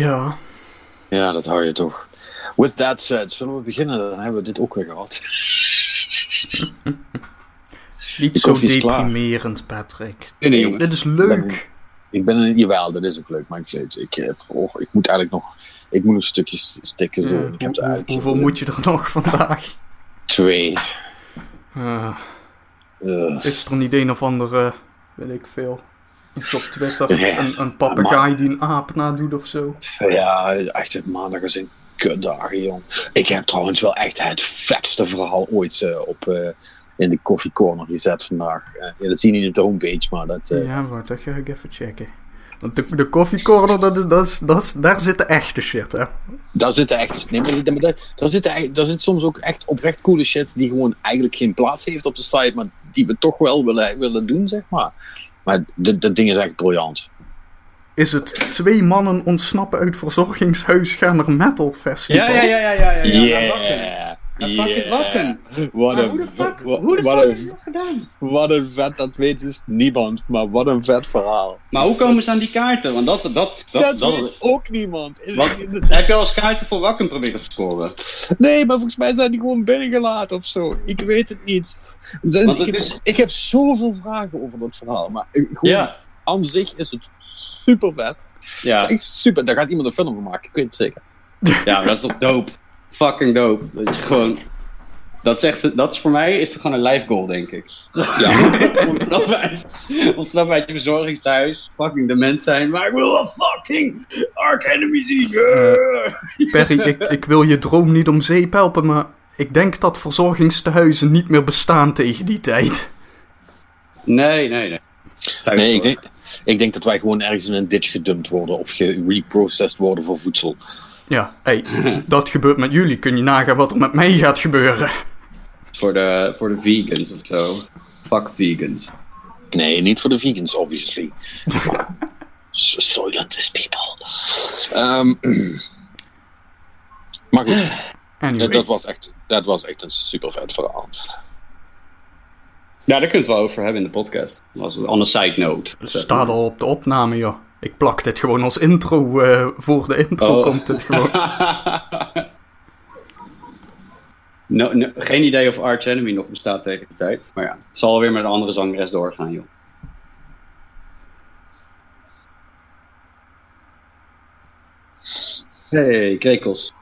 Ja. Ja, dat hou je toch. With that said, zullen we beginnen? Dan hebben we dit ook weer gehad. Niet zo deprimerend, Patrick. Nee, nee, jongens. Dit is leuk. Ik ben een, jawel, dat is ook leuk, maar ik, ik, ik, heb- oh, ik moet eigenlijk nog, ik moet nog stukjes stikken zo. Ja, ik heb hoe- er eigenlijk hoeveel moet je er nog vandaag? Twee. Eh, Eh, is er niet een of andere, weet ik veel, iets op Twitter, Ja, een, een papegaai die een aap nadoet of zo? ja, echt, het maandag is een kutdagen, jong. Ik heb trouwens wel echt het vetste verhaal ooit eh, op, eh, in de Coffee Corner gezet vandaag. Eh, ja, dat zie je niet op de homepage, maar dat... Ja, wacht, dat ga ik even checken. Want de, de coffee corner, dat is, dat is, dat is, daar zit de echte shit, hè? Daar zit echt, nee, maar, maar daar, daar, zit, daar zit soms ook echt oprecht coole shit die gewoon eigenlijk geen plaats heeft op de site, maar die we toch wel willen, willen doen, zeg maar. Maar dit, dat ding is echt briljant. Is het twee mannen ontsnappen uit verzorgingshuis gaan naar metal festival? Ja, ja, ja, ja, ja, ja. ja. Yeah. Fucking Wakken. Wat een, hoe de fuck, hoe de fuck dat gedaan? Wat een vet, dat weet dus niemand, maar wat een vet verhaal. Maar hoe komen ze aan die kaarten? Want dat, dat, dat, Dat, dat, weet ook niemand. Wat? Heb je al eens kaarten voor Wakken proberen te scoren? Nee, maar volgens mij zijn die gewoon binnengelaten of zo. Ik weet het niet. Zijn- Want ik, heb, is- ik heb zoveel vragen over dat verhaal, maar ik- gewoon Ja. aan zich is het super vet. Ja, Echt super, daar gaat iemand een film van maken, ik weet het zeker. ja dat is toch dope? Fucking dope. Dat je gewoon... Dat is, echt, dat is voor mij is het gewoon een life goal, denk ik. Ja. ontsnappen, uit, je verzorgingstehuis. Fucking dement zijn. Maar ik wil een fucking Ark Enemy zien. Yeah. Perry, ik, ik wil je droom niet om zeep helpen, maar ik denk dat verzorgingstehuizen niet meer bestaan tegen die tijd. Nee, nee, nee. Thuis Nee, ik denk, ik denk dat wij gewoon ergens in een ditch gedumpt worden of gereprocessed worden voor voedsel. Ja, hey, dat gebeurt met jullie. Kun je nagaan wat er met mij gaat gebeuren? Voor de, voor de vegans of zo. Fuck vegans. Nee, niet voor de vegans, obviously. Soylent is people. Ehm, maar goed, Anyway, dat, was echt, dat was echt een super vet verhaal. Ja, daar kunnen we het wel over hebben in de podcast. Als on a side note. het staat al op de opname, joh. Ik plak dit gewoon als intro. eh, voor de intro Oh. komt het gewoon. No, no, geen idee of Arch Enemy nog bestaat tegen die tijd. Maar ja, het zal weer met een andere zangeres doorgaan, joh. Hey, krekels.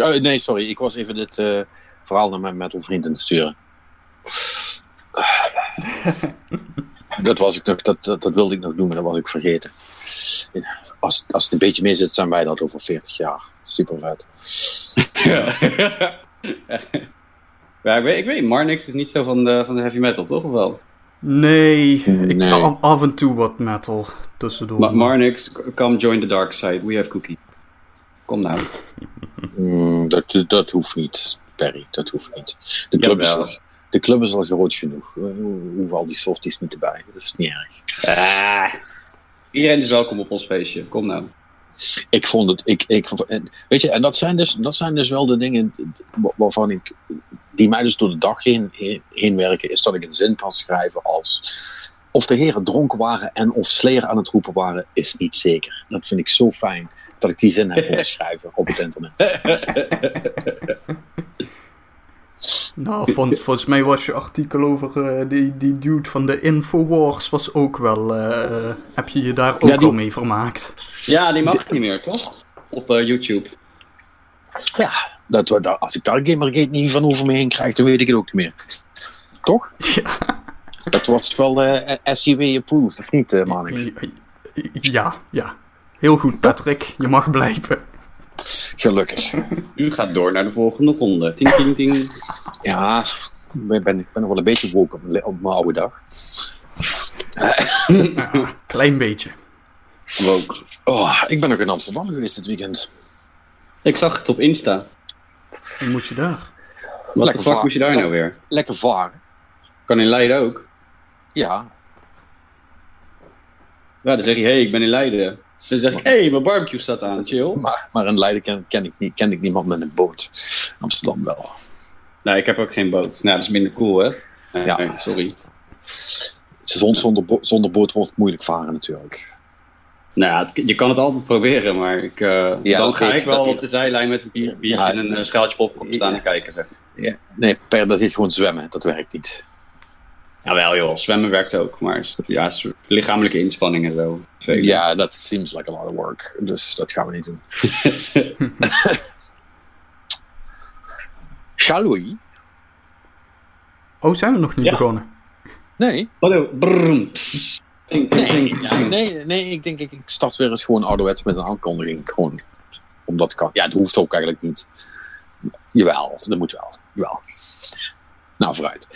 Oh, nee, sorry, ik was even dit eh, verhaal naar mijn metal vriend aan het sturen. dat, was ik nog, dat, dat, dat wilde ik nog doen, maar dat was ik vergeten. Als, als het een beetje mee zit, zijn wij dat over 40 jaar. Super vet. ja, ik weet, ik weet, Marnix is niet zo van de, van de heavy metal, toch? Of wel? Nee, ik, Nee. Af, af en toe wat metal tussendoor. Ma Marnix, come join the dark side. We have cookie. Kom nou. Mm, dat, dat hoeft niet, Perry. Dat hoeft niet. De club, is al, de club is al groot genoeg. We hoeven al die softies niet erbij. Dat is niet erg. Ah. Iedereen is welkom op ons feestje. Kom nou. ik vond het, ik, ik, en- weet je, en dat zijn dus, dat zijn dus wel de dingen wa- waarvan ik, die mij dus door de dag heen, heen, heen werken, is dat ik een zin kan schrijven als, of de heren dronken waren en of Slayer aan het roepen waren, is niet zeker. Dat vind ik zo fijn, dat ik die zin heb moeten schrijven op het internet. Nou, vol- volgens mij was je artikel over eh, die, die dude van de Infowars was ook wel... eh, eh, heb je je daar ook Ja, die- al mee vermaakt? Ja, die mag niet meer, toch? Op eh, YouTube. Ja, dat, we- dat, als ik daar Gamergate niet van over me heen krijg, dan weet ik het ook niet meer. Toch? Ja, Dat was wel eh SJW approved, of niet, eh Manix? ja, ja. Heel goed, Patrick. Je mag blijven. Gelukkig. U gaat door naar de volgende ronde. Ting, ting, ting. Ja, ik ben, ben, ik ben nog wel een beetje woke op, mijn- op mijn oude dag. Ja, klein beetje. Woke. Oh, ik ben nog in Amsterdam geweest dit weekend. Ik zag het op Insta. Hoe moet je daar? Wat de Lekker fuck moest je daar nou weer? Lekker varen. Kan in Leiden ook. Ja. Ja, dan zeg je, hé, hey, ik ben in Leiden. Dan zeg ik, hé, hey, mijn barbecue staat aan, chill. Maar, maar in Leiden ken, ken, ik niet, ken ik niemand met een boot. Amsterdam wel. Nou, ik heb ook geen boot. Nou, dat is minder cool, hè? Nee, Ja. nee, sorry. Zon, zonder, bo- zonder boot wordt het moeilijk varen natuurlijk. Nou ja, het- je kan het altijd proberen, maar ik, eh, Ja, dan ga ik wel op de zijlijn met een bier, biertje Ja. en een eh, schaaltje popcorn staan en kijken. Zeg. Ja, nee, per, dat is gewoon zwemmen. Dat werkt niet. Jawel joh, zwemmen werkt ook, maar is- ja, lichamelijke inspanning en zo. Ja, dat seems like a lot of work. Dus dat gaan we niet doen. Shall we? Oh, zijn we nog niet Ja. begonnen? Nee. Nee, ja, nee, nee, ik denk ik, ik start weer eens gewoon ouderwets met een aankondiging. Gewoon omdat kan. Ja, het hoeft ook eigenlijk niet. Jawel, dat moet wel. Jawel. Nou, vooruit.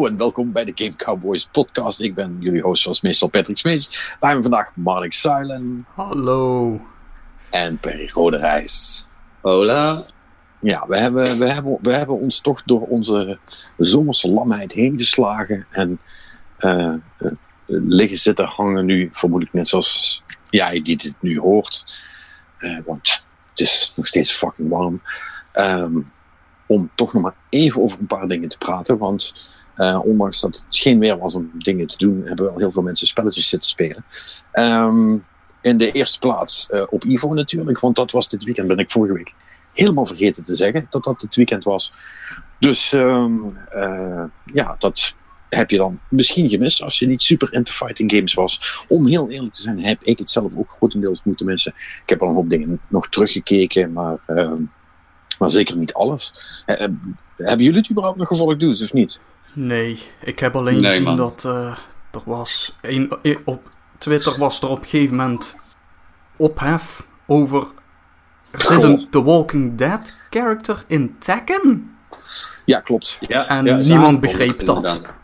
Hallo en welkom bij de Game Cowboys podcast. Ik ben jullie host zoals meestal Patrick Smees. Bij me vandaag Mark Suilen Hallo. en Perry Roderijs. Hola. Ja, we hebben, we, hebben, we hebben ons toch door onze zomerse lamheid heen geslagen. En eh, eh, liggen zitten hangen nu, vermoedelijk net zoals jij die dit nu hoort. Eh, want het is nog steeds fucking warm. Ehm, om toch nog maar even over een paar dingen te praten. Want eh, ondanks dat het geen weer was om dingen te doen, hebben wel heel veel mensen spelletjes zitten spelen. Ehm, in de eerste plaats eh, op Ivo natuurlijk, want dat was dit weekend, ben ik vorige week helemaal vergeten te zeggen dat dat het weekend was. Dus ehm, eh, ja, dat heb je dan misschien gemist als je niet super into fighting games was. Om heel eerlijk te zijn, heb ik het zelf ook grotendeels moeten missen. Ik heb al een hoop dingen nog teruggekeken, maar, ehm, maar zeker niet alles. Hebben jullie het überhaupt nog gevolgd, dudes, of niet? Nee, ik heb alleen Nee, gezien man. dat eh, er was... Een, eh, op Twitter was er op een gegeven moment ophef over... Er zit een The Walking Dead character in Tekken? Ja, klopt. Ja, En ja, niemand begreep dat. inderdaad.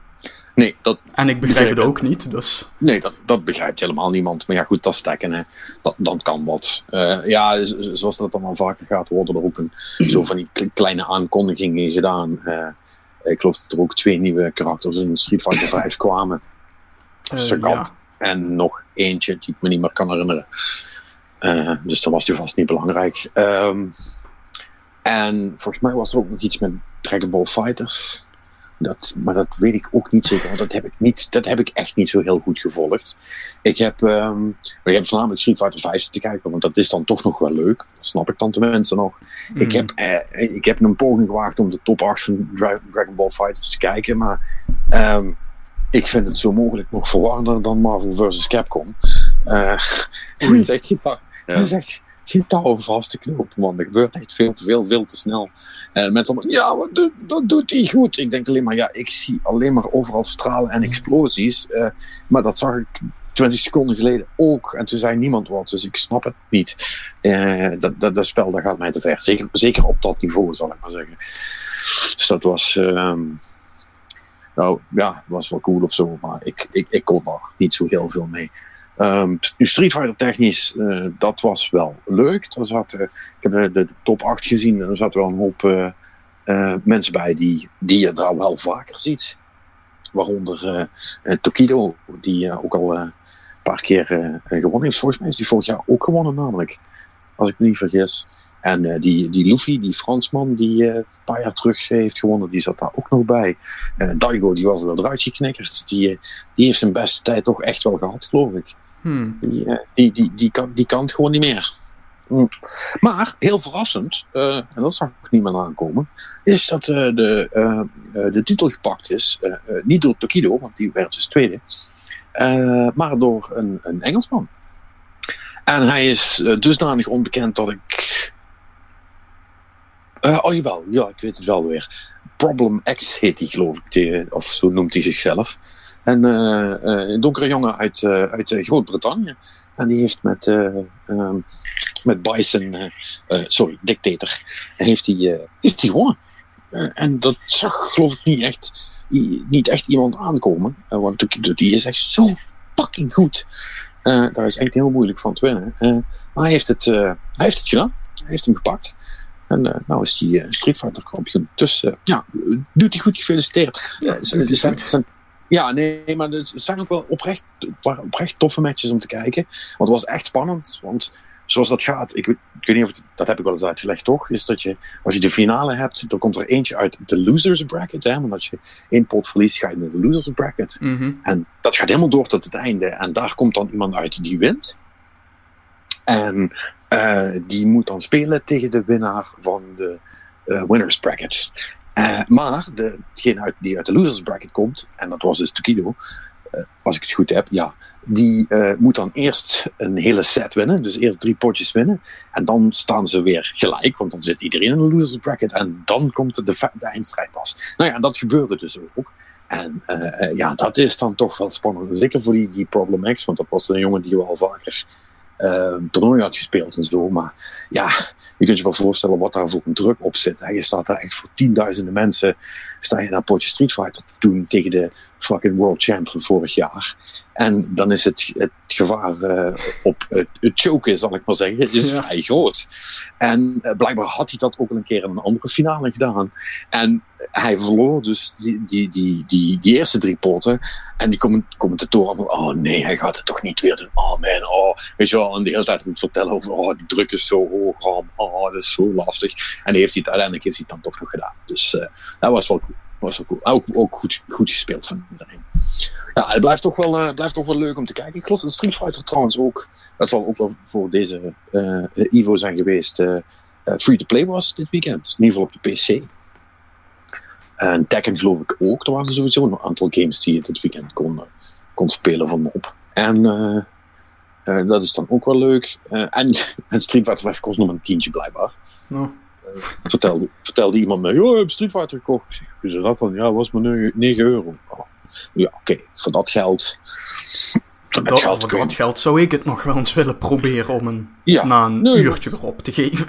Nee, dat, En ik begrijp het ook niet, dus... Nee, dat, dat begrijpt helemaal niemand. Maar ja, goed, dat is tekken, hè. Dat, dan kan wat. Eh, ja, zoals dat dan al vaker gaat, worden er ook een, zo van die kle- kleine aankondigingen gedaan. Eh, ik geloof dat er ook twee nieuwe karakters in Street Fighter 5 kwamen. eh, ja. En nog eentje die ik me niet meer kan herinneren. Eh, dus dan was die vast niet belangrijk. Ehm, en volgens mij was er ook nog iets met Dragon Ball Fighters. Dat, maar dat weet ik ook niet zeker, want dat heb ik, niet, dat heb ik echt niet zo heel goed gevolgd. Ik heb, maar ik heb voornamelijk Street Fighter 5 te kijken, want dat is dan toch nog wel leuk. Dat snap ik dan tenminste nog. Ik, Hmm. heb, eh, ik heb een poging gewaagd om de top 8 van Dra- Dragon Ball Fighters te kijken, maar ehm, ik vind het zo mogelijk nog verwarrender dan Marvel vs. Capcom. Eh er Oei. is echt geen, touw- Ja. is echt geen touw vast te knopen, man. Er gebeurt echt veel te veel, veel te snel. En mensen allemaal, ja, wat doet, dat doet hij goed. Ik denk alleen maar, ja, ik zie alleen maar overal stralen en explosies. eh, maar dat zag ik 20 seconden geleden ook. En toen zei niemand wat, dus ik snap het niet. Eh, dat, dat, dat spel dat gaat mij te ver. Zeker, zeker op dat niveau, zal ik maar zeggen. Dus dat was... ehm, nou ja, het was wel cool of zo, maar ik, ik, ik kon er niet zo heel veel mee. Ehm, Street Fighter technisch, eh, dat was wel leuk. Er zat, eh, ik heb de, top 8 gezien en er zat wel een hoop eh, mensen bij die, die je daar wel vaker ziet. Waaronder Tokido, die ook al een paar keer gewonnen heeft. Volgens mij is die vorig jaar ook gewonnen namelijk. Als ik me niet vergis. En die, die Luffy, die Fransman, die een paar jaar terug heeft gewonnen, die zat daar ook nog bij. Daigo, die was er wel eruit geknikkerd. Die, die heeft zijn beste tijd toch echt wel gehad, geloof ik. Hmm. Die, eh, die, die, die, kan, die kan het gewoon niet meer. Hm. Maar heel verrassend, eh, en dat zag ik meer aankomen, is dat eh, de, de titel gepakt is. niet door Tokido, want die werd dus tweede, maar door een, een Engelsman. En hij is dusdanig onbekend dat ik. Oh jawel, ja, ik weet het wel weer. Problem X heet hij, geloof ik, of zo noemt hij zichzelf. En eh, eh, een donkere jongen uit, eh, uit Groot-Brittannië. En die heeft met, eh, ehm, met Bison, sorry, Dictator, heeft hij heeft hij gewonnen. En dat zag geloof ik niet echt, niet echt iemand aankomen. Want die- die is echt zo fucking goed. Daar is echt heel moeilijk van te winnen. Maar hij heeft, het, hij heeft het gedaan. Hij heeft hem gepakt. En nou is hij Street Fighter kampioen. Dus ja, doet hij goed gefeliciteerd. Ja, zijn- ja, nee, maar het zijn ook wel oprecht, oprecht toffe matches om te kijken. Want het was echt spannend. Want zoals dat gaat, ik weet, ik weet niet of het, dat heb ik wel eens uitgelegd toch, is dat je, als je de finale hebt, dan komt er eentje uit de losers bracket. Hè, want als je één pot verliest, ga je naar de losers bracket. Mhm. En dat gaat helemaal door tot het einde. En daar komt dan iemand uit die wint. En eh, die moet dan spelen tegen de winnaar van de eh, winners bracket. Eh, maar de, degene uit, die uit de losers bracket komt, en dat was dus Tokido, eh, als ik het goed heb, ja, die eh, moet dan eerst een hele set winnen. Dus eerst drie potjes winnen. En dan staan ze weer gelijk, want dan zit iedereen in de losers bracket. En dan komt de, de, de eindstrijd pas. Nou ja, dat gebeurde dus ook. En ja, dat is dan toch wel spannend. Zeker voor die, die Problem X, want dat was een jongen die wel vaker eh toernooi had gespeeld en zo. Maar ja, je kunt je wel voorstellen wat daar voor een druk op zit. Hè. Je staat daar echt voor tienduizenden mensen. Sta je naar potje Street Fighter te doen tegen de fucking world champ van vorig jaar. En dan is het, het gevaar eh, op het, het choken, zal ik maar zeggen, is Ja. vrij groot. En eh, blijkbaar had hij dat ook al een keer in een andere finale gedaan. En hij verloor dus die, die, die, die, die eerste drie potten. En die comment- commentatoren allemaal, oh nee, hij gaat het toch niet weer doen. Oh man, oh. Weet je wel, en de hele tijd moet vertellen over, oh die druk is zo hoog. Oh, oh dat is zo lastig. En heeft hij, het- uiteindelijk heeft hij het dan toch nog gedaan. Dus eh, dat was wel cool. Was wel cool. Ook, ook goed, goed gespeeld van iedereen. Ja, het blijft toch, wel, eh, blijft toch wel leuk om te kijken. Ik geloof dat Street Fighter trouwens ook, dat zal ook wel voor deze eh Evo zijn geweest, eh, eh, free-to-play was dit weekend. In ieder geval op de PC. En Tekken geloof ik ook. Er waren sowieso een aantal games die je dit weekend kon, eh, kon spelen van op. En eh, eh, dat is dan ook wel leuk. Eh, en, en Street Fighter 5 kost nog een tientje blijkbaar. Nou, Vertelde, vertelde iemand mij, oh, ik heb Street Fighter gekocht. Ik zeg, dat dan? Ja, was maar 9, 9 euro. Oh. Ja, oké, voor dat geld. Voor dat geld voor kan. dat geld zou ik het nog wel eens willen proberen om een, Ja, na een nee, uurtje erop te geven.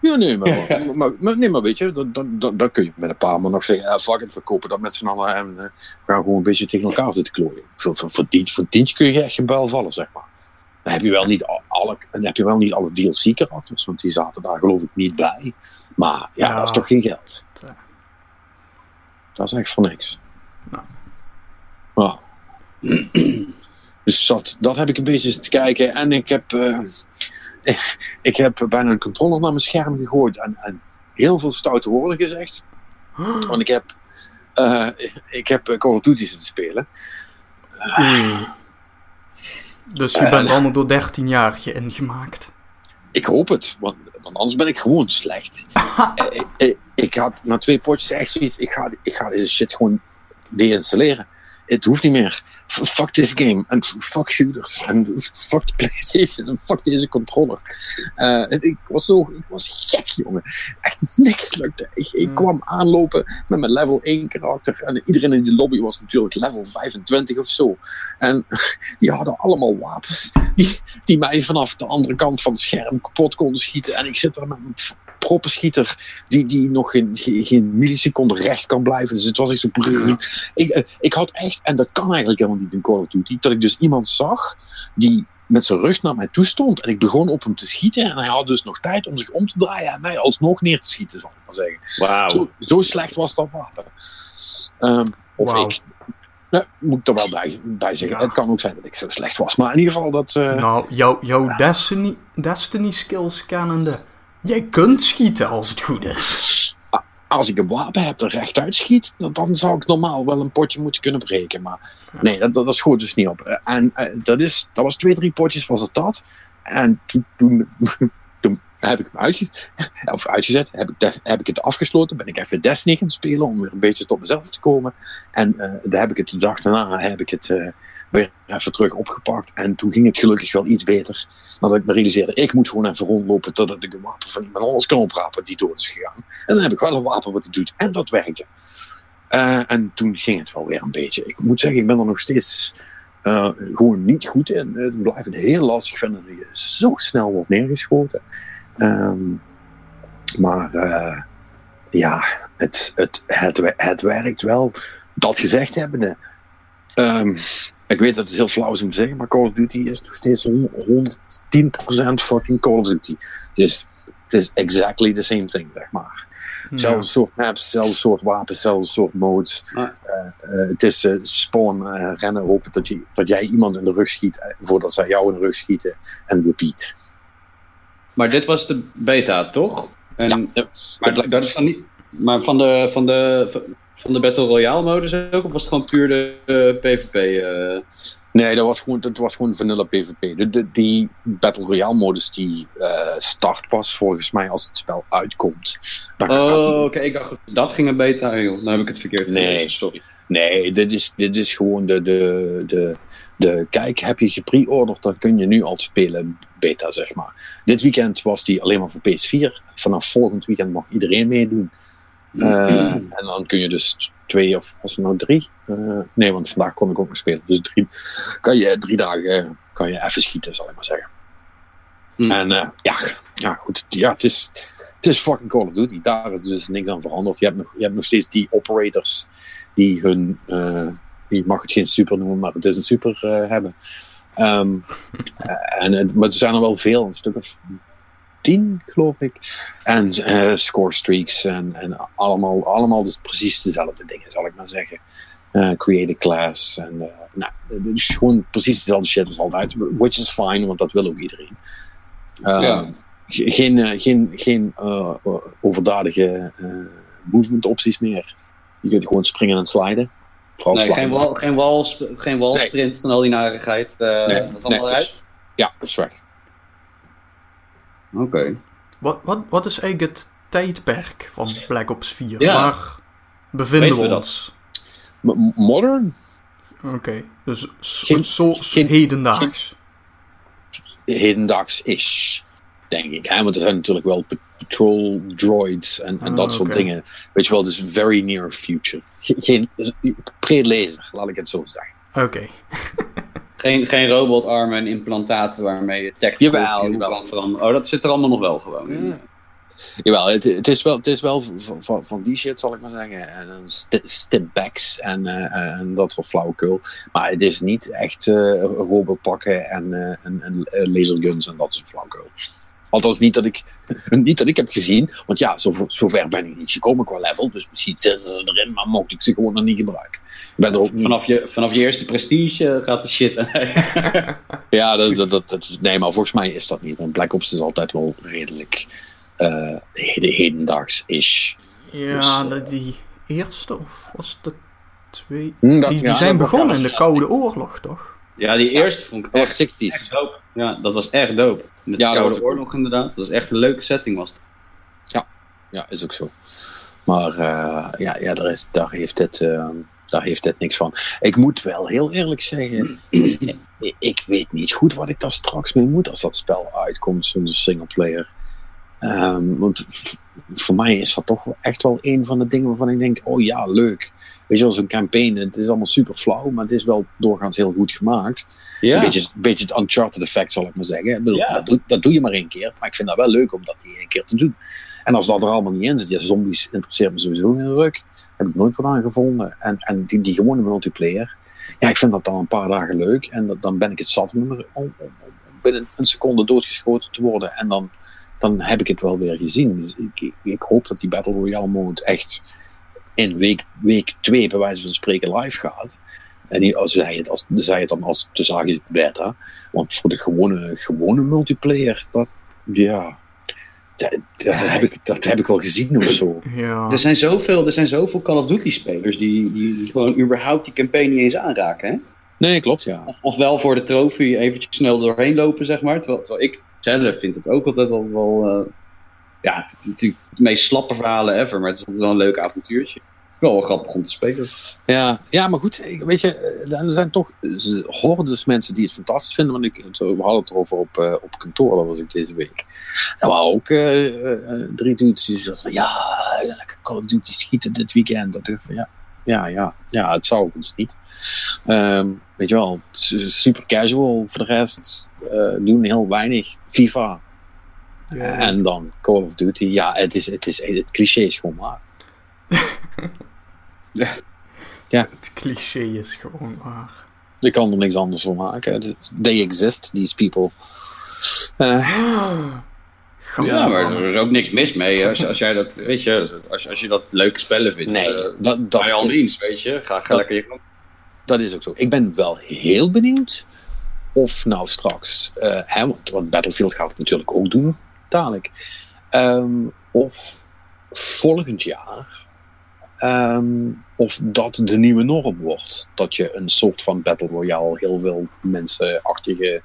Ja, nee, maar, maar, maar, nee, maar weet je, dan, dan, dan, dan kun je met een paar man nog zeggen, ja, fuck it, we kopen dat met z'n allen en eh, we gaan gewoon een beetje tegen elkaar zitten klooien. Voor, voor, voor, voor tientje kun je echt geen bel vallen, zeg maar. Dan heb je wel niet alle, dan heb je wel niet alle DLC-karakters, want die zaten daar geloof ik niet bij. Maar ja, Ja. dat is toch geen geld. Dat is echt voor niks. Nou. Ja. Dus dat, dat heb ik een beetje zitten kijken. En ik heb, eh, ik heb bijna een controller naar mijn scherm gegooid. En, en heel veel stoute woorden gezegd. Want ik heb, eh, ik heb Call of Duty zitten spelen. Oei. Dus je Eh, bent allemaal door 13-jarigen ingemaakt. Ik hoop het, want, want anders ben ik gewoon slecht. Eh, eh, ik had na twee potjes echt zoiets, ik ga, ik ga deze shit gewoon deinstalleren. Het hoeft niet meer. Fuck this game. En fuck shooters. En fuck de PlayStation. En fuck deze controller. Eh, het- ik, was zo, ik was gek, jongen. Echt niks lukte. Ik, ik Hmm. kwam aanlopen met mijn level 1 karakter. En iedereen in die lobby was natuurlijk level 25 of zo. En die hadden allemaal wapens. Die, die mij vanaf de andere kant van het scherm kapot konden schieten. En ik zit er met een proppenschieter die, die nog geen, geen, milliseconde recht kan blijven. Dus het was echt zo... Ik, eh, ik had echt, en dat kan eigenlijk helemaal niet in Call of Duty, dat ik dus iemand zag die met zijn rug naar mij toe stond. En ik begon op hem te schieten. En hij had dus nog tijd om zich om te draaien en mij alsnog neer te schieten, zal ik maar zeggen. Wauw. Zo, zo slecht was dat wapen. Ehm, of ik. Nou, moet ik er wel bij, bij zeggen. Ja. Het kan ook zijn dat ik zo slecht was. Maar in ieder geval dat... eh, Nou, jouw jouw Destiny, Destiny skills kennende. Jij kunt schieten als het goed is. als ik een wapen heb dat rechtuit schiet, dan, zou ik normaal wel een potje moeten kunnen breken. Maar nee, dat, dat, schoot dus niet op. En eh, dat, is, dat was twee, drie potjes was het dat. En toen, heb ik hem uitgezet, of uitgezet heb, ik heb ik het afgesloten, ben ik even Destiny gaan spelen om weer een beetje tot mezelf te komen. En eh daar heb ik het de dag daarna heb ik het eh, weer even terug opgepakt. En toen ging het gelukkig wel iets beter. Nadat ik me realiseerde, ik moet gewoon even rondlopen totdat ik een wapen van iemand anders kan oprapen die dood is gegaan. En dan heb ik wel een wapen wat het doet. En dat werkte. Eh, en toen ging het wel weer een beetje. Ik moet zeggen, ik ben er nog steeds eh, gewoon niet goed in. Het blijft heel lastig vinden dat je zo snel wordt neergeschoten. Ehm, maar eh, ja, het, het, het, we- het werkt wel. Dat gezegd hebbende, ehm, Ik weet dat het heel flauw is om te zeggen, maar Call of Duty is nog steeds 110% fucking Call of Duty. Dus het is exactly the same thing, zeg maar. Hetzelfde soort maps, hetzelfde soort wapens, hetzelfde soort modes. Uh, uh, het is uh, spawn, rennen, hopen dat, je, dat jij iemand in de rug schiet voordat zij jou in de rug schieten en repeat. Maar dit was de beta, toch? En, ja, maar dat is dan niet. Maar van de, van de, van de Battle Royale modus ook? Of was het gewoon puur de PvP? Nee, dat was gewoon, dat was gewoon vanilla PvP. De, de, die Battle Royale modus die uh, start pas volgens mij als het spel uitkomt. oh, oké. Okay. Ik dacht dat ging een beta. Joh. Dan heb ik het verkeerd nee. Sorry. Nee, dit is, dit is gewoon de, de, de, de... Kijk, heb je gepreorderd, dan kun je nu al spelen beta, zeg maar. Dit weekend was die alleen maar voor PS4. Vanaf volgend weekend mag iedereen meedoen. Uh, en dan kun je dus twee of was het nou drie? Uh, nee, want vandaag kon ik ook nog spelen. Dus drie, kan je drie dagen kan je even schieten, zal ik maar zeggen. Mm. En uh, ja, ja, goed. Ja, het is, het is fucking Call of Duty. Daar is dus niks aan veranderd. Je hebt nog, je hebt nog steeds die operators die hun, je mag het geen super noemen, maar het is een super hebben. Um, en, maar er zijn er wel veel, een stuk of tien, geloof ik. En uh, score streaks en, en allemaal, allemaal dus precies dezelfde dingen, zal ik maar zeggen. Uh, create a class. En, uh, nou, het is gewoon precies dezelfde shit als altijd. Which is fine, want dat wil ook iedereen. ja. Geen, geen, geen overdadige movement opties meer. Je kunt gewoon springen en sliden. Vooral nee, sliden. geen wal, geen wal, geen wal Nee. sprint en al die narigheid. eh, Nee, dat is allemaal? Ja, dat is weg. Oké. Wat, wat, wat is eigenlijk het tijdperk van Black Ops 4? Ja. Waar bevinden Weten we ons? M- modern? Oké, dus Geen- zo geen- hedendaags. hedendaags is, denk ik. Hè? Want er zijn natuurlijk wel pat- patrol droids en, en Ah, dat soort dingen. Weet je wel, dus very near future. Ge- Geen pre-laser, laat ik het zo zeggen. Oké. Geen, geen robotarmen en implantaten waarmee je tactical Jawel, jawel. kan veranderen. Oh, dat zit er allemaal nog wel gewoon in. Jawel, het, het is wel, het is wel van, van, van die shit, zal ik maar zeggen. En dan sti- stipbacks en, eh, en dat soort flauwekul. Maar het is niet echt eh robotpakken en, eh, en, en eh, laserguns en dat soort flauwekul. Althans, niet dat ik, niet dat ik heb gezien. Want ja, zo, zover ben ik niet gekomen qua level. Dus misschien zitten ze erin, maar mocht ik ze gewoon nog niet gebruiken. Ik ben er ook niet Vanaf, je, vanaf je eerste prestige gaat de shit. Ja, dat, dat, dat, dat- nee, maar volgens mij is dat niet. Want Black Ops is altijd wel redelijk eh heden, hedendaags is. Ja, Dus, eh, de- die eerste of was de twee? Hm, dat- Die, die ja, zijn begonnen in de Koude Oorlog, toch? ja, die eerste vond ik echt, was 60s. echt dope. Ja, dat was echt dope. Met Ja, de dat Koude was Oorlog inderdaad. Dat was echt een leuke setting was het. Ja, is ook zo. Maar eh, ja, ja daar, is, daar, heeft het, eh, daar heeft het niks van. Ik moet wel heel eerlijk zeggen, ik, weet niet goed wat ik daar straks mee moet als dat spel uitkomt, zo'n singleplayer. Ehm want voor mij is dat toch echt wel een van de dingen waarvan ik denk, oh ja, leuk. Weet je wel, zo'n campaign, het is allemaal super flauw, maar het is wel doorgaans heel goed gemaakt. Het is Een beetje, een beetje het Uncharted effect, zal ik maar zeggen. Ik bedoel, Ja. dat, doe, dat doe je maar één keer. Maar ik vind dat wel leuk om dat die één keer te doen. En als dat er allemaal niet in zit, ja, zombies interesseert me sowieso geen ruk. Heb ik nooit wat aan gevonden. En, en die, die gewone multiplayer, ja, ik vind dat dan een paar dagen leuk. En dat, dan ben ik het zat om, om, binnen een seconde doodgeschoten te worden. En dan, dan heb ik het wel weer gezien. Dus ik, ik hoop dat die Battle Royale mode echt in week, week twee, bij wijze van spreken, live gaat. En niet als zij het, als, zij het dan als te zagen beta. Want voor de gewone, gewone multiplayer, dat, ja, dat, dat heb ik, dat heb ik wel gezien of zo. Ja. Er zijn zoveel, er zijn zoveel Call of Duty spelers die, die gewoon überhaupt die campaign niet eens aanraken. Hè? Nee, klopt, ja. Of, of wel voor de trofee eventjes snel doorheen lopen, zeg maar. Terwijl, terwijl ik zelf vind het ook altijd wel... wel eh, ja, het is natuurlijk het meest slappe verhalen ever, maar het is altijd wel een leuk avontuurtje. Wel wel grappig om te spelen. Ja, ja, maar goed, weet je, eh, er zijn toch eh, hordes mensen die het fantastisch vinden. Want ik, we hadden het erover op, eh, op kantoor, dat was ik deze week. Er waren ook eh, eh, eh, drie dudes die zeiden van, ja, lekker Call of Duty schieten dit weekend. Dat ik van, ja, ja, ja, ja, het zou ook ons niet. Ehm, weet je wel, su- super casual voor de rest. eh, doen heel weinig. FIFA Ja. en dan Call of Duty. Ja, het, is, het, is, het cliché is gewoon waar. Het cliché is gewoon waar. Ik kan er niks anders voor maken. They exist, these people. Uh, ja, maar er is ook niks mis mee. Als, als jij dat, weet je, als, als je dat leuke spellen vindt. Nee, uh, dat, dat bij al eens, weet je. Ga, ga dat, lekker je gang. Dat is ook zo. Ik ben wel heel benieuwd of nou straks, uh, hè, want, want, Battlefield gaat het natuurlijk ook doen, dadelijk. Um, of volgend jaar, um, of dat de nieuwe norm wordt. Dat je een soort van Battle Royale heel veel mensenachtige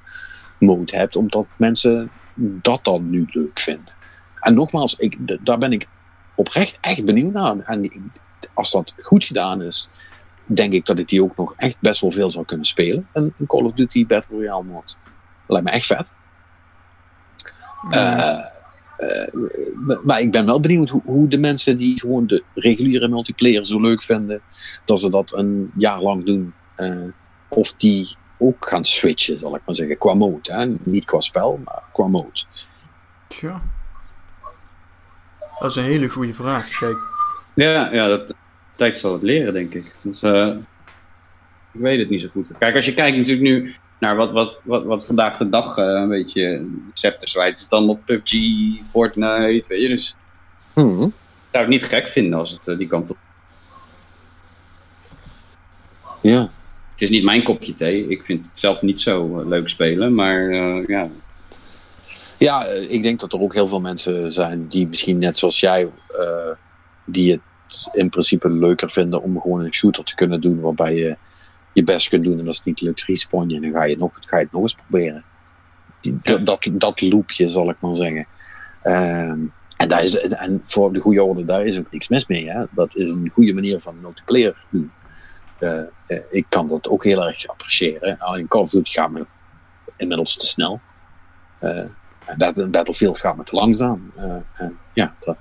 mode hebt, omdat mensen dat dan nu leuk vinden. En nogmaals, ik, daar ben ik oprecht echt benieuwd naar. En als dat goed gedaan is, denk ik dat ik die ook nog echt best wel veel zou kunnen spelen. Een, Call of Duty Battle Royale mode. Lijkt me echt vet. Uh, uh, maar ik ben wel benieuwd hoe, hoe, de mensen die gewoon de reguliere multiplayer zo leuk vinden, dat ze dat een jaar lang doen. Uh, of die ook gaan switchen, zal ik maar zeggen, qua mode. Hè? Niet qua spel, maar qua mode. Tja. Dat is een hele goede vraag. Kijk. Ja, ja dat, tijd zal het leren, denk ik. Dus, uh, ik weet het niet zo goed. Kijk, als je kijkt natuurlijk nu naar wat, wat, wat, wat vandaag de dag uh, een beetje scepters wijd is, dan op PUBG, Fortnite, weet je. Dus hmm. ik zou het niet gek vinden als het uh, die kant op. Ja. Het is niet mijn kopje thee. Ik vind het zelf niet zo leuk spelen, maar ja. Ja, ik denk dat er ook heel veel mensen zijn die misschien net zoals jij, die het in principe leuker vinden om gewoon een shooter te kunnen doen waarbij je je best kunt doen en als het niet lukt respawn je en dan ga je, nog, ga je het nog eens proberen. Die, ja. dat, dat loopje zal ik maar zeggen. Um, en, daar is, en voor de goede orde, daar is ook niks mis mee. Hè? Dat is een goede manier van multiplayer doen. Uh, uh, ik kan dat ook heel erg appreciëren. Alleen Call of Duty gaat me inmiddels te snel. Uh, Battlefield gaat me te langzaam. ja, dat,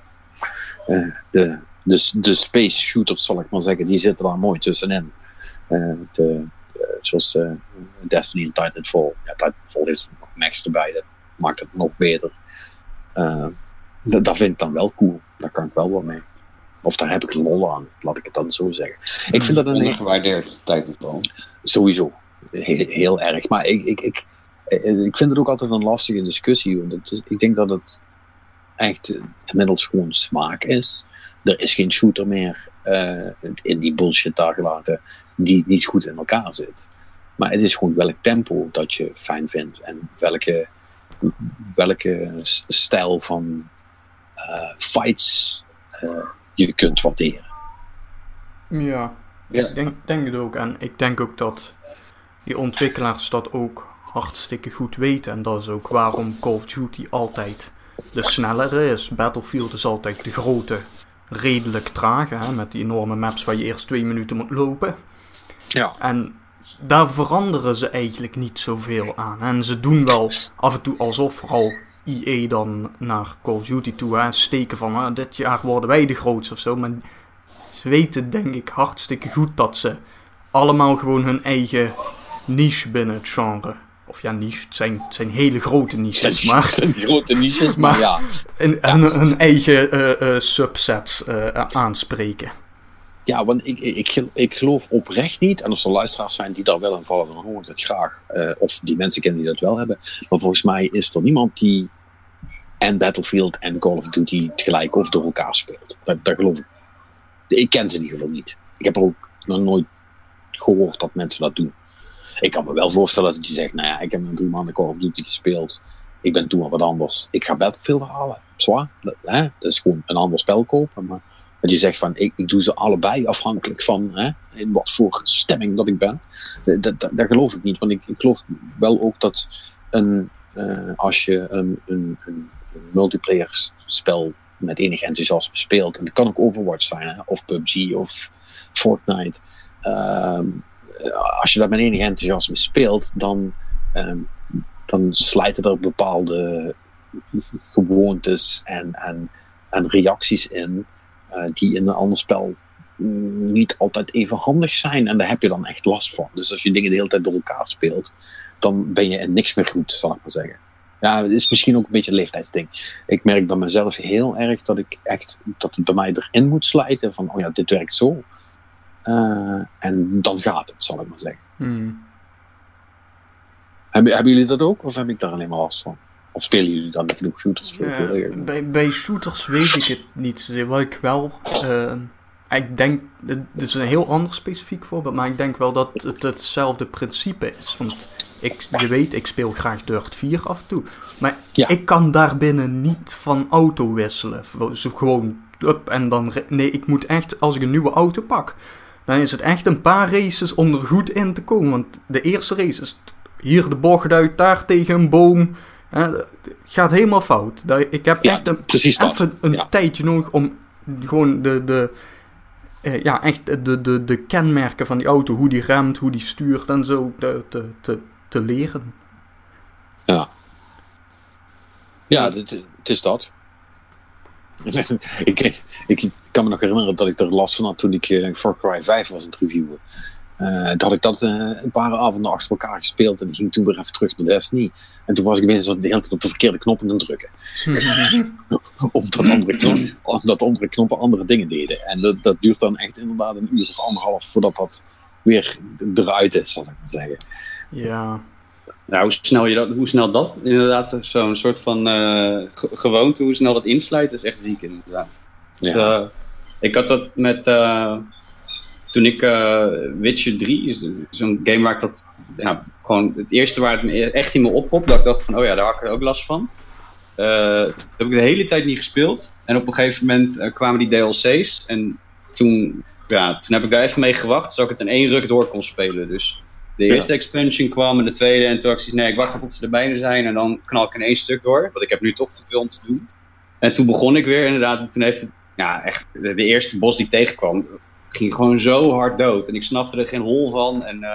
de, de, de space shooters, zal ik maar zeggen, die zitten daar mooi tussenin. Uh, de, de, zoals uh, Destiny en Titanfall. Ja, Titanfall heeft nog max erbij, dat maakt het nog beter. Uh, dat vind ik dan wel cool. Daar kan ik wel wat mee. Of daar heb ik lol aan, laat ik het dan zo zeggen. Ik vind dat een ondergewaardeerd Titanfall. Sowieso, heel, heel erg. Maar ik, ik, ik, ik vind het ook altijd een lastige discussie. Want het, ik denk dat het echt inmiddels gewoon smaak is er is geen shooter meer uh, in die bullshit daar gelaten die niet goed in elkaar zit. Maar het is gewoon welk tempo dat je fijn vindt en welke, welke stijl van uh, fights uh, je kunt waarderen. Ja, ja. ik denk, denk het ook. En ik denk ook dat die ontwikkelaars dat ook hartstikke goed weten. En dat is ook waarom Call of Duty altijd de snellere is. Battlefield is altijd de grote redelijk traag, hè, met die enorme maps waar je eerst twee minuten moet lopen. Ja. En daar veranderen ze eigenlijk niet zoveel aan. En ze doen wel af en toe alsof vooral EA dan naar Call of Duty toe hè, steken van ah, dit jaar worden wij de grootste of zo. Maar ze weten denk ik hartstikke goed dat ze allemaal gewoon hun eigen niche binnen het genre of ja, niche. Het zijn, het zijn hele grote niches, maar... Het zijn grote niches, maar, maar ja. En, ja. hun eigen uh, uh, subsets uh, aanspreken. Ja, want ik, ik, ik geloof oprecht niet, en als er luisteraars zijn die daar wel in vallen, dan hoor ik dat graag. of die mensen kennen die dat wel hebben. Maar volgens mij is er niemand die en Battlefield en Call of Duty tegelijk of door elkaar speelt. Dat, geloof ik. Ik ken ze in ieder geval niet. Ik heb er ook nog nooit gehoord dat mensen dat doen ik kan me wel voorstellen dat je zegt, nou ja, ik heb een drie maanden Call of Duty gespeeld. Ik ben toen wat anders. Ik ga Battlefield halen. Zwaar. Dat, dat is gewoon een ander spel kopen. Maar dat je zegt van, ik, ik doe ze allebei afhankelijk van hè, in wat voor stemming dat ik ben. Dat, dat, dat geloof ik niet. Want ik, geloof wel ook dat een, uh, als je een, een, een multiplayer spel met enig enthousiasme speelt. En dat kan ook Overwatch zijn, hè, of PUBG of Fortnite. Uh, als je dat met enig enthousiasme speelt, dan, um, dan slijten er bepaalde gewoontes en, en, en reacties in die in een ander spel niet altijd even handig zijn. En daar heb je dan echt last van. Dus als je dingen de hele tijd door elkaar speelt, dan ben je in niks meer goed, zal ik maar zeggen. Ja, het is misschien ook een beetje een leeftijdsding. Ik merk bij mezelf heel erg dat ik echt dat het bij mij erin moet slijten van oh ja, dit werkt zo. Uh, en dan gaat het, zal ik maar zeggen. Hmm. Hebben, hebben jullie dat ook? Of heb ik daar alleen maar last van? Of spelen jullie dan niet genoeg shooters? Ja, bij, bij shooters weet ik het niet. Wat ik wel... Uh, ik denk... Dit is een heel ander specifiek voorbeeld. Maar ik denk wel dat het hetzelfde principe is. Want ik, je weet, ik speel graag Dirt 4 af en toe. Maar Ja. ik kan daarbinnen niet van auto wisselen. Gewoon up en dan... Nee, ik moet echt... Als ik een nieuwe auto pak... Dan is het echt een paar races om er goed in te komen. Want de eerste race is hier de bocht uit, daar tegen een boom. Het gaat helemaal fout. Ik heb Ja, echt een, even een Ja. tijdje nodig om gewoon de, de, eh, ja, echt de, de, de kenmerken van die auto, hoe die remt, hoe die stuurt en zo, te, te, te, leren. Ja, dit, het is dat. ik, ik kan me nog herinneren dat ik er last van had toen ik eh, Far Cry 5 was aan het reviewen. Eh, toen had ik dat eh, een paar avonden achter elkaar gespeeld en ik ging toen weer even terug naar Destiny. En toen was ik weer zo de hele tijd op de verkeerde knoppen aan het drukken. omdat, andere knoppen, omdat andere knoppen andere dingen deden. En dat, dat duurt dan echt inderdaad een uur of anderhalf voordat dat weer eruit is, zal ik maar zeggen. ja, Nou, hoe snel, je dat, hoe snel dat inderdaad, zo'n soort van eh, ge- gewoonte, hoe snel dat insluit, is echt ziek inderdaad. Ja. Eh, ik had dat met, eh, toen ik eh, Witcher 3, is zo'n game waar ik dat, ja, gewoon het eerste waar het me echt in me oppopt, dat ik dacht van, oh ja, daar had ik er ook last van. Eh, toen heb ik de hele tijd niet gespeeld. En op een gegeven moment eh, kwamen die DLC's. En toen, ja, toen heb ik daar even mee gewacht, zodat ik het in één ruk door kon spelen. Dus de Ja. eerste expansion kwam en de tweede. En toen had ik nee, ik wacht tot ze er bijna zijn. En dan knal ik in één stuk door. Want ik heb nu toch te veel om te doen. En toen begon ik weer inderdaad. En toen heeft het, ja, echt, de, de eerste bos die ik tegenkwam, ging gewoon zo hard dood. En ik snapte er geen hol van. En uh,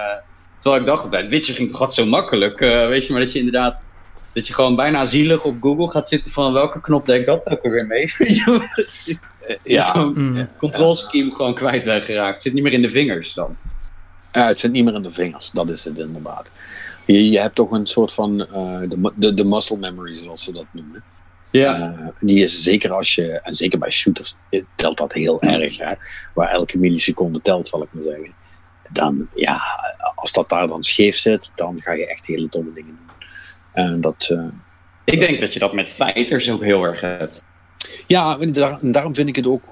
terwijl ik dacht altijd, Witcher ging toch wat zo makkelijk. Uh, weet je, maar dat je inderdaad, dat je gewoon bijna zielig op Google gaat zitten van welke knop deed dat ook alweer mee. ja. mm. Control scheme gewoon kwijt ben geraakt. Het zit niet meer in de vingers dan. Ja, het zit niet meer in de vingers, dat is het inderdaad. Je, je hebt toch een soort van uh, de, de, de muscle memory, zoals ze dat noemen. Ja. Uh, die is zeker als je, en zeker bij shooters telt dat heel erg, hè, waar elke milliseconde telt, zal ik maar zeggen. Dan, ja, als dat daar dan scheef zit, dan ga je echt hele domme dingen doen. En dat, uh, ik denk dat je dat met fighters ook heel erg hebt. Ja, en, daar, en daarom vind ik het ook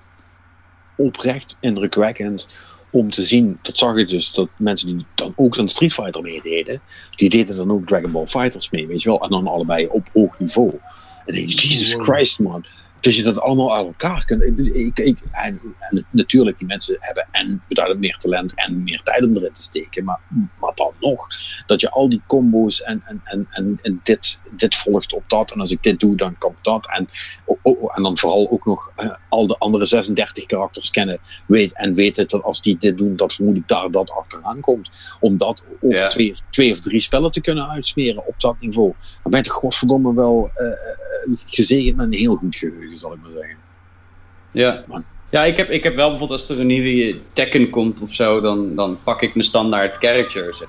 oprecht indrukwekkend om te zien, dat zag ik dus, dat mensen die dan ook aan Street Fighter meededen, die deden dan ook Dragon Ball Fighters mee, weet je wel, en dan allebei op hoog niveau. En denk je, Jesus. Christ man, dat je dat allemaal uit elkaar kunt. Ik, ik, en, en, natuurlijk, die mensen hebben en beduidend meer talent en meer tijd om erin te steken, maar, maar dan nog, dat je al die combo's en, en, en, en, en dit, dit volgt op dat, en als ik dit doe, dan komt dat, en, oh, oh, en dan vooral ook nog uh, al de andere 36 karakters kennen, weet, en weten dat als die dit doen, dat vermoed ik daar dat achteraan komt, om dat over ja. twee, twee of drie spellen te kunnen uitsmeren op dat niveau. Dan ben je godverdomme wel uh, gezegend met een heel goed geheugen, zal ik maar zeggen. Ja, Man. ja ik, heb, ik heb wel bijvoorbeeld als er een nieuwe Tekken komt of zo, dan, dan pak ik mijn standaard character. Zeg.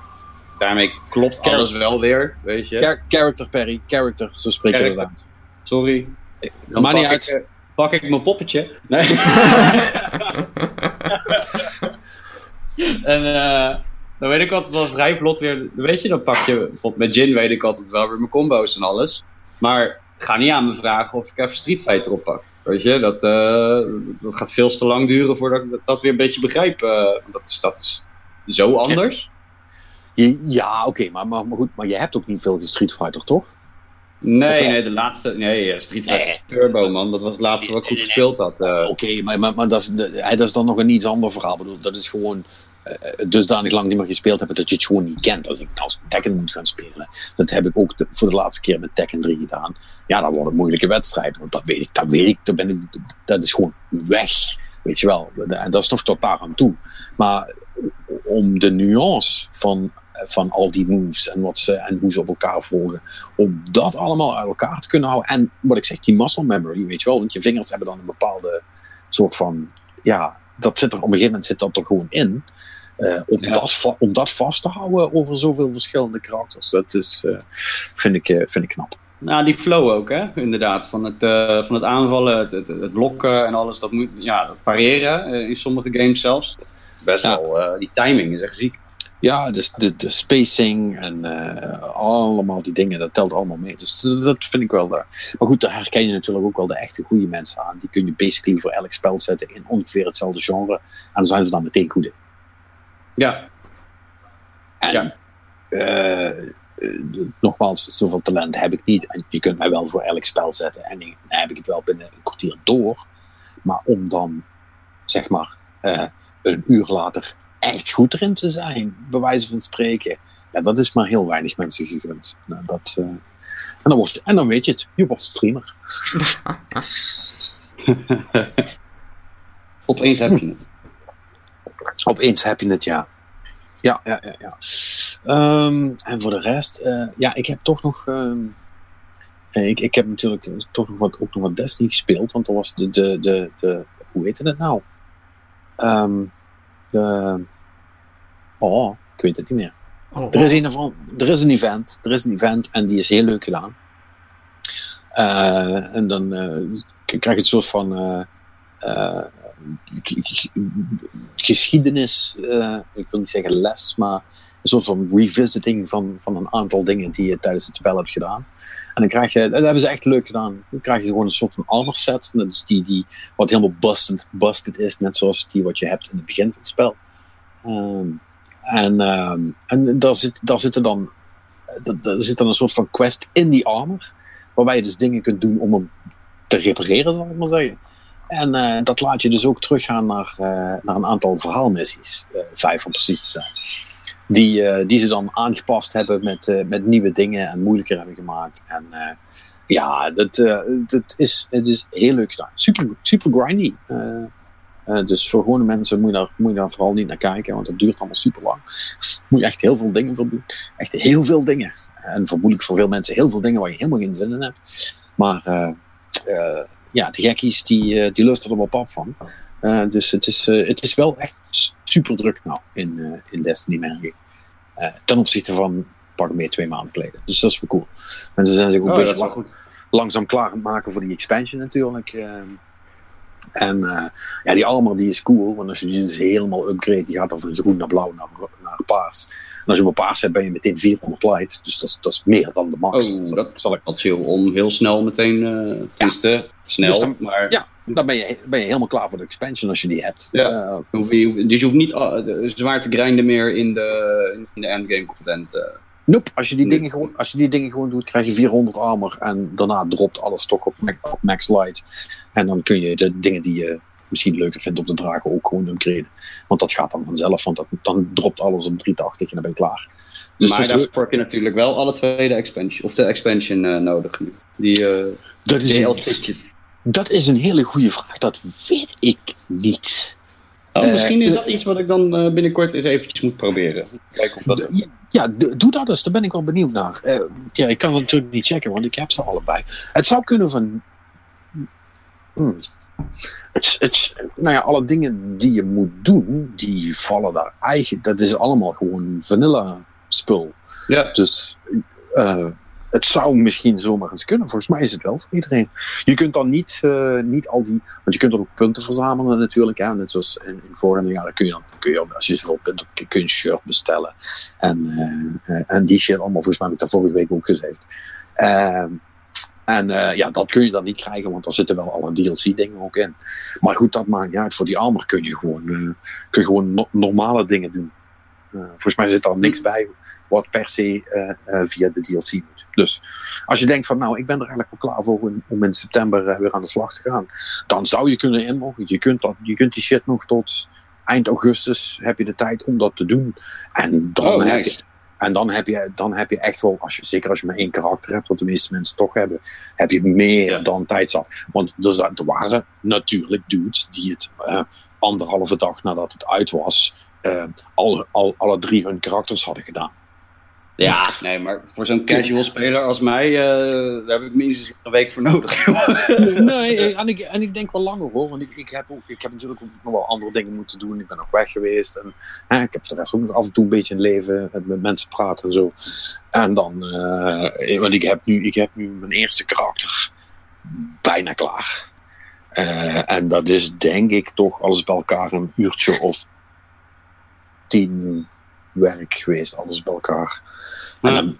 Daarmee klopt alles wel weer, weet je. Char character, Perry, character, zo dat uit. Sorry. Dan maar pak niet uit. Ik, uh, pak ik mijn poppetje. Nee. en uh, dan weet ik altijd wel vrij vlot weer, weet je, dan pak je, bijvoorbeeld met Jin weet ik altijd wel weer mijn combo's en alles. Maar ga niet aan me vragen of ik even Street Fighter oppak. Weet je, dat, uh, dat gaat veel te lang duren voordat ik dat, weer een beetje begrijp. Uh, dat, is, dat is zo anders. Ja, ja oké, okay, maar, maar, maar, goed, maar je hebt ook niet veel Street Fighter, toch? Nee, nee, de laatste. Nee, Street Fighter nee. Turbo, man. Dat was het laatste wat ik goed nee, gespeeld had. Uh. Oké, okay, maar, maar, maar dat, is, dat is dan nog een iets ander verhaal. Bedoel, dat is gewoon dusdanig lang niet meer gespeeld hebben dat je het gewoon niet kent. Als ik als Tekken moet gaan spelen, dat heb ik ook voor de laatste keer met Tekken 3 gedaan. Ja, dan wordt het moeilijke wedstrijd, want dat weet ik, dat weet ik, dat, ben ik, dat is gewoon weg. Weet je wel, en dat is nog tot daar aan toe. Maar om de nuance van, van al die moves en, wat ze, en hoe ze op elkaar volgen, om dat allemaal uit elkaar te kunnen houden. En wat ik zeg, die muscle memory, weet je wel, want je vingers hebben dan een bepaalde soort van, ja, dat zit er op een gegeven moment zit dat er gewoon in. Uh, om, ja. dat, om dat vast te houden over zoveel verschillende karakters, dat is, uh, vind, ik, uh, vind ik knap. Nou, die flow ook, hè? inderdaad. Van het, uh, van het aanvallen, het, het, het, blokken en alles. Dat moet, ja, dat pareren uh, in sommige games zelfs. Best ja. wel, uh, die timing is echt ziek. Ja, dus de, de spacing en eh, allemaal die dingen, dat telt allemaal mee. Dus dat vind ik wel. daar. maar goed, daar herken je natuurlijk ook wel de echte goede mensen aan. Die kun je basically voor elk spel zetten in ongeveer hetzelfde genre. En dan zijn ze dan meteen goed in. Ja. En, Ja. eh, eh, nogmaals, zoveel talent heb ik niet. En je kunt mij wel voor elk spel zetten. En dan heb ik het wel binnen een kwartier door. Maar om dan, zeg maar, eh, een uur later echt goed erin te zijn, bij wijze van spreken. Ja, dat is maar heel weinig mensen gegund. Nou, dat, eh, en, dan word je, en dan weet je het, je wordt streamer. Opeens heb je het. Opeens heb je het, ja. Ja, ja, ja. ja. Ehm, en voor de rest, eh, ja, ik heb toch nog. ehm, eh, ik, ik heb natuurlijk eh, toch nog wat, ook nog wat Destiny gespeeld, want er was de. de, de, de hoe heette het nou? Ehm, de, oh, ik weet het niet meer. Oh, Er is, een er is een event, er is een event en die is heel leuk gedaan. Eh, en dan eh, krijg je een soort van eh, eh, geschiedenis, eh, ik wil niet zeggen les, maar een soort van revisiting van, van een aantal dingen die je tijdens het spel hebt gedaan. En dan krijg je, dat hebben ze echt leuk gedaan. Dan krijg je gewoon een soort van armor set. Dat is die, die wat helemaal busted, busted is, net zoals die wat je hebt in het begin van het spel. Ehm, en, ehm, en daar, zit, daar dan daar zit dan een soort van quest in die armor. Waarbij je dus dingen kunt doen om hem te repareren, zal ik maar zeggen. En eh, dat laat je dus ook teruggaan naar, eh, naar een aantal verhaalmissies. eh, vijf om precies te zijn. Die, die ze dan aangepast hebben met, met nieuwe dingen en moeilijker hebben gemaakt. En ja, dat, dat is, het is heel leuk gedaan. Super, super grindy. Dus voor gewone mensen moet je, daar, moet je daar vooral niet naar kijken, want het duurt allemaal super lang. Moet je echt heel veel dingen voor doen. Echt heel veel dingen. En vermoedelijk voor veel mensen heel veel dingen waar je helemaal geen zin in hebt. Maar ja, de gekkies die, eh, die lusten er wel pap van. Eh, dus het is, eh, het is wel echt super druk nou in, in Destiny. Eh, ten opzichte van pak meer twee maanden geleden. Dus dat is wel cool. En ze zijn zich ook Oh, lang- goed. langzaam klaar aan het maken voor die expansion natuurlijk. en ja, die armor die is cool, want als je die dus helemaal upgrade, die gaat dan van groen naar blauw naar, naar paars. En als je op paars hebt, ben je meteen 400 light. Dus dat is, dat is meer dan de max. Oh, dat- zal ik, chill om heel snel meteen, eh tenminste, snel, Dus dan- maar ja. dan ben je, ben je helemaal klaar voor de expansion als je die hebt. Ja. Eh, dus je hoeft niet de- zwaar te grinden meer in de, in de endgame content. eh. nope, als je, die Nee. dingen gewoon, als je die dingen gewoon doet, krijg je 400 armor. En daarna dropt alles toch op max light. En dan kun je de dingen die je misschien leuker vindt op de draken ook gewoon upgraden. Want dat gaat dan vanzelf, want dat, dan dropt alles op 380 en dan ben je klaar. Dus maar daarvoor heb je natuurlijk wel alle twee de expansion, of de expansion eh, nodig nu. Die eh dat, is een, dat is een hele goede vraag. Dat weet ik niet. Oh, Eh, misschien is dat iets wat ik dan binnenkort eens eventjes moet proberen. Kijken of dat... Ja, doe dat eens. Daar ben ik wel benieuwd naar. Ja, ik kan het natuurlijk niet checken, want ik heb ze allebei. Het zou kunnen van... Hmm. Het, het, nou ja, alle dingen die je moet doen, die vallen daar eigenlijk... Dat is allemaal gewoon vanilla spul. Ja. Dus eh, het zou misschien zomaar eens kunnen. Volgens mij is het wel voor iedereen. Je kunt dan niet, eh, niet al die. Want je kunt er ook punten verzamelen natuurlijk. Hè. Net zoals in, in vorige jaren kun je dan, kun je, als je zoveel punten hebt, kun je een shirt bestellen. En, eh, en die shit allemaal. Volgens mij heb ik dat vorige week ook gezegd. Ehm, en eh, ja, dat kun je dan niet krijgen, want er zitten wel alle DLC-dingen ook in. Maar goed, dat maakt niet uit. Voor die armor kun je gewoon, eh, kun je gewoon no- normale dingen doen. Eh, volgens mij zit daar niks bij wat per se via de DLC moet. Dus als je denkt van nou, ik ben er eigenlijk wel klaar voor om, om in september weer aan de slag te gaan, dan zou je kunnen inloggen. Je kunt, dat, je kunt die shit nog tot eind augustus heb je de tijd om dat te doen. En dan, Oh, heb, je, nice. En dan, heb, je, dan heb je echt wel, als je, zeker als je maar één karakter hebt, wat de meeste mensen toch hebben, heb je meer Ja. dan tijd zat. Want er, er waren natuurlijk dudes die het eh, anderhalve dag nadat het uit was, eh, al, al, alle drie hun karakters hadden gedaan. Ja, nee, maar voor zo'n casual speler als mij, eh, daar heb ik minstens een week voor nodig. nee, en ik, en ik denk wel langer hoor. Want ik, ik, heb ook, ik heb natuurlijk ook nog wel andere dingen moeten doen. Ik ben nog weg geweest. En hè, ik heb de rest ook nog af en toe een beetje een leven. Met, mensen praten en zo. En dan, eh, want ik heb, nu, ik heb nu mijn eerste karakter bijna klaar. Eh, en dat is denk ik toch alles bij elkaar een uurtje of tien, werk geweest, alles bij elkaar. En, dan,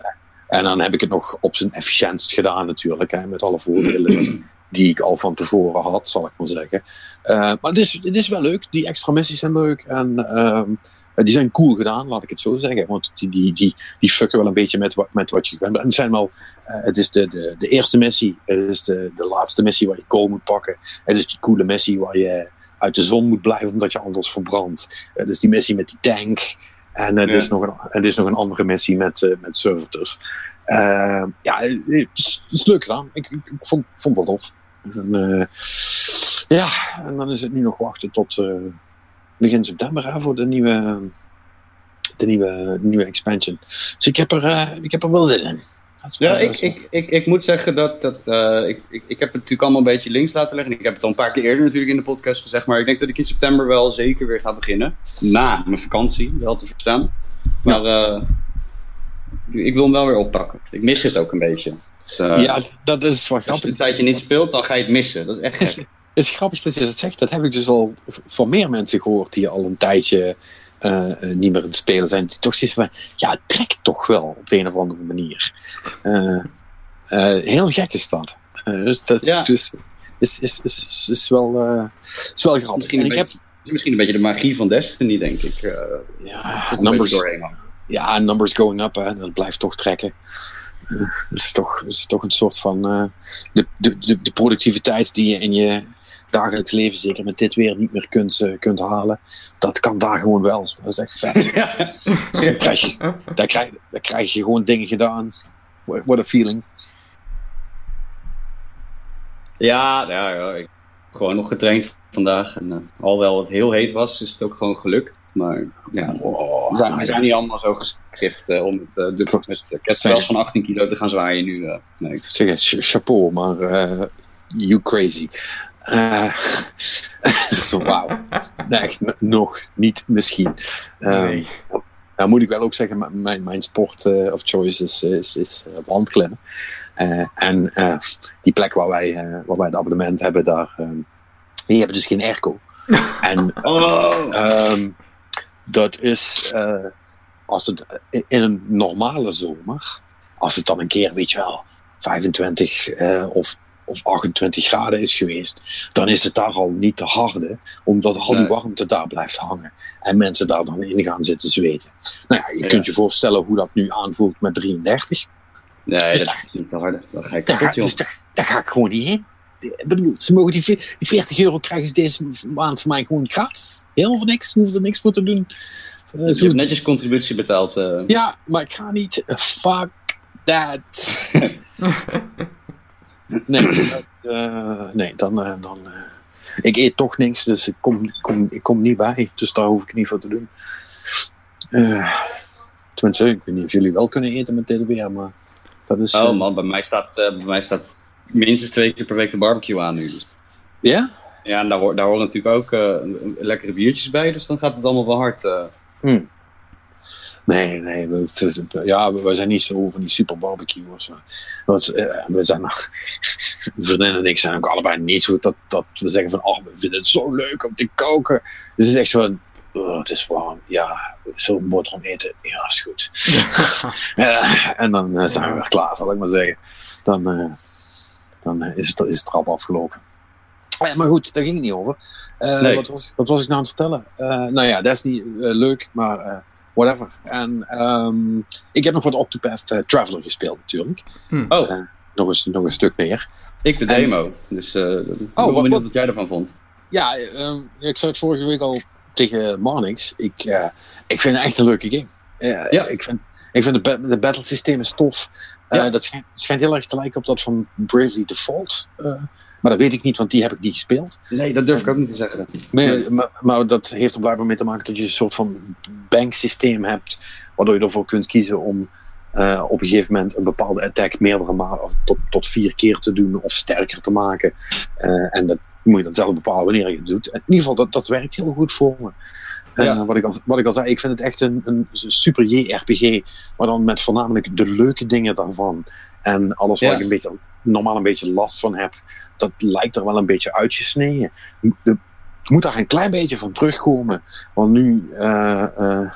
en dan heb ik het nog op zijn efficiëntst gedaan natuurlijk, hè, met alle voordelen die ik al van tevoren had, zal ik maar zeggen. Uh, maar het is, het is wel leuk, die extra missies zijn leuk en uh, die zijn cool gedaan, laat ik het zo zeggen. Want die, die, die, die fucken wel een beetje met, wat, met wat je gewend bent. En het, zijn wel, uh, het is de, de, de eerste missie, het is de, de laatste missie waar je kool moet pakken. Het is die coole missie waar je uit de zon moet blijven omdat je anders verbrandt. Het is die missie met die tank. En het, ja. is, nog een, het is nog een andere missie met, uh, met servitors. Uh, ja, het is, het is, leuk gedaan. Ik, ik, ik vond, vond het wel tof. En, uh, ja, en dan is het nu nog wachten tot begin september hè, voor de nieuwe, de nieuwe, de nieuwe expansion. Dus ik heb er, ik heb er wel zin in. Ja, ik, ik, ik, ik moet zeggen dat, dat uh, ik, ik, ik heb het natuurlijk allemaal een beetje links laten leggen. Ik heb het al een paar keer eerder natuurlijk in de podcast gezegd. Maar ik denk dat ik in september wel zeker weer ga beginnen. Na mijn vakantie, wel te verstaan. Maar uh, ik wil hem wel weer oppakken. Ik mis het ook een beetje. Dus, uh, ja, dat is wel grappig. Als je een tijdje niet speelt, dan ga je het missen. Dat is echt gek. Het is grappig dat je dat zegt. Dat heb ik dus al van meer mensen gehoord die al een tijdje uh, niet meer aan het spelen zijn. Die toch zitten van, ja, het trekt toch wel op de een of andere manier. Uh, heel gek is dat. dus dat ja. dus, is, is, is, is, wel, is wel grappig. Misschien, en ik heb, misschien een beetje de magie van Destiny, denk ik. ja, numbers, ja, numbers going up, hè, dat blijft toch trekken. Het is, toch, is toch een soort van. Uh, de, de, de, productiviteit die je in je dagelijks leven, zeker met dit weer, niet meer kunt, uh, kunt halen. Dat kan daar gewoon wel. Dat is echt vet. Ja. dan, krijg je, dan, krijg, je gewoon dingen gedaan. What a feeling. Ja, ja, ja ik gewoon nog getraind vandaag. En uh, alhoewel het heel heet was, is het ook gewoon gelukt. Maar ja, oh, we, zijn, we zijn niet allemaal zo geschift uh, om met, uh, de, met kettlebells van 18 kilo te gaan zwaaien nu. Uh, nee. Ik zeg chapeau, maar you crazy. Wauw. nee, echt nog niet misschien. Nee. Um, nou moet ik wel ook zeggen, mijn, mijn sport of choice is, is, is wandklimmen. en die plek waar wij, waar wij het abonnement hebben, daar, die hebben dus geen airco. en oh. um, dat is uh, als het in een normale zomer, als het dan een keer, weet je wel, 25 uh, of, of 28 graden is geweest, dan is het daar al niet te harde, omdat al die warmte daar blijft hangen en mensen daar dan in gaan zitten zweten. Nou ja, je ja. kunt je voorstellen hoe dat nu aanvoelt met 33. Nee, dus dat is niet te harde. Dan ga ik kapot, dus daar, daar ga ik gewoon niet heen bedoel, ze mogen die, die 40 euro krijgen ze deze maand voor mij gewoon gratis. Heel voor niks, hoeven er niks voor te doen. Uh, je hebt netjes contributie betaald. Uh. Ja, maar ik ga niet. Fuck that. nee, uh, nee, dan. dan ik eet toch niks, dus ik kom, kom, ik kom niet bij. Dus daar hoef ik niet voor te doen. tenminste, ik weet niet of jullie wel kunnen eten met weer, maar. Dat is, oh man, bij mij staat, bij mij staat minstens twee keer per week de barbecue aan nu. Dus. Ja? Ja, en daar, daar horen natuurlijk ook uh, lekkere biertjes bij, dus dan gaat het allemaal wel hard. Uh. Hmm. Nee, nee, we, ja, we zijn niet zo van die super barbecuers. Want, uh, we zijn nog, vriendin en ik zijn ook allebei niet zo dat, dat we zeggen van, oh, we vinden het zo leuk om te koken. Dus het is echt zo van, oh, het is warm, ja, zo'n boterham eten, ja, is goed. en dan zijn we weer klaar, zal ik maar zeggen. Dan, dan is het, is het trap afgelopen. Ja, maar goed, daar ging het niet over. Uh, nee. wat, was, wat was ik nou aan het vertellen? Uh, nou ja, dat is niet uh, leuk, maar whatever. En um, ik heb nog wat Octopath Traveler gespeeld natuurlijk. Hmm. Oh. nog, een, nog een stuk meer. Ik de demo, en, dus uh, oh, wat, wat, wat jij ervan vond. Ja, um, ik zei het vorige week al tegen Marnix. Ik, ik vind het echt een leuke game. ja. Ik vind, ik vind de, de battle systeem is tof. Ja. Uh, dat schijnt, schijnt, heel erg te lijken op dat van Bravely Default. Uh, maar dat weet ik niet, want die heb ik niet gespeeld. Nee, dat durf ik ook niet te zeggen. Maar, maar, maar, dat heeft er blijkbaar mee te maken dat je een soort van banksysteem hebt. Waardoor je ervoor kunt kiezen om uh, op een gegeven moment een bepaalde attack meerdere malen of tot, tot vier keer te doen of sterker te maken. en dat moet je dan zelf bepalen wanneer je het doet. In ieder geval, dat, dat werkt heel goed voor me. Ja. Uh, wat, ik al, wat ik al zei, ik vind het echt een, een super JRPG, maar dan met voornamelijk de leuke dingen daarvan. En alles waar yes. ik een beetje, normaal een beetje last van heb, dat lijkt er wel een beetje uitgesneden. De, moet daar een klein beetje van terugkomen. Want nu, uh, uh,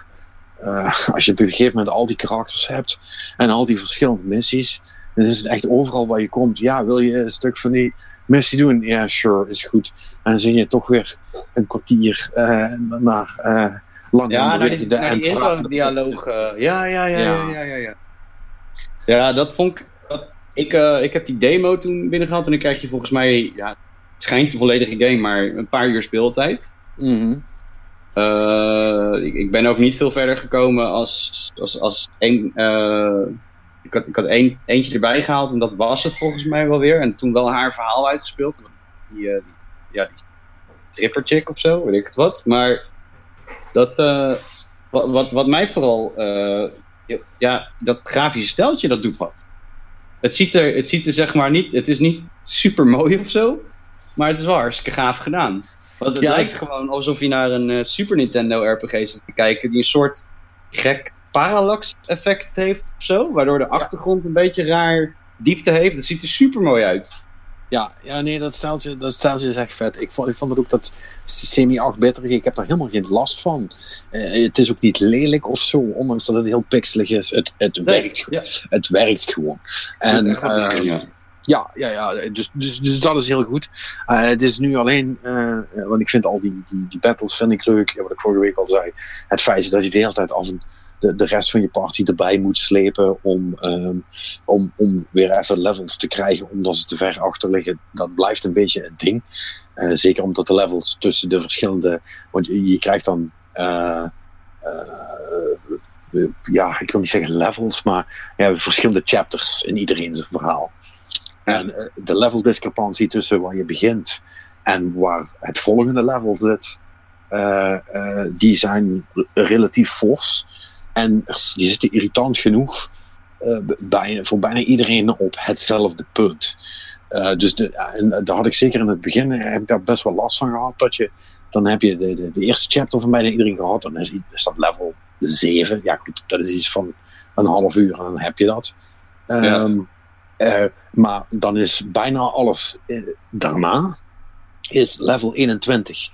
eh, als je op een gegeven moment al die karakters hebt en al die verschillende missies, dan is het echt overal waar je komt. Ja, wil je een stuk van die missie doen? Ja, sure, is goed. En dan zit je toch weer een kwartier uh, naar uh, lang ja, naar die, naar die dialoog. Uh, ja, ja, ja, ja, ja, ja, ja. Ja, dat vond ik. Dat, ik, ik heb die demo toen binnengehaald en dan krijg je volgens mij, ja, het schijnt een volledige game, maar een paar uur speeltijd. Mm ik, ik, ben ook niet veel verder gekomen als, als, als één. Ik had, ik had eentje erbij gehaald en dat was het volgens mij wel weer. En toen wel haar verhaal uitgespeeld. Die, die, ja, die stripper chick of zo, weet ik het wat. Maar dat, uh, wat, wat, wat, mij vooral, uh, ja, dat grafische steltje, dat doet wat. Het ziet er, het ziet er zeg maar niet, het is niet super mooi of zo, maar het is wel hartstikke gaaf gedaan. Want het ja, lijkt gewoon alsof je naar een uh, Super Nintendo RPG zit te kijken, die een soort gek parallax effect heeft of zo, waardoor de achtergrond een beetje raar diepte heeft. Het ziet er super mooi uit. Ja, ja, nee, dat steltje, dat steltje is echt vet. Ik vond, ik vond het ook dat semi-8-bitterige, ik heb daar helemaal geen last van. Uh, het is ook niet lelijk of zo, ondanks dat het heel pixelig is. Het, het, werkt, ja. het werkt gewoon. En, uh, ja. Ja, ja, ja. Dus, dus, dus dat is heel goed. Uh, het is nu alleen, uh, want ik vind al die, die, die battles vind ik leuk. Wat ik vorige week al zei. Het feit dat je de hele tijd af en de, rest van je party erbij moet slepen om, um, om, om weer even levels te krijgen omdat ze te ver achter liggen. Dat blijft een beetje een ding. Uh, zeker omdat de levels tussen de verschillende. Want je, krijgt dan. Uh, uh, ja, ik wil niet zeggen levels, maar ja, verschillende chapters in iedereen zijn verhaal. En de level discrepantie tussen waar je begint en waar het volgende level zit, die zijn relatief fors. En die zitten irritant genoeg uh, bij, voor bijna iedereen op hetzelfde punt. Uh, dus de, en daar had ik zeker in het begin heb ik daar best wel last van gehad. Dat je, dan heb je de, de, de eerste chapter van bijna iedereen gehad. Dan is, is, dat level 7. Ja goed, dat is iets van een half uur en dan heb je dat. Um, uh, maar dan is bijna alles daarna is level 21.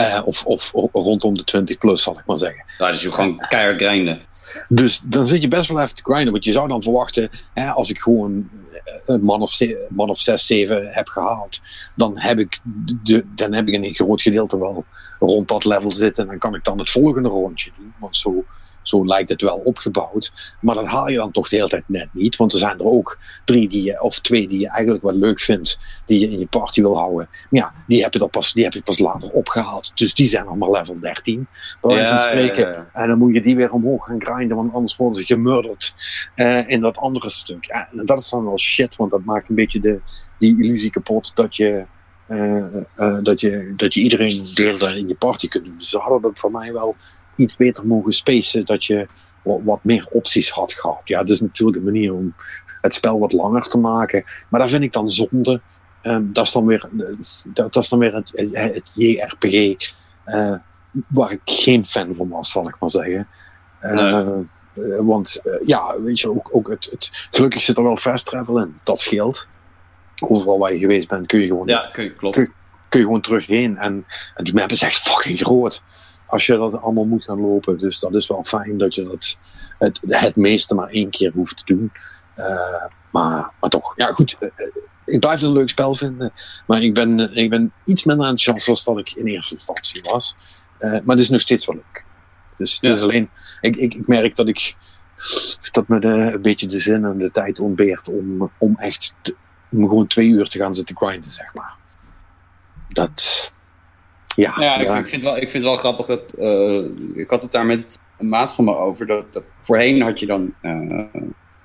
Uh, of, of, rondom de 20 plus, zal ik maar zeggen. Ja, dus je gewoon keihard grinden. Dus dan zit je best wel even te grinden. Want je zou dan verwachten, hè, als ik gewoon een man of, man of 6, 7 heb gehaald, dan heb, ik de, dan heb ik een groot gedeelte wel rond dat level zitten. En dan kan ik dan het volgende rondje doen. Want zo zo lijkt het wel opgebouwd. Maar dat haal je dan toch de hele tijd net niet. Want er zijn er ook drie die je, of twee die je eigenlijk wel leuk vindt. Die je in je party wil houden. Maar ja, die heb je, dan pas, die heb je pas later opgehaald. Dus die zijn nog maar level 13. Bij wijze spreken. Ja, ja, en dan moet je die weer omhoog gaan grinden. Want anders worden ze gemurderd uh, in dat andere stuk. Ja, en dat is dan wel shit. Want dat maakt een beetje de, die illusie kapot dat je. Uh, uh, dat, je, dat je iedereen deel in je party kunt doen. Dus ze hadden dat voor mij wel iets beter mogen spacen, dat je wat, wat, meer opties had gehad. Ja, dat is natuurlijk een manier om het spel wat langer te maken. Maar daar vind ik dan zonde. Um, dat, is dan weer, dat, dat is dan weer het, het JRPG uh, waar ik geen fan van was, zal ik maar zeggen. Uh, nee. want ja, weet je, ook, ook het, het, gelukkig zit er wel fast travel in. Dat scheelt. Overal waar je geweest bent kun je gewoon, ja, kun je, klopt. Kun, kun je gewoon terug heen. En, en die map is echt fucking groot als je dat allemaal moet gaan lopen. Dus dat is wel fijn dat je dat het, het meeste maar één keer hoeft te doen. Uh, maar, maar toch, ja goed. Uh, ik blijf het een leuk spel vinden. Maar ik ben, ik ben iets minder enthousiast dan ik in eerste instantie was. Maar het is nog steeds wel leuk. Dus het ja. is alleen, ik, ik, ik merk dat ik dat me de, een beetje de zin en de tijd ontbeert om, om echt te, om gewoon twee uur te gaan zitten grinden, zeg maar. Dat, ja, ja, Ik, ik, vind wel, ik vind het wel grappig dat. Uh, ik had het daar met een maat van me over. Dat, dat voorheen had je dan uh,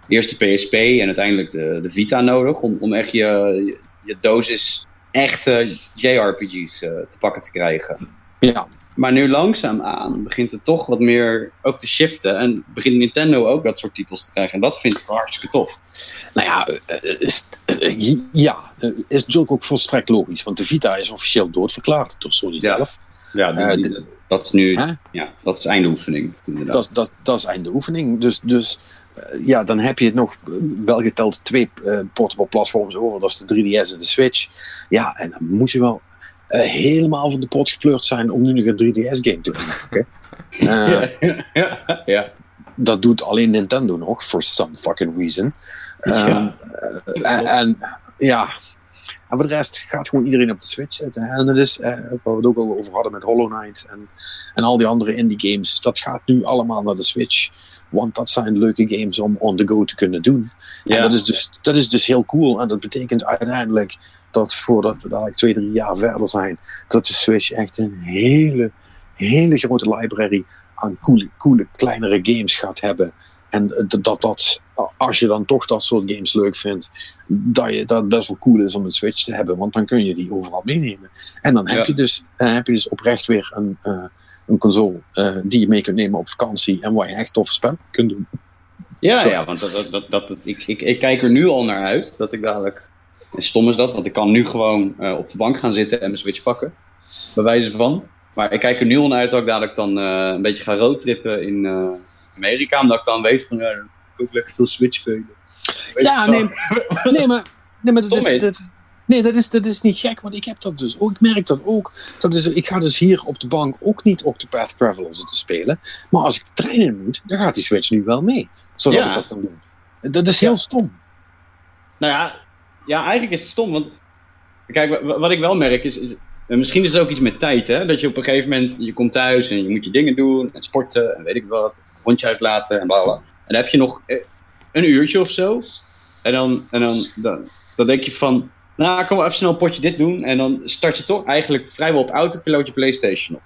eerst de PSP en uiteindelijk de, de Vita nodig. Om, om echt je, je, je dosis echte JRPG's uh, te pakken te krijgen. Ja. Maar nu langzaamaan begint het toch wat meer ook te shiften. En begint Nintendo ook dat soort titels te krijgen. En dat vind ik hartstikke tof. Nou ja, is, ja, is natuurlijk ook volstrekt logisch. Want de Vita is officieel doodverklaard door Sony ja. zelf. Ja, dat is nu ja, dat is einde oefening. Dat, dat, dat is einde oefening. Dus, dus ja, dan heb je nog wel geteld twee uh, portable platforms over. Dat is de 3DS en de Switch. Ja, en dan moet je wel uh, helemaal van de pot gepleurd zijn om nu nog een 3DS-game te maken. Eh, ja, ja. Dat doet alleen Nintendo nog, for some fucking reason. Ja. Ehm, eh, en, en ja, en voor de rest gaat gewoon iedereen op de Switch zitten. En dat is, eh, waar we het ook al over hadden met Hollow Knight en, en al die andere indie games, dat gaat nu allemaal naar de Switch. Want dat zijn leuke games om on the go te kunnen doen. En Ja. dat is, dus, dat is dus heel cool. En dat betekent uiteindelijk dat voordat we dadelijk twee, drie jaar verder zijn, dat de Switch echt een hele, hele grote library aan coole, coole kleinere games gaat hebben. En dat, dat, als je dan toch dat soort games leuk vindt, dat, je, dat het best wel cool is om een Switch te hebben. Want dan kun je die overal meenemen. En dan heb, Ja. je, dus, dan heb je dus oprecht weer een, eh, een console eh, die je mee kunt nemen op vakantie. En waar je echt toffe spellen kunt doen. Ja, ja want dat, dat, dat- ik, ik, ik kijk er nu al naar uit dat ik dadelijk. En stom is dat, want ik kan nu gewoon eh, op de bank gaan zitten en mijn Switch pakken. Bij wijze van. Maar ik kijk er nu al naar uit dat ik dadelijk dan eh, een beetje ga roadtrippen in eh, Amerika. Omdat ik dan weet van ja, dan kan ik ook lekker veel Switch spelen. Ja, nee, nee, maar, nee, maar dat, is, dat, nee, dat, is, dat is niet gek, want ik heb dat dus ook. Ik merk dat ook. Dat is, ik ga dus hier op de bank ook niet Octopath Traveler zitten spelen. Maar als ik in moet, dan gaat die Switch nu wel mee. Zodat Ja. ik dat kan doen. Dat is heel Ja. stom. Nou ja, ja, eigenlijk is het stom. Want kijk, wa- wa- wat ik wel merk is, en misschien is het ook iets met tijd, hè? Dat je op een gegeven moment, je komt thuis en je moet je dingen doen en sporten en weet ik wat, hondje uitlaten en bla bla. En dan heb je nog eh, een uurtje of zo. En dan, en dan, dan, dan denk je van, nou, kom maar even snel een potje dit doen. En dan start je toch eigenlijk vrijwel op autopiloot je Playstation op.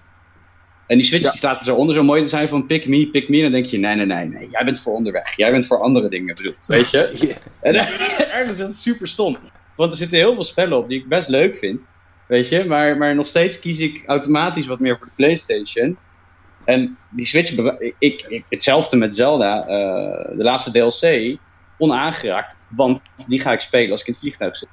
En die switch Ja. die staat er zo onder zo mooi te zijn van pick me, pick me. En dan denk je, nee, nee, nee, nee, jij bent voor onderweg. Jij bent voor andere dingen bedoeld, weet je? En ergens is het super stom. Want er zitten heel veel spellen op die ik best leuk vind. Weet je, maar, maar nog steeds kies ik automatisch wat meer voor de PlayStation. En die Switch, ik, hetzelfde met Zelda, eh, de laatste DLC, onaangeraakt. Want die ga ik spelen als ik in het vliegtuig zit.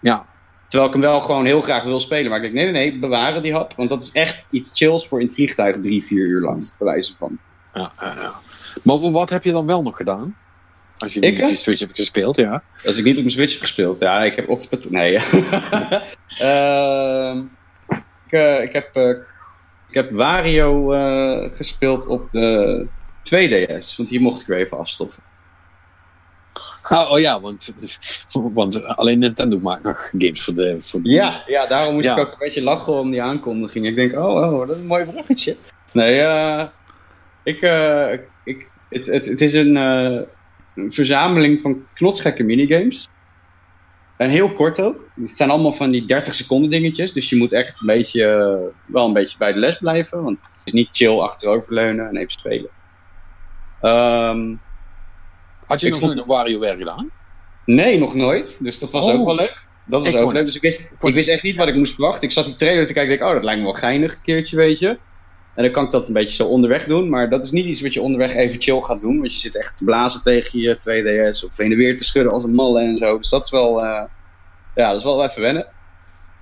Ja, Terwijl ik hem wel gewoon heel graag wil spelen. Maar ik denk, nee, nee, nee, bewaren die hap. Want dat is echt iets chills voor in het vliegtuig drie, vier uur lang. Bij wijze van. ja, ja, ja. Maar wat heb je dan wel nog gedaan? Als je Ik, die hè? Switch hebt gespeeld, ja. Als ik niet op mijn Switch heb gespeeld. Ja, ik heb Octopath... Nee. Ehm, ik, eh, ik, heb, eh, ik heb Wario eh, gespeeld op de 2DS. Want hier mocht ik weer even afstoffen. Oh, oh ja, want, want alleen Nintendo maakt nog games voor de... Voor de Ja, ja daarom moest Ja. ik ook een beetje lachen om die aankondiging. Ik denk, oh, oh dat is een mooi bruggetje. Nee, eh, ik, ik, het, het, het is een, eh, een verzameling van knotsgekke minigames. En heel kort ook. Het zijn allemaal van die 30 seconden dingetjes. Dus je moet echt een beetje, wel een beetje bij de les blijven. Want het is niet chill achteroverleunen en even spelen. Ehm, Had je Ik nog vond- nooit een WarioWare gedaan? Nee, nog nooit. Dus dat was Oh. ook wel leuk. Dat was Ik ook kon- leuk. Dus ik wist, ik wist echt niet wat ik moest verwachten. Ik zat die trailer te kijken en ik dacht, oh, dat lijkt me wel geinig een keertje, weet je. En dan kan ik dat een beetje zo onderweg doen. Maar dat is niet iets wat je onderweg even chill gaat doen. Want je zit echt te blazen tegen je 2DS of heen en weer te schudden als een malle en zo. Dus dat is wel, eh, ja, dat is wel even wennen.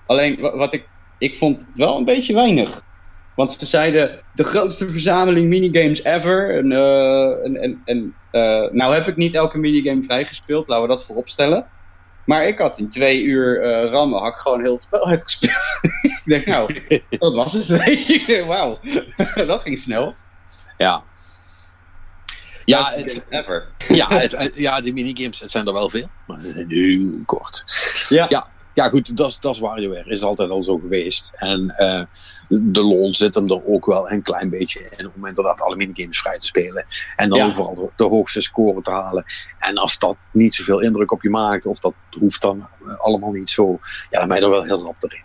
Alleen, wa- wat ik, ik vond het wel een beetje weinig. Want ze zeiden, de grootste verzameling minigames ever. En, eh, en, en, en eh, nou heb ik niet elke minigame vrijgespeeld, laten we dat voorop stellen. Maar ik had in twee uur eh rammen, had ik gewoon heel het spel uitgespeeld. ik denk, nou, dat was het. Wauw, dat ging snel. Ja. Ja, het, ever. ja, het, ja, die minigames het zijn er wel veel, maar heel kort. Ja. Ja, ja goed, dat is- WarioWare. Is altijd al zo geweest. En eh, de lol zit hem er ook wel een klein beetje in. Op het moment dat alle minigames vrij te spelen. En dan Ja. vooral de, hoogste score te halen. En als dat niet zoveel indruk op je maakt, of dat hoeft dan eh, allemaal niet zo. Ja, dan ben je er wel heel rap erin.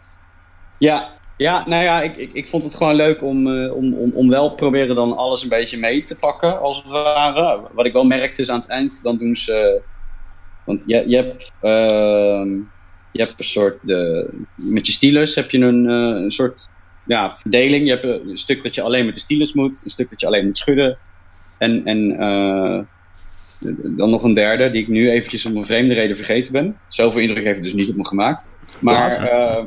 Ja, ja nou ja, ik, ik, ik vond het gewoon leuk om, eh, om, om, om wel proberen dan alles een beetje mee te pakken, als het ware. Wat ik wel merkte is aan het eind, dan doen ze... Want je, je, hebt, ehm, je hebt een soort... De, met je stylus heb je een, eh, een soort ja, verdeling. Je hebt een, stuk dat je alleen met de stylus moet, een stuk dat je alleen moet schudden. En, en eh, dan nog een derde, die ik nu eventjes om een vreemde reden vergeten ben. Zoveel indruk heeft het dus niet op me gemaakt. Maar... Eh,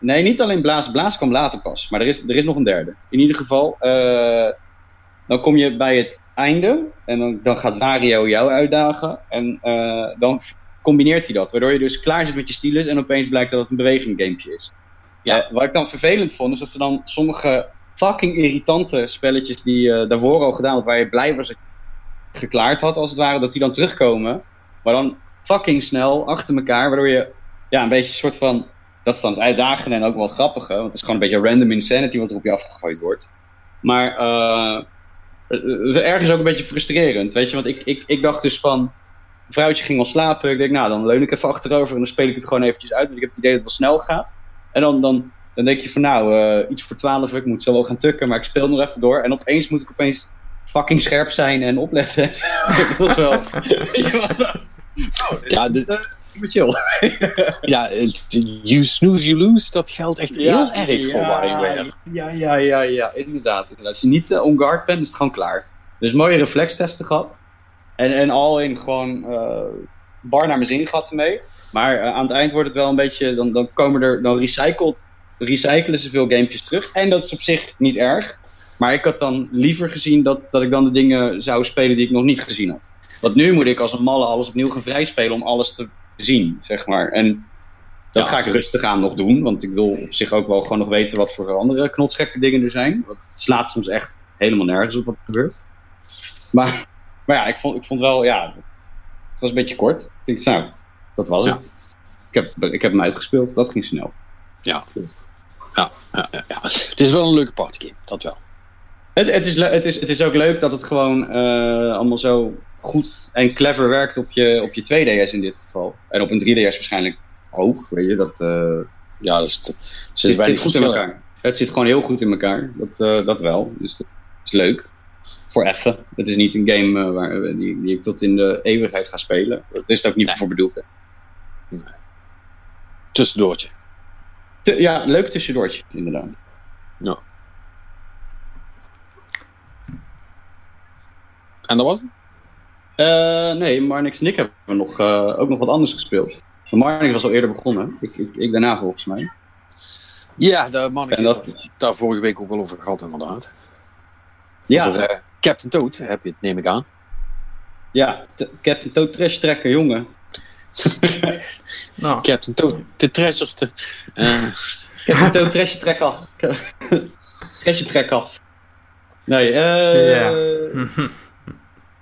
Nee, niet alleen blazen. Blazen kwam later pas. Maar er is, er is nog een derde. In ieder geval, dan kom je bij het einde. En dan, dan gaat Wario jou uitdagen. En dan combineert hij dat. Waardoor je dus klaar zit met je stylus. En opeens blijkt dat het een beweging gamepje is. Ja. Eh, wat ik dan vervelend vond, is dat ze dan sommige fucking irritante spelletjes die je daarvoor al gedaan had, waar je blij was dat je geklaard had, als het ware, dat die dan terugkomen. Maar dan fucking snel achter elkaar, waardoor je ja, een beetje een soort van. Dat is dan het uitdagende en ook wel het grappige, want het is gewoon een beetje random insanity wat er op je afgegooid wordt. Maar eh, het is ergens ook een beetje frustrerend, weet je, want ik, ik, ik dacht dus van. Een vrouwtje ging al slapen. Ik denk, nou, dan leun ik even achterover en dan speel ik het gewoon eventjes uit. Want ik heb het idee dat het wel snel gaat. En dan, dan, dan denk je van, nou, eh, iets voor 12, ik moet zo wel gaan tukken, maar ik speel nog even door. En opeens moet ik opeens fucking scherp zijn en opletten. dat is wel. oh, Ja, dit- eh, chill. Ja, eh, you snooze, you lose. Dat geldt echt heel erg voor WarioWare. Ja, ja, ja, ja, inderdaad, inderdaad. Als je niet on guard bent, is het gewoon klaar. Dus mooie reflextesten gehad. En, en al in gewoon eh, bar naar mijn zin gehad ermee. Maar eh, aan het eind wordt het wel een beetje, dan, dan komen er, dan recycled, recyclen ze veel gamepjes terug. En dat is op zich niet erg. Maar ik had dan liever gezien dat, dat ik dan de dingen zou spelen die ik nog niet gezien had. Want nu moet ik als een malle alles opnieuw gaan vrijspelen om alles te zien, zeg maar. En dat Ja. ga ik rustig aan nog doen, want ik wil op zich ook wel gewoon nog weten wat voor andere knotsgekke dingen er zijn. Want het slaat soms echt helemaal nergens op wat er gebeurt. Maar, maar ja, ik vond, ik vond wel, ja, het was een beetje kort. Ik nou, dat was Ja. het. Ik heb, ik heb hem uitgespeeld, dat ging snel. Ja. Ja, ja, ja. Het is wel een leuke partygame, dat wel. Het, het, is, het, is, het is ook leuk dat het gewoon eh, allemaal zo goed en clever werkt op je, op je 2DS in dit geval. En op een 3DS waarschijnlijk ook, weet je. Dat eh, Ja, dat is te- zit, goed in elkaar. Het zit gewoon heel goed in elkaar. Dat, eh, dat wel. Dus dat is leuk. Voor even. Het is niet een game eh, waar, die, die ik tot in de eeuwigheid ga spelen. Dat is het ook niet Nee. voor bedoeld. hè. Tussendoortje. Ja, leuk tussendoortje, inderdaad. Ja. En dat was het? Eh, nee, Marnix en ik hebben nog, eh, ook nog wat anders gespeeld. Marnix was al eerder begonnen. Ik, ik, ik daarna volgens mij. Ja, daar En dat- daar vorige week ook wel over gehad, inderdaad. Ja, Over eh, Captain Toad heb je het, neem ik aan. ja Captain Toad Trash trekken, jongen. Nou, Captain Toad, de treacherste. Eh, Captain Toad Trash trek af. Trash trek af. Nee, eh...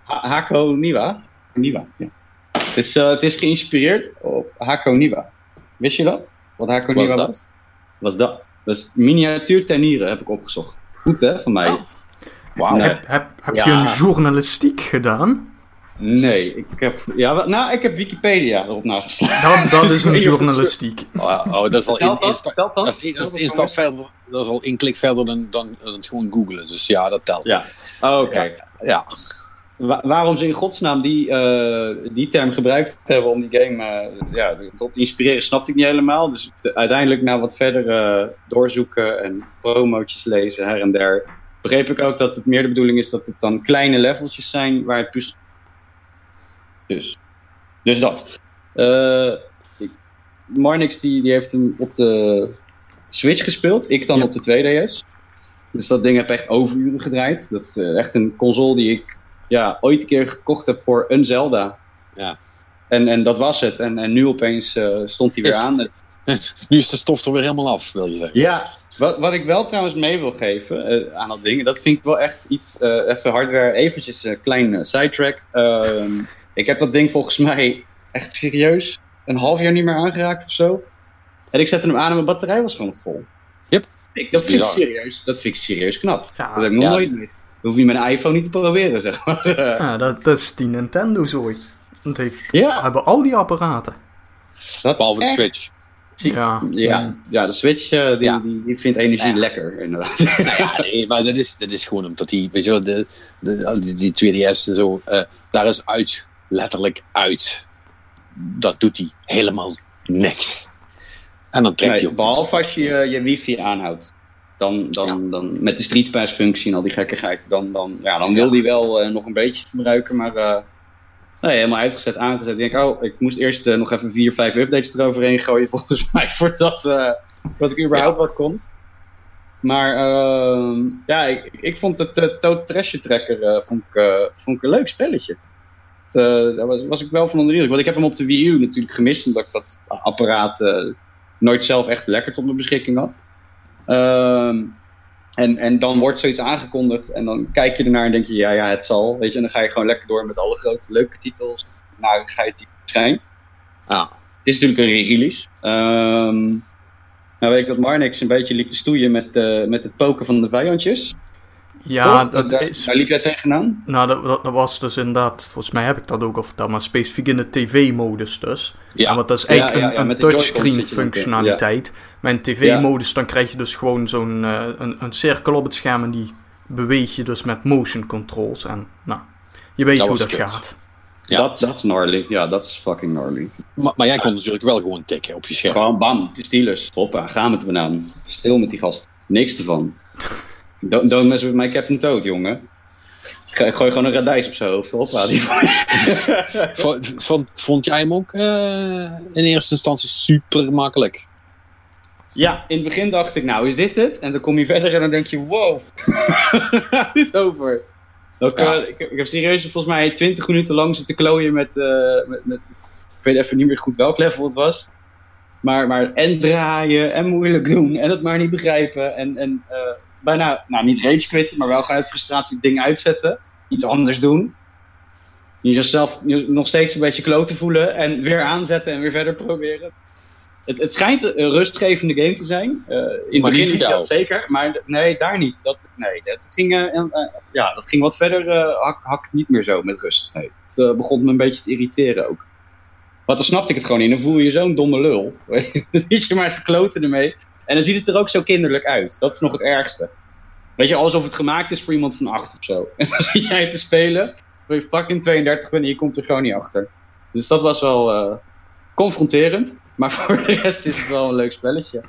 Ha- Hako Niwa. Niwa, ja. Het is, eh, het is geïnspireerd op Hako Niwa. Wist je dat? Wat Hako Niwa dat? was? Was dat. Dat is miniatuur tenieren, heb ik opgezocht. Goed hè, van mij. Oh. Nee. heb, heb, heb Ja. je een journalistiek gedaan? Nee, ik heb, ja, nou, ik heb Wikipedia erop nageslagen. Dat, dat is een journalistiek. Oh, oh, dat is al dat? stap- Telt dat? dat is dat verder. Dat is al één klik verder dan, dan, dan gewoon googlen. Dus ja, dat telt. Ja, Oh, oké. Ja. Wa- waarom ze in godsnaam die, eh, die term gebruikt hebben om die game eh, ja, tot te inspireren, snapte ik niet helemaal. Dus de- uiteindelijk na wat verder eh, doorzoeken en promotjes lezen her en der, begreep ik ook dat het meer de bedoeling is dat het dan kleine leveltjes zijn waar het puzzel... Dus, dus dat. Ik- Marnix die, die heeft hem op de Switch gespeeld, ik dan Ja. op de 2DS. Dus dat ding heb echt overuren gedraaid. Dat is eh, echt een console die ik ja, ooit een keer gekocht heb voor een Zelda. Ja. En, en dat was het. En, en nu opeens eh, stond hij weer Is- aan. Nu is de stof er weer helemaal af, wil je zeggen. Ja, wat, wat ik wel trouwens mee wil geven eh, aan dat ding, dat vind ik wel echt iets, eh, even hardware, eventjes een klein eh, sidetrack. Ehm, ik heb dat ding volgens mij echt serieus een half jaar niet meer aangeraakt of zo. En ik zette hem aan en mijn batterij was gewoon vol. Yep. Ik, dat, vind ik serieus, dat vind ik serieus knap. Ja, dat heb ik nog ja. nooit mee. Dat hoef je met een iPhone niet te proberen, zeg maar. Ja, dat, dat is die Nintendo zooi. Dat heeft, Ja. hebben al die apparaten. dat Behalve de Switch. Ja. Ja, ja de Switch eh, die, Ja. die, die vindt energie Ja. lekker, inderdaad. Nou ja, nee, maar dat is, dat is gewoon omdat die, weet je wel, de, de, die, die 2DS en zo, eh, daar is uit, letterlijk uit. Dat doet hij helemaal niks. En dan trekt Nee, hij op. behalve als je je, je wifi aanhoudt. Dan, dan, dan met de Street Pass functie en al die gekkigheid, dan, dan, ja, dan wil die wel eh, nog een beetje verbruiken, maar eh, nee, helemaal uitgezet, aangezet. Ik denk, oh, ik moest eerst eh, nog even vier, vijf updates eroverheen gooien, volgens mij, voordat eh, dat ik überhaupt wat kon. Maar ehm, ja, ik, ik vond het uh, Toad Trasher Tracker vond ik, vond ik een leuk spelletje. Het, daar was, was ik wel van onder. Want ik heb hem op de Wii U natuurlijk gemist, omdat ik dat apparaat nooit zelf echt lekker tot mijn beschikking had. En, en dan wordt zoiets aangekondigd en dan kijk je ernaar en denk je, ja, ja, het zal. Weet je, en dan ga je gewoon lekker door met alle grote leuke titels, narigheid die verschijnt. Ja. Het is natuurlijk een re-release. Ehm, nou weet ik dat Marnix een beetje liep te stoeien met, eh, met het poken van de vijandjes. Ja, Toch? dat daar, is... daar liep jij tegenaan. Nou, dat, dat, dat was dus inderdaad... Volgens mij heb ik dat ook al verteld, maar specifiek in de tv-modus dus. Ja. Want dat is eigenlijk ja, een, ja, touchscreen functionaliteit. Maar in tv-modus dan krijg je dus gewoon zo'n eh, een, een cirkel op het scherm en die beweeg je dus met motion controls. En nou, je weet Dat hoe dat kut. gaat. Ja. Dat, dat is gnarly. Ja, dat is fucking gnarly. Maar, maar jij kon natuurlijk wel gewoon tikken op je scherm. Gewoon bam, de Steelers. Hoppa, ga met de banaan. Stil met die gast. Niks ervan. Don't, don't mess with my Captain Toad, jongen. Ik gooi gewoon een radijs op zijn hoofd. Hoppa, die Vond, vond, jij hem ook eh, in eerste instantie super makkelijk? Ja, in het begin dacht ik, nou is dit het? En dan kom je verder en dan denk je, wow, dit over? Ook, Ja. eh, ik, heb- ik heb serieus volgens mij 20 minuten lang zitten klooien met, eh, met, met, ik weet even niet meer goed welk level het was. Maar, maar en draaien en moeilijk doen en het maar niet begrijpen. En, en eh, bijna, nou niet rage quitten, maar wel gewoon uit frustratie het ding uitzetten. Iets anders doen. Jezelf nog steeds een beetje kloten voelen en weer aanzetten en weer verder proberen. Het, het schijnt een rustgevende game te zijn. Eh, in het begin is dat zeker, maar nee, daar niet. Dat, nee, dat ging, eh, eh, ja, dat ging wat verder, hak, hak niet meer zo met rust. Nee, het begon me een beetje te irriteren ook. Want dan snapte ik het gewoon niet. Dan voel je je zo'n domme lul. dan zit je maar te kloten ermee. En dan ziet het er ook zo kinderlijk uit. Dat is nog het ergste. Weet je, alsof het gemaakt is voor iemand van acht of zo. En dan zit jij te spelen, terwijl je fucking 32 bent en je komt er gewoon niet achter. Dus dat was wel eh, confronterend. Maar voor de rest is het wel een leuk spelletje.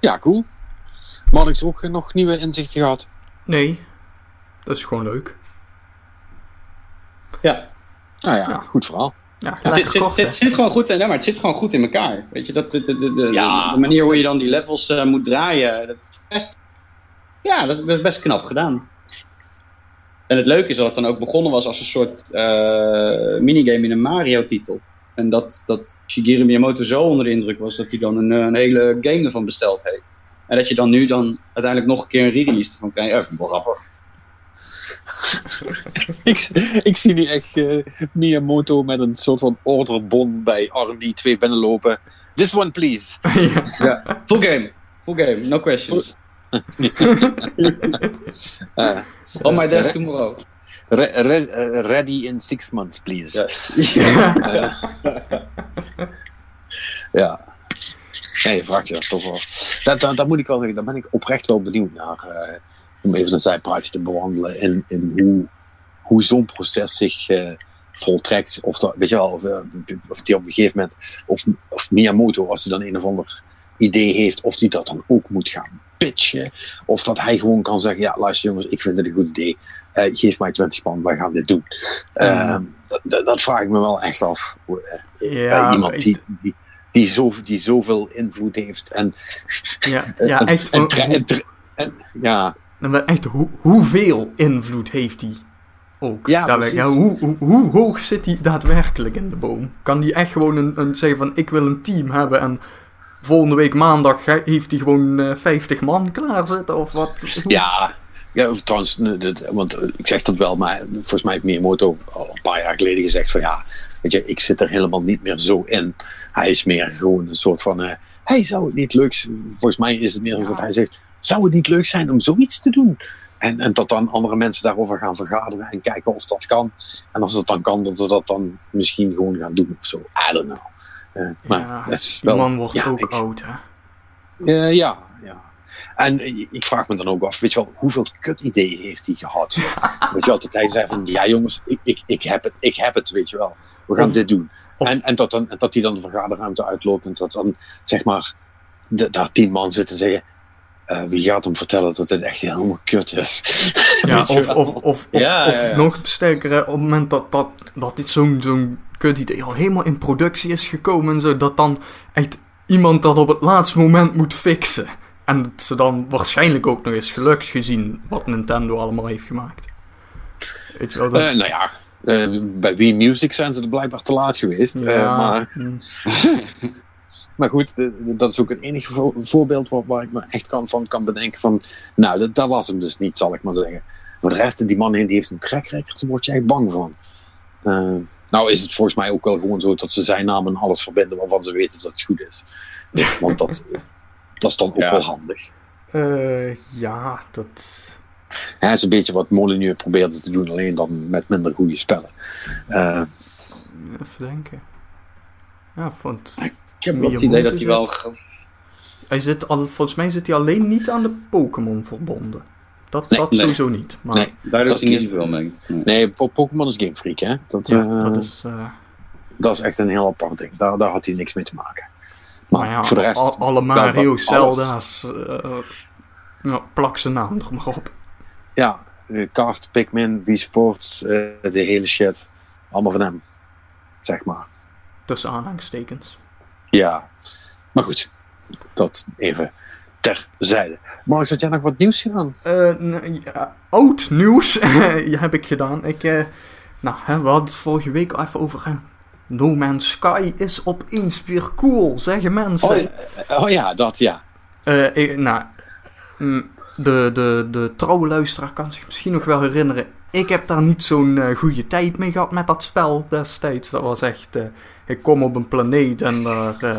Ja, cool. Maar had ik ook nog nieuwe inzichten gehad? Nee, dat is gewoon leuk. Ja, Nou ja, Ja. goed verhaal. Ja, het zit, zit, gewoon goed, in- nee, maar het zit gewoon goed in elkaar. Weet je, dat, de, de, de, de, Ja. de manier hoe je dan die levels eh, moet draaien, dat is best, ja, dat is, dat is best knap gedaan. En het leuke is dat het dan ook begonnen was als een soort eh, minigame in een Mario-titel. En dat, dat Shigeru Miyamoto zo onder de indruk was dat hij dan een, eh, een hele game ervan besteld heeft. En dat je dan nu dan uiteindelijk nog een keer een re-release ervan krijgt. Ja, grappig. ik, ik zie nu echt eh, Miyamoto met een soort van orderbon bij R&D 2 binnenlopen. This one, please. ja. Ja, full game. Full game, no questions. Eh, On my desk tomorrow. re- re- eh, ready in six months, please. Ja. Eh, ja. Nee, vraag je dat toch wel. Dat, dat, dat moet ik wel zeggen, daar ben ik oprecht wel benieuwd naar. eh, om even een zijpraatje te bewandelen. In, in hoe, hoe zo'n proces zich eh, voltrekt. Of, dat, weet je wel, of, eh, of die op een gegeven moment. Of, of Miyamoto, als hij dan een of ander idee heeft. Of die dat dan ook moet gaan pitchen. Of dat hij gewoon kan zeggen: Ja, luister jongens, ik vind dit een goed idee. Eh, geef mij 20 man, wij gaan dit doen. Eh, dat, vraag ik me wel echt af. Bij Ja, iemand die, die, die, zoveel, die zoveel invloed heeft. En, ja, ja, en, echt. en, en en- ja, Maar echt, hoe, hoeveel invloed heeft hij ook? Ja, Daarbij- precies. ja, hoe, hoe, hoe hoog zit hij daadwerkelijk in de boom? Kan hij echt gewoon een, een, zeggen van, ik wil een team hebben en volgende week maandag heeft hij gewoon eh 50 man klaarzitten of wat? Ja, ja of trouwens, eh, want eh, ik zeg dat wel, maar volgens mij heeft Miyamoto al een paar jaar geleden gezegd van ja, weet je, ik zit er helemaal niet meer zo in. Hij is meer gewoon een soort van, eh hey, zou het niet leuk zijn? Volgens mij is het meer Ja. dat hij zegt, zou het niet leuk zijn om zoiets te doen? En, en dat dan andere mensen daarover gaan vergaderen en kijken of dat kan. En als dat dan kan, dat ze dat dan misschien gewoon gaan doen of zo. I don't know. Eh, maar Ja, dat is die wel, man wordt ja, ook ik- oud, hè? eh, ja, ja. En ik vraag me dan ook af, weet je wel, hoeveel kutideeën heeft hij gehad? weet je wel, dat hij zei van, ja jongens, ik, ik, ik, heb, het, ik heb het, weet je wel. We gaan Of- dit doen. of- en en dat, dan, en dat hij dan de vergaderruimte uitloopt en dat dan, zeg maar, de, daar tien man zitten en zeggen, eh, wie gaat hem vertellen dat dit echt helemaal kut is? Ja, of, of, of, of, Ja, of ja, nog sterker, hè, op het moment dat, dat, dat dit zo'n zo'n kut idee al helemaal in productie is gekomen en zo, dat dan echt iemand dat op het laatste moment moet fixen. En dat ze dan waarschijnlijk ook nog eens gelukt gezien wat Nintendo allemaal heeft gemaakt. Weet je wel, dat... Eh, nou ja, eh, bij Wii Music zijn ze er blijkbaar te laat geweest. eh, maar mm. Maar goed, de- de- dat is ook het enige vo- voorbeeld waar, waar ik me echt kan, van kan bedenken van, nou, dat, dat was hem dus niet, zal ik maar zeggen. Voor de rest, die man die heeft een track record, daar word je echt bang van. Eh, nou is het volgens mij ook wel gewoon zo dat ze zijn naam en alles verbinden waarvan ze weten dat het goed is. Want dat, dat is dan ook Ja. wel handig. Eh, ja, dat... Het is een beetje wat Molyneux probeerde te doen, alleen dan met minder goede spellen. Eh, Even denken. Ja, want Ik heb wel het idee dat hij wel... hij zit al, volgens mij zit hij alleen niet aan de Pokémon verbonden. Dat, Nee, dat nee. sowieso niet. Maar Nee. Daar doet Dat hij niet zoveel mee. Nee. nee, Po- Pokémon is Game Freak, hè? Dat, ja, eh, dat is... eh, dat is echt een heel apart ding. Daar, daar had hij niks mee te maken. Maar maar ja, voor de rest... al- alle Mario. Zelda's, eh, plak zijn naam er maar op. Ja, Kart, Pikmin, Wii Sports, de hele shit. Allemaal van hem. Zeg maar. Tussen aanhalingstekens. Ja. Maar goed. Dat even terzijde. Maar had jij nog wat nieuws gedaan? Eh, ja, oud nieuws ja, heb ik gedaan. Ik, eh, nou, hè, we hadden het vorige week al even over. hè. No Man's Sky is opeens weer cool, zeggen mensen. Oh, ja, oh ja, dat ja. Eh, ik- nou, mm, de, de, de trouwe luisteraar kan zich misschien nog wel herinneren. Ik heb daar niet zo'n eh, goede tijd mee gehad met dat spel destijds. Dat was echt. Ik kom op een planeet en daar. eh,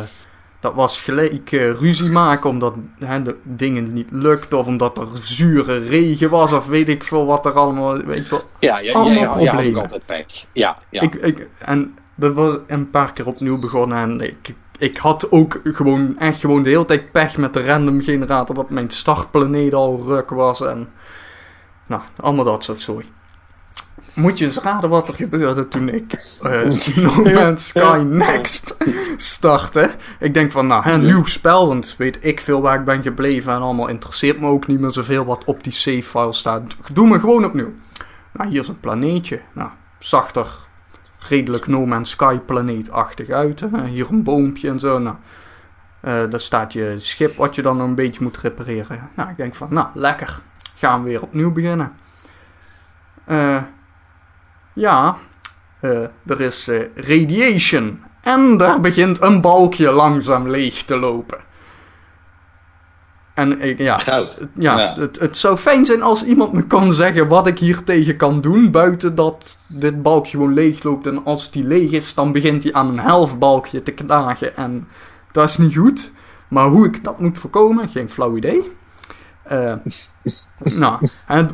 dat was gelijk eh, ruzie maken omdat hè, de dingen niet lukten. Of omdat er zure regen was. Of weet ik veel wat er allemaal. Weet je wel. Ja, ja, ja, Allemaal ja, ja, ik problemen. altijd pech. Ja, ja. Ik, ik, en dat was een paar keer opnieuw begonnen. En ik, ik had ook gewoon echt gewoon de hele tijd pech met de random generator. Dat mijn startplaneet al ruk was. En nou, allemaal dat soort zooi. Moet je eens raden wat er gebeurde toen ik eh, No Man's Sky Next startte. Ik denk van, nou, een nieuw spel, want weet ik veel waar ik ben gebleven en allemaal interesseert me ook niet meer zoveel wat op die save file staat. Doe me gewoon opnieuw. Nou, hier is een planeetje. Nou, zag er redelijk No Man's Sky planeetachtig uit. hè. Hier een boompje en zo. Nou, eh, daar staat je schip wat je dan een beetje moet repareren. Nou, ik denk van, nou, lekker. Gaan we weer opnieuw beginnen. Eh, ja, eh, er is eh, radiation. En daar begint een balkje langzaam leeg te lopen. En ik, ja, Goud. ja, Ja. Het, het zou fijn zijn als iemand me kan zeggen wat ik hier tegen kan doen. Buiten dat dit balkje gewoon leeg loopt. En als die leeg is, dan begint hij aan een helftbalkje te knagen. En dat is niet goed. Maar hoe ik dat moet voorkomen, geen flauw idee. Eh, nou, en,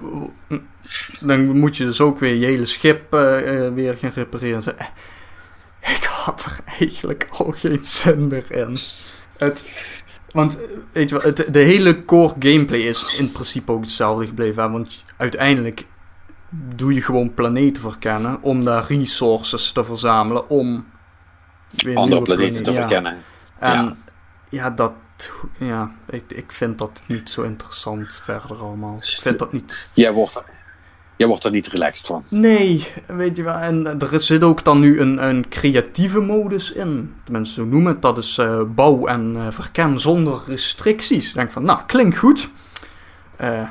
dan moet je dus ook weer je hele schip eh, eh, weer gaan repareren. Zo, Ik had er eigenlijk al geen zin meer in. Het, want, weet je wel, het, de hele core gameplay is in principe ook hetzelfde gebleven. Hè? Want uiteindelijk doe je gewoon planeten verkennen om daar resources te verzamelen om weer Andere planeten te ja. verkennen. En Ja. ja, dat, ja, ik, ik vind dat niet zo interessant verder allemaal. Ik vind dat niet Jij wordt, er, jij wordt er niet relaxed van. Nee, weet je wel. En er zit ook dan nu een, een creatieve modus in. Tenminste, zo noemen het. Dat is eh, bouw en eh, verken zonder restricties. Ik denk van, nou, klinkt goed. Eh,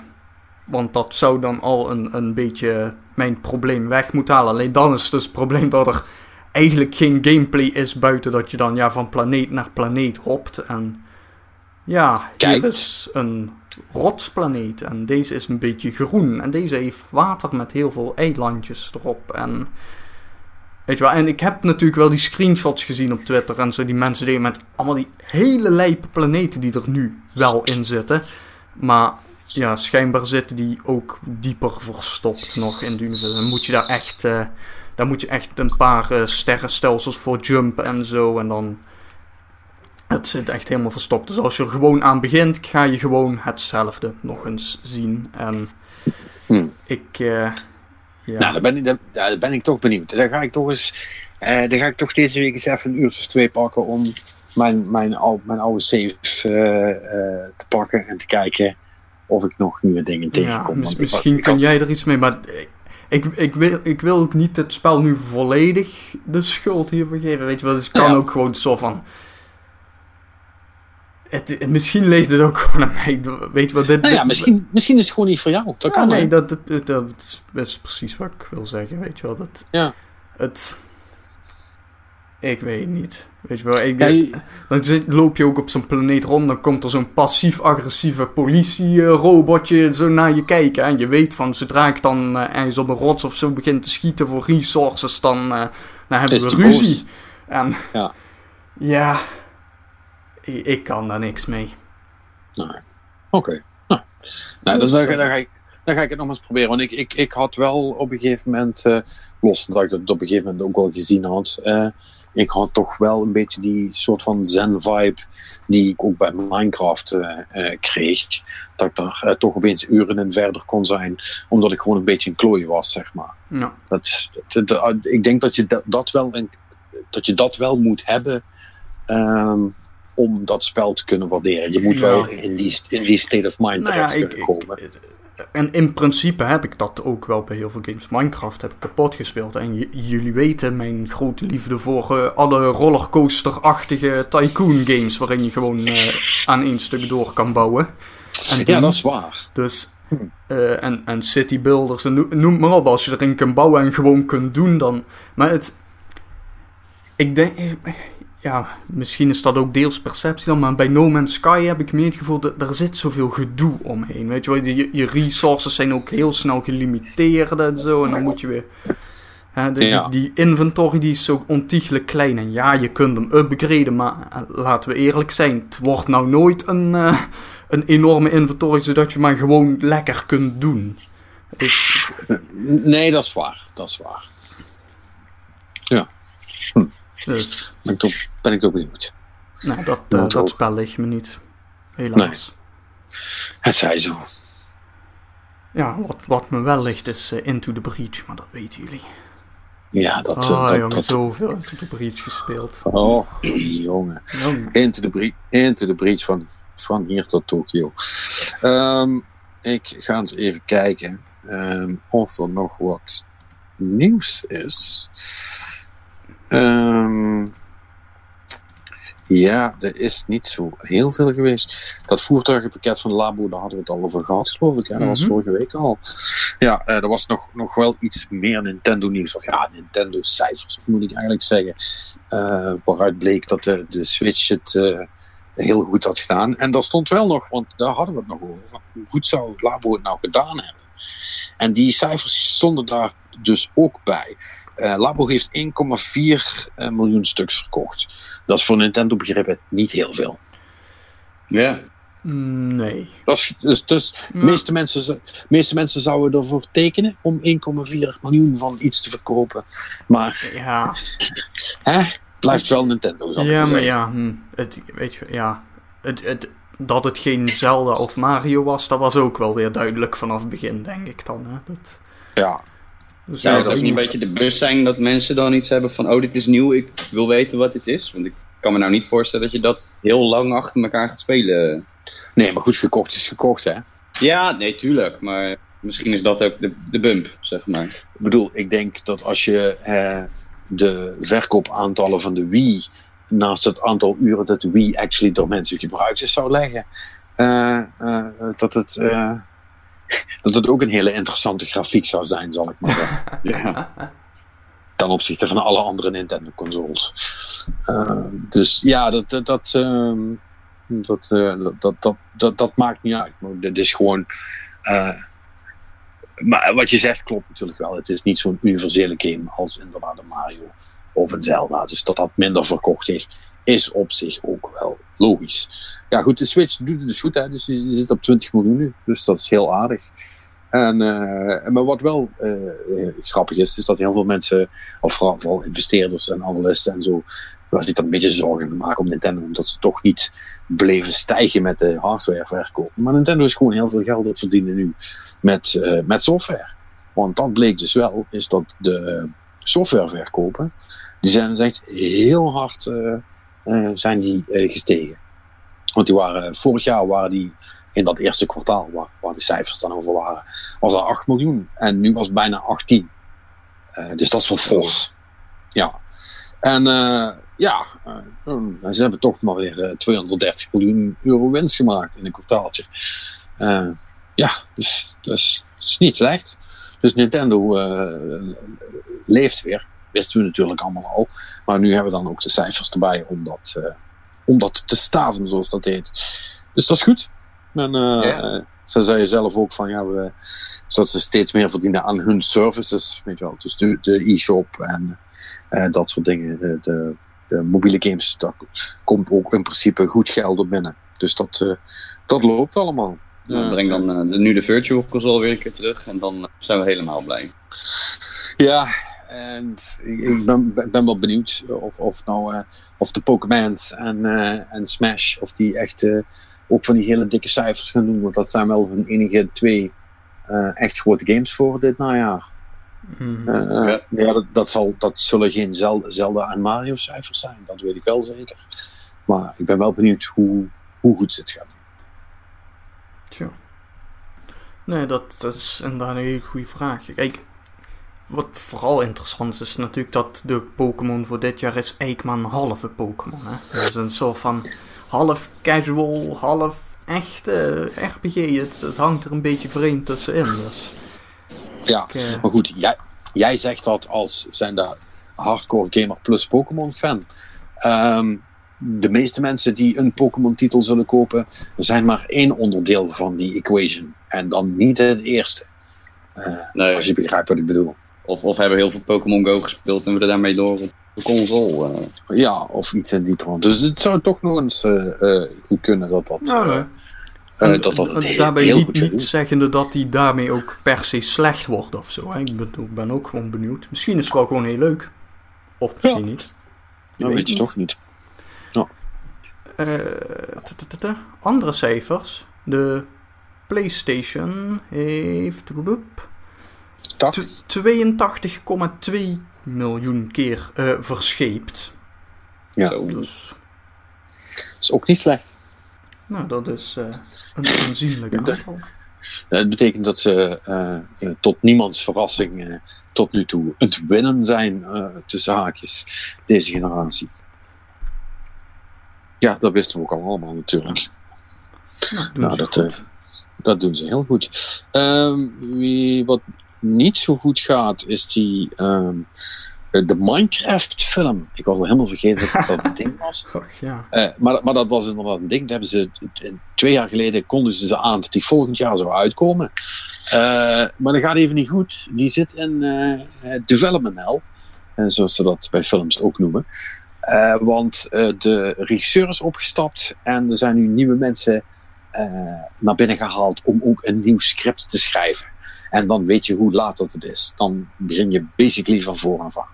want dat zou dan al een, een beetje mijn probleem weg moeten halen. Alleen dan is dus het probleem dat er eigenlijk geen gameplay is buiten dat je dan ja, van planeet naar planeet hopt. En ja, hier Kijkt. is een rotsplaneet en deze is een beetje groen. En deze heeft water met heel veel eilandjes erop. En, weet je wel, en ik heb natuurlijk wel die screenshots gezien op Twitter en zo. Die mensen deden met allemaal die hele lijpe planeten die er nu wel in zitten. Maar ja, schijnbaar zitten die ook dieper verstopt nog in universum. Dan moet je daar echt, eh, daar moet je echt een paar eh, sterrenstelsels voor jumpen en zo. En dan, het zit echt helemaal verstopt. Dus als je er gewoon aan begint, ga je gewoon hetzelfde nog eens zien. En Hm. ik, eh, ja. Nou, dan ben, ik, ja, dan ben ik toch benieuwd. Dan ga ik toch eens. eh, dan ga ik toch deze week eens even een uurtje of twee pakken om mijn, mijn, ou, mijn oude save eh, te pakken en te kijken of ik nog nieuwe dingen Ja, tegenkom. ik- misschien ik kan had- jij er iets mee, maar ik, ik, ik, wil, ik wil ook niet het spel nu volledig de schuld hiervoor geven. Weet je wel, dus het kan Ja. ook gewoon zo van. Het, misschien ligt het ook gewoon aan mij. Weet je wel, dit. Nou ja, misschien, misschien is het gewoon niet voor jou. Dat Ja, kan nee, dat, dat, dat, dat is, precies wat ik wil zeggen. Weet je wel, dat. Ja. Het. Ik weet niet. Weet je wel, ik, Ja, je- dan loop je ook op zo'n planeet rond, dan komt er zo'n passief-agressieve politie-robotje zo naar je kijken. En je weet van, zodra ik dan eh, ergens op een rots of zo begin te schieten voor resources, dan, eh, dan hebben we ruzie. boos. En Ja. ja, ik, ik kan daar niks mee. Nee. Oké. Nou, nou Dus, dan, dan, ga ik, dan ga ik het nog eens proberen. Want ik, ik, ik had wel op een gegeven moment, eh, los dat ik het op een gegeven moment ook al gezien had, eh, ik had toch wel een beetje die soort van zen-vibe die ik ook bij Minecraft kreeg. Dat ik daar toch opeens uren in verder kon zijn, omdat ik gewoon een beetje een klooien was, zeg maar. Ja. Dat, dat, dat- ik denk dat je dat, dat, wel, dat je dat wel moet hebben ehm, om dat spel te kunnen waarderen. Je moet Ja. wel in die, in die state of mind Nou ja, terecht ik, kunnen ik, komen. en in principe heb ik dat ook wel bij heel veel games. Minecraft heb ik kapot gespeeld. En jullie weten mijn grote liefde voor eh, alle rollercoaster-achtige tycoon games. Waarin je gewoon eh, aan één stuk door kan bouwen. En ja, dat is waar. Dus, eh, en, en city builders, en noem, maar op. Als je erin kunt bouwen en gewoon kunt doen, dan... Maar het... Ik denk... Ja, misschien is dat ook deels perceptie dan, maar bij No Man's Sky heb ik meer het gevoel dat er zit zoveel gedoe omheen. Weet je wel, je, je resources zijn ook heel snel gelimiteerd en zo, en dan moet je weer... Hè, de- Ja. die, die inventory die is zo ontiegelijk klein. En ja, je kunt hem upgraden, maar eh, laten we eerlijk zijn, het wordt nou nooit een, eh, een enorme inventory zodat je maar gewoon lekker kunt doen. Dus, Nee, dat is waar. Dat is waar. Dus Ben ik toch, ben ik toch benieuwd. nou, dat, eh, dat spel ligt me niet. Helaas. Het zij zo. Ja, wat, wat me wel ligt is eh, Into the Breach, maar dat weten jullie. Ja, dat... Oh, dat, jongen, dat zoveel Into the Breach gespeeld. Oh, jongen. Jongen. Into the, bre- into the breach van, van hier tot Tokio. Ehm, ik ga eens even kijken ehm, of er nog wat nieuws is. Ehm, ja, er is niet zo heel veel geweest. Dat voertuigenpakket van Labo, daar hadden we het al over gehad, geloof ik. Hè? Dat was Mhm. vorige week al. Ja, eh, er was nog, nog wel iets meer Nintendo nieuws. Of ja, Nintendo cijfers moet ik eigenlijk zeggen. Eh, waaruit bleek dat de, de Switch het eh, heel goed had gedaan. En daar stond wel nog, want daar hadden we het nog over. Hoe goed zou Labo het nou gedaan hebben? En die cijfers stonden daar dus ook bij. Eh, Labo heeft 1,4 eh, miljoen stuks verkocht. Dat is voor Nintendo begrippen niet heel veel. Ja. Mm, Nee. Dat is, dus, dus meeste, mensen, meeste mensen zouden ervoor tekenen om 1,4 miljoen van iets te verkopen. Maar Ja, hè, blijft wel Nintendo. zal ik ja maar ja, hm, het, weet je, ja. Het, het, dat het geen Zelda of Mario was, dat was ook wel weer duidelijk vanaf het begin, denk ik dan. Hè? Dat, Ja, dus Zou ja, het ook niet een beetje de bus zijn dat mensen dan iets hebben van... oh, dit is nieuw, ik wil weten wat dit is? Want ik kan me nou niet voorstellen dat je dat heel lang achter elkaar gaat spelen. nee, maar goed, gekocht is gekocht, hè. Ja, nee, tuurlijk. Maar misschien is dat ook de, de bump, zeg maar. Ik bedoel, ik denk dat als je eh, de verkoopaantallen van de Wii naast het aantal uren dat de Wii actually door mensen gebruikt is zou leggen, eh, eh, dat, het, dat het ook een hele interessante grafiek zou zijn, zal ik maar zeggen. Ja. ten opzichte van alle andere Nintendo consoles. Eh, dus ja, dat, dat, dat, ehm, dat, eh, dat, dat, dat, dat, dat maakt niet uit. Maar dit is gewoon. eh, maar wat je zegt klopt natuurlijk wel. Het is niet zo'n universele game als inderdaad een Mario of een Zelda. Dus dat dat minder verkocht heeft, is op zich ook wel logisch. Ja, goed, de Switch doet het dus goed, hè? dus die zit op 20 miljoen nu. Dus dat is heel aardig. En, eh, maar wat wel eh, eh, grappig is, is dat heel veel mensen, of vooral, investeerders en analisten en zo, waar zich een beetje zorgen maken om Nintendo, omdat ze toch niet bleven stijgen met de hardwareverkoop. Maar Nintendo is gewoon heel veel geld het verdienen nu met, met software. Want dat bleek dus wel, is dat de softwareverkopen, die zijn dus echt heel hard zijn die, eh, gestegen. Want die waren, vorig jaar waren die in dat eerste kwartaal, waar, waar de cijfers dan over waren, was er 8 miljoen. En nu was het bijna 18. Eh, dus dat is wel fors. Ja. En eh, ja, eh, ze hebben toch maar weer eh, 230 miljoen euro winst gemaakt in een kwartaaltje. Eh, ja, dus dat is, dat is niet slecht. Dus Nintendo eh, leeft weer. Wisten we natuurlijk allemaal al. Maar nu hebben we dan ook de cijfers erbij om dat, eh, om dat te staven, zoals dat heet. Dus dat is goed. En uh, Ja. ze zei zelf ook van ja, we, zodat ze steeds meer verdienen aan hun services. Weet je wel, dus de, e-shop en eh, dat soort dingen. De, de, mobiele games, daar komt ook in principe goed geld op binnen. Dus dat, eh, dat loopt allemaal. Eh, breng dan eh, nu de Virtual Console weer een keer terug en dan eh, zijn we helemaal blij. Ja, en ik, ben, ben wel benieuwd of, of, nou, eh, of de Pokémon en, eh, en Smash, of die echt eh, ook van die hele dikke cijfers gaan doen. Want dat zijn wel hun enige twee eh, echt grote games voor dit najaar. Mhm. Ja. ja, dat, dat, zal, dat zullen geen Zel- Zelda en Mario cijfers zijn, dat weet ik wel zeker. Maar ik ben wel benieuwd hoe, hoe goed ze het gaan doen. Tja. Nee, dat, dat is inderdaad een hele goede vraag. Kijk, wat vooral interessant is, is natuurlijk dat de Pokémon voor dit jaar is eigenlijk maar een halve Pokémon. Hè? Dat is een soort van half casual, half echte RPG. Het, het hangt er een beetje vreemd tussenin. Dus Ja, ik, eh, Maar goed, jij, jij zegt dat als zijn de hardcore gamer plus Pokémon fan. Ehm, de meeste mensen die een Pokémon titel zullen kopen, zijn maar één onderdeel van die equation. En dan niet het eerste. Eh, Nee. Als je begrijpt wat ik bedoel. Of, of hebben heel veel Pokémon Go gespeeld en we er daarmee door op de console. eh. Ja, of iets in die trant. Dus het zou toch nog eens eh, eh, goed kunnen dat dat... nou, nee. En dat dat heel- daarbij heel niet, niet zeggende dat hij daarmee ook per se slecht wordt of zo. Hè? Ik ben, ook gewoon benieuwd. Misschien is het wel gewoon heel leuk. Of misschien niet. Dat weet je toch niet. Eh, t- t- t- t- andere cijfers. De PlayStation heeft 82,2 miljoen keer eh, verscheept. Ja. Zo. Dus, is ook niet slecht. nou, dat is eh, een aanzienlijk aantal. Het betekent dat ze eh, tot niemands verrassing tot nu toe het winnen zijn tussen haakjes deze generatie. Ja, dat wisten we ook al allemaal natuurlijk. Nou, doen Nou, dat. Dat doen ze heel goed. Ehm, wie, wat niet zo goed gaat, is die ehm, eh, de Minecraft film. Ik was al helemaal vergeten dat dat een ding was. Ja. Eh, maar, maar dat was inderdaad een ding. Dat hebben ze, twee jaar geleden kondigden ze aan dat die volgend jaar zou uitkomen. Eh, maar dat gaat even niet goed. Die zit in eh, development hell. En zoals ze dat bij films ook noemen. Want de regisseur is opgestapt en er zijn nu nieuwe mensen naar binnen gehaald om ook een nieuw script te schrijven. En dan weet je hoe laat dat het is. Dan begin je basically van vooraf aan.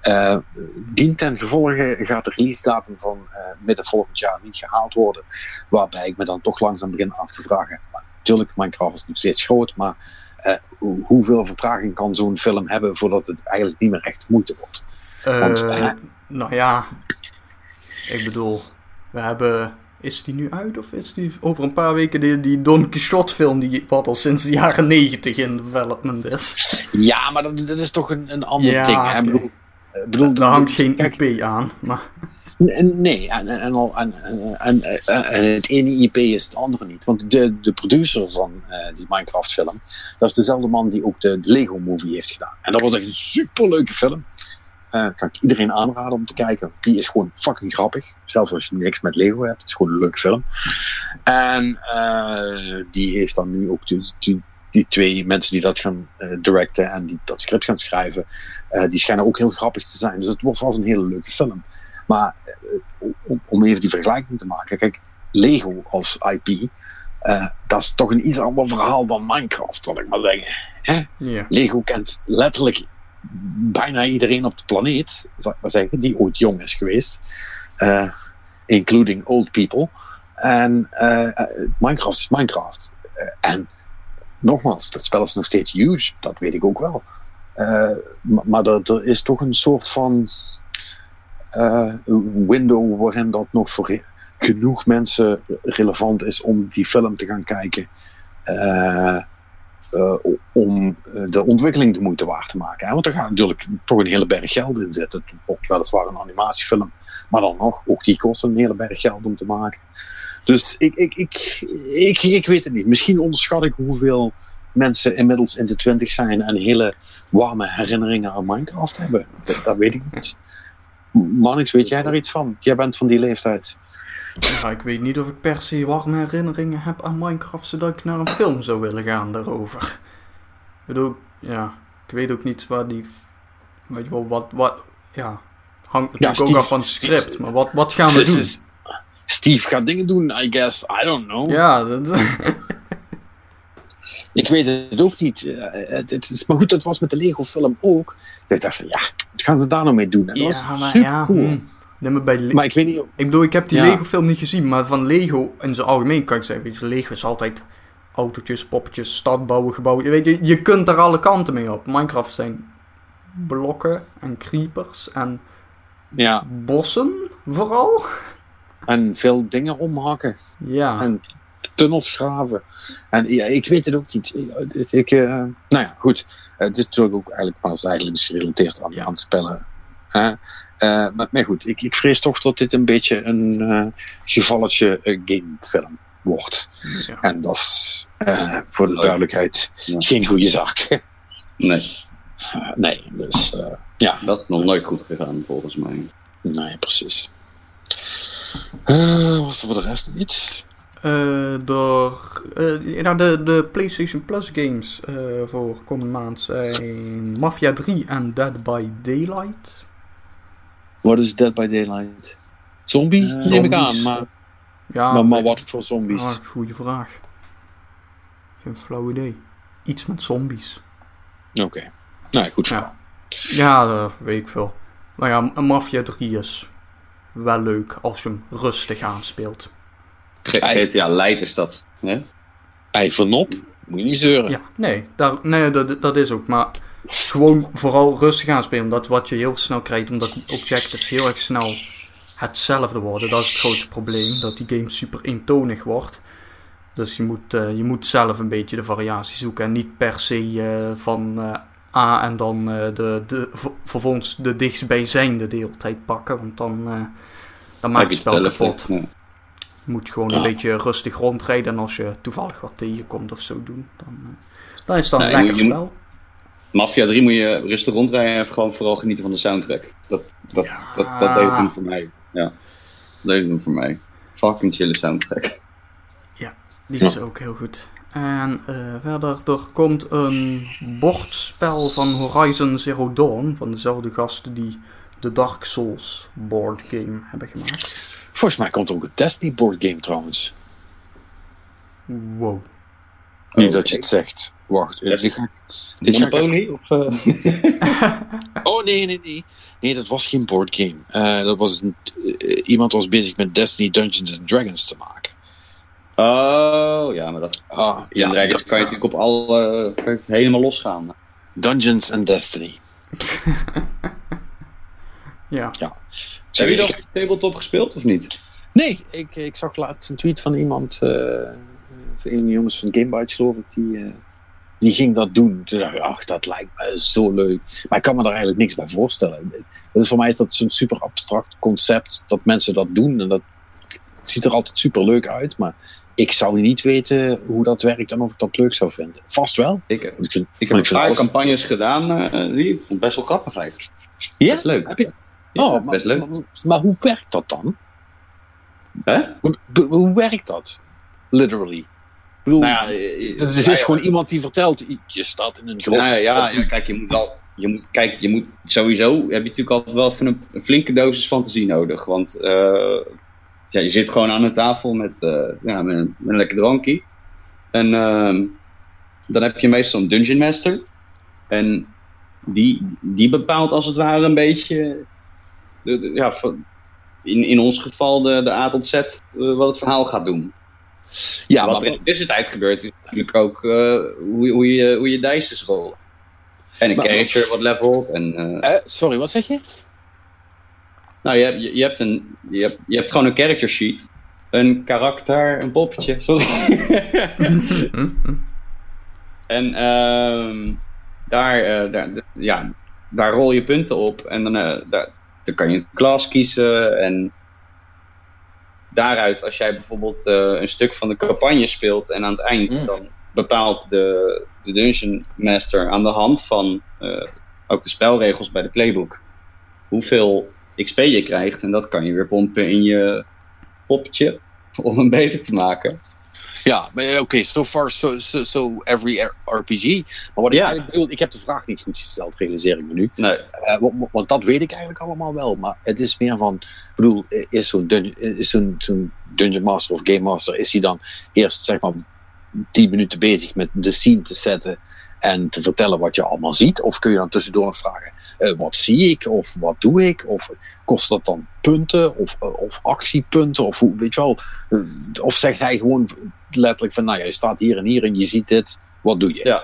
Eh dien ten gevolge gaat de release datum van eh, midden volgend jaar niet gehaald worden. Waarbij ik me dan toch langzaam begin af te vragen. Maar, natuurlijk, Minecraft is nog steeds groot, maar eh, hoe- hoeveel vertraging kan zo'n film hebben voordat het eigenlijk niet meer echt moeite wordt? Want, nou ja, ik bedoel, we hebben. Is die nu uit of is die over een paar weken die, die Don Quixote film die wat al sinds de jaren negentig in development is? Ja, maar dat, dat is toch een, een ander Ja, ding. Oké. Ik bedoel, bedoel, Daar hangt geen IP aan. Maar, Nee, en, en, en, al- en, het ene IP is het andere niet. Want de, de producer van eh, die Minecraft film, dat is dezelfde man die ook de, de Lego movie heeft gedaan. En dat was echt een superleuke film. Eh kan ik iedereen aanraden om te kijken. Die is gewoon fucking grappig. Zelfs als je niks met Lego hebt. Het is gewoon een leuke film. En eh, die heeft dan nu ook die, die, die twee mensen die dat gaan eh, directen en die dat script gaan schrijven. die schijnen ook heel grappig te zijn. Dus het wordt vast een hele leuke film. Maar om, om even die vergelijking te maken. Kijk, Lego als IP. dat is toch een iets ander verhaal dan Minecraft, zal ik maar zeggen. ja. Lego kent letterlijk bijna iedereen op de planeet, zal ik maar zeggen, die ooit jong is geweest. Eh, including old people. En eh, eh, Minecraft is Minecraft. En nogmaals, dat spel is nog steeds huge, dat weet ik ook wel. Maar maar er, is toch een soort van window waarin dat nog voor genoeg mensen relevant is om die film te gaan kijken. Eh, om eh, de ontwikkeling de moeite waard te maken. Want er gaat natuurlijk toch een hele berg geld in zitten. Het weliswaar een animatiefilm, maar dan nog, ook die kost een hele berg geld om te maken. Dus ik, ik, ik, ik, ik weet het niet. Misschien onderschat ik hoeveel mensen inmiddels in de twintig zijn en hele warme herinneringen aan Minecraft hebben. Dat, dat weet ik niet. Mannix, weet jij daar iets van? Jij bent van die leeftijd. Ja, ik weet niet of ik per se warme herinneringen heb aan Minecraft, zodat ik naar een film zou willen gaan daarover. Ik bedoel, ja, ik weet ook niet waar die, weet je wel, wat, wat, ja, hangt natuurlijk Steve- ook af van het script, Steve- maar wat, wat gaan we doen? Steve gaat dingen doen, I guess. I don't know. Ja, dat, Ik weet het ook niet. Het, het is, maar goed, dat was met de Lego film ook. Dat ik dacht van, ja, wat gaan ze daar nou mee doen? En dat ja, was super ja, cool. hm. Nee, maar bij Maar ik weet niet... Ik bedoel, ik heb die Ja. Lego film niet gezien, maar van Lego in zijn algemeen kan ik zeggen, weet je, Lego is altijd autootjes, poppetjes, stad bouwen, gebouwen. Weet je, je kunt daar alle kanten mee op. Minecraft zijn blokken en creepers en Ja, bossen vooral. en veel dingen omhakken. Ja, En tunnels graven. En ja, ik weet het ook niet. Ik, het- ik, eh, nou ja, goed. Eh, het is natuurlijk ook eigenlijk pas eigenlijk dus gerelateerd aan, Ja. aan het spellen. Eh, maar, maar goed, ik, ik vrees toch dat dit een beetje een eh, gevalletje eh, gamefilm wordt. ja. En dat is eh, voor de duidelijkheid Ja. geen goede zaak. Nee, nee, dus eh, ja, dat is nog nooit goed gegaan volgens mij. nee, precies. Eh, was er voor de rest nog iets? Eh, door, eh, nou, de, de PlayStation Plus games eh, voor komende maand zijn Mafia 3 en Dead by Daylight. Wat is Dead by Daylight? Zombie? Eh, Neem ik aan, maar, Ja, maar, wat voor zombies? Ah, goede vraag. Geen flauw idee. Iets met zombies. Oké. Nou ja, goed Ja. Ja, dat weet ik veel. Maar ja, een Mafia 3 is wel leuk als je hem rustig aanspeelt. GTA Light is dat. Hè? Ei van op, moet je niet zeuren. Ja, nee, daar, nee dat, dat is ook. Maar gewoon vooral rustig aanspelen. Omdat wat je heel snel krijgt, omdat die objectives heel erg snel hetzelfde worden. Dat is het grote probleem. Dat die game super eentonig wordt. Dus je moet, eh, je moet zelf een beetje de variatie zoeken. En niet per se eh, van eh, A en dan de, de, ver- vervolgens de dichtstbijzijnde de hele tijd pakken. Want dan, dan maak je het spel kapot. Je moet gewoon een beetje rustig rondrijden. En als je toevallig wat tegenkomt of zo doen, dan, dan is dat een Nee, je lekker je spel. Mafia 3 moet je rustig rondrijden en gewoon vooral genieten van de soundtrack. Dat, dat, dat, dat deed het hem voor mij. Ja, dat deed het hem voor mij. Fucking chille soundtrack. Die is ook heel goed. En eh, verder, er komt een bordspel van Horizon Zero Dawn. Van dezelfde gasten die de Dark Souls board game hebben gemaakt. Volgens mij komt er ook een Destiny board game trouwens. Wow. Niet Oh, dat je oké. het zegt. Wacht, Yes. dit ga ik- dit? Of, eh? Oh nee, nee, nee. Nee, dat was geen board game. Eh, dat was een, eh, iemand was bezig met Destiny Dungeons and Dragons te maken. Oh, ja, maar dat Ah, ja, Dragons dat- kan je natuurlijk op alle helemaal losgaan. Dungeons and Destiny. Ja. Ja. Heb je Ik- nog tabletop gespeeld of niet? Nee, ik, ik zag laatst een tweet van iemand, eh van een van de jongens van Gamebytes geloof ik, die, eh, die ging dat doen. Toen dacht ik, ach, dat lijkt me zo leuk. Maar ik kan me daar eigenlijk niks bij voorstellen. Dus voor mij is dat zo'n super abstract concept dat mensen dat doen. En dat ziet er altijd super leuk uit, maar ik zou niet weten hoe dat werkt en of ik dat leuk zou vinden. Vast wel. Ik, vind, ik heb een paar campagnes gedaan eh, die ik vond het best wel grappig eigenlijk. Ja? Best leuk. Heb je? Ja, oh, maar, best leuk. Maar, maar hoe werkt dat dan? Hè? Hoe, hoe werkt dat? Literally. Bedoel, Nou ja, eh, Het is, nou ja, gewoon iemand die vertelt, je staat in een grot. Nou ja, kijk, je moet wel. Je moet, kijk, je moet sowieso heb je natuurlijk altijd wel even een, een flinke dosis fantasie nodig. Want eh, ja, je zit gewoon aan een tafel met, eh, ja, met, een, met een lekker drankje. En ehm, dan heb je meestal een dungeon master. En die, die bepaalt als het ware een beetje. De, de- ja, van- in, in ons geval de, de A tot Z wat het verhaal gaat doen. Ja, wat maar, er in de tussentijd gebeurt is natuurlijk ook eh, hoe, hoe, je, hoe je dices rollen. En een Maar- character wat levelt. En, eh, eh, sorry, wat zeg je? nou, je, hebt- je, hebt een, je, hebt, je hebt gewoon een character sheet. Een karakter, een poppetje, sorry. en ehm, daar, daar, ja, daar rol je punten op. En dan, daar, dan kan je een klas kiezen. En daaruit, als jij bijvoorbeeld eh, een stuk van de campagne speelt en aan het eind, Mm. dan bepaalt de, de Dungeon Master aan de hand van eh, ook de spelregels bij de playbook hoeveel XP je krijgt. En dat kan je weer pompen in je poppetje om hem beter te maken. Ja, maar oké, so far so, so, so every RPG. Maar wat ik Ja. bedoel, ik heb de vraag niet goed gesteld, realiseer ik me nu. Nee. Eh, want, want dat weet ik eigenlijk allemaal wel. Maar het is meer van, ik bedoel, is zo'n dun, is zo'n zo'n Dungeon Master of Game Master, is hij dan eerst zeg maar 10 minuten bezig met de scene te zetten en te vertellen wat je allemaal ziet? Of kun je dan tussendoor nog vragen, eh, wat zie ik? Of wat doe ik? Of kost dat dan punten? Of, eh, of actiepunten? Of hoe, weet je wel? Eh, of zegt hij gewoon letterlijk van, nou ja, je staat hier en hier en je ziet dit, wat doe je? Ja.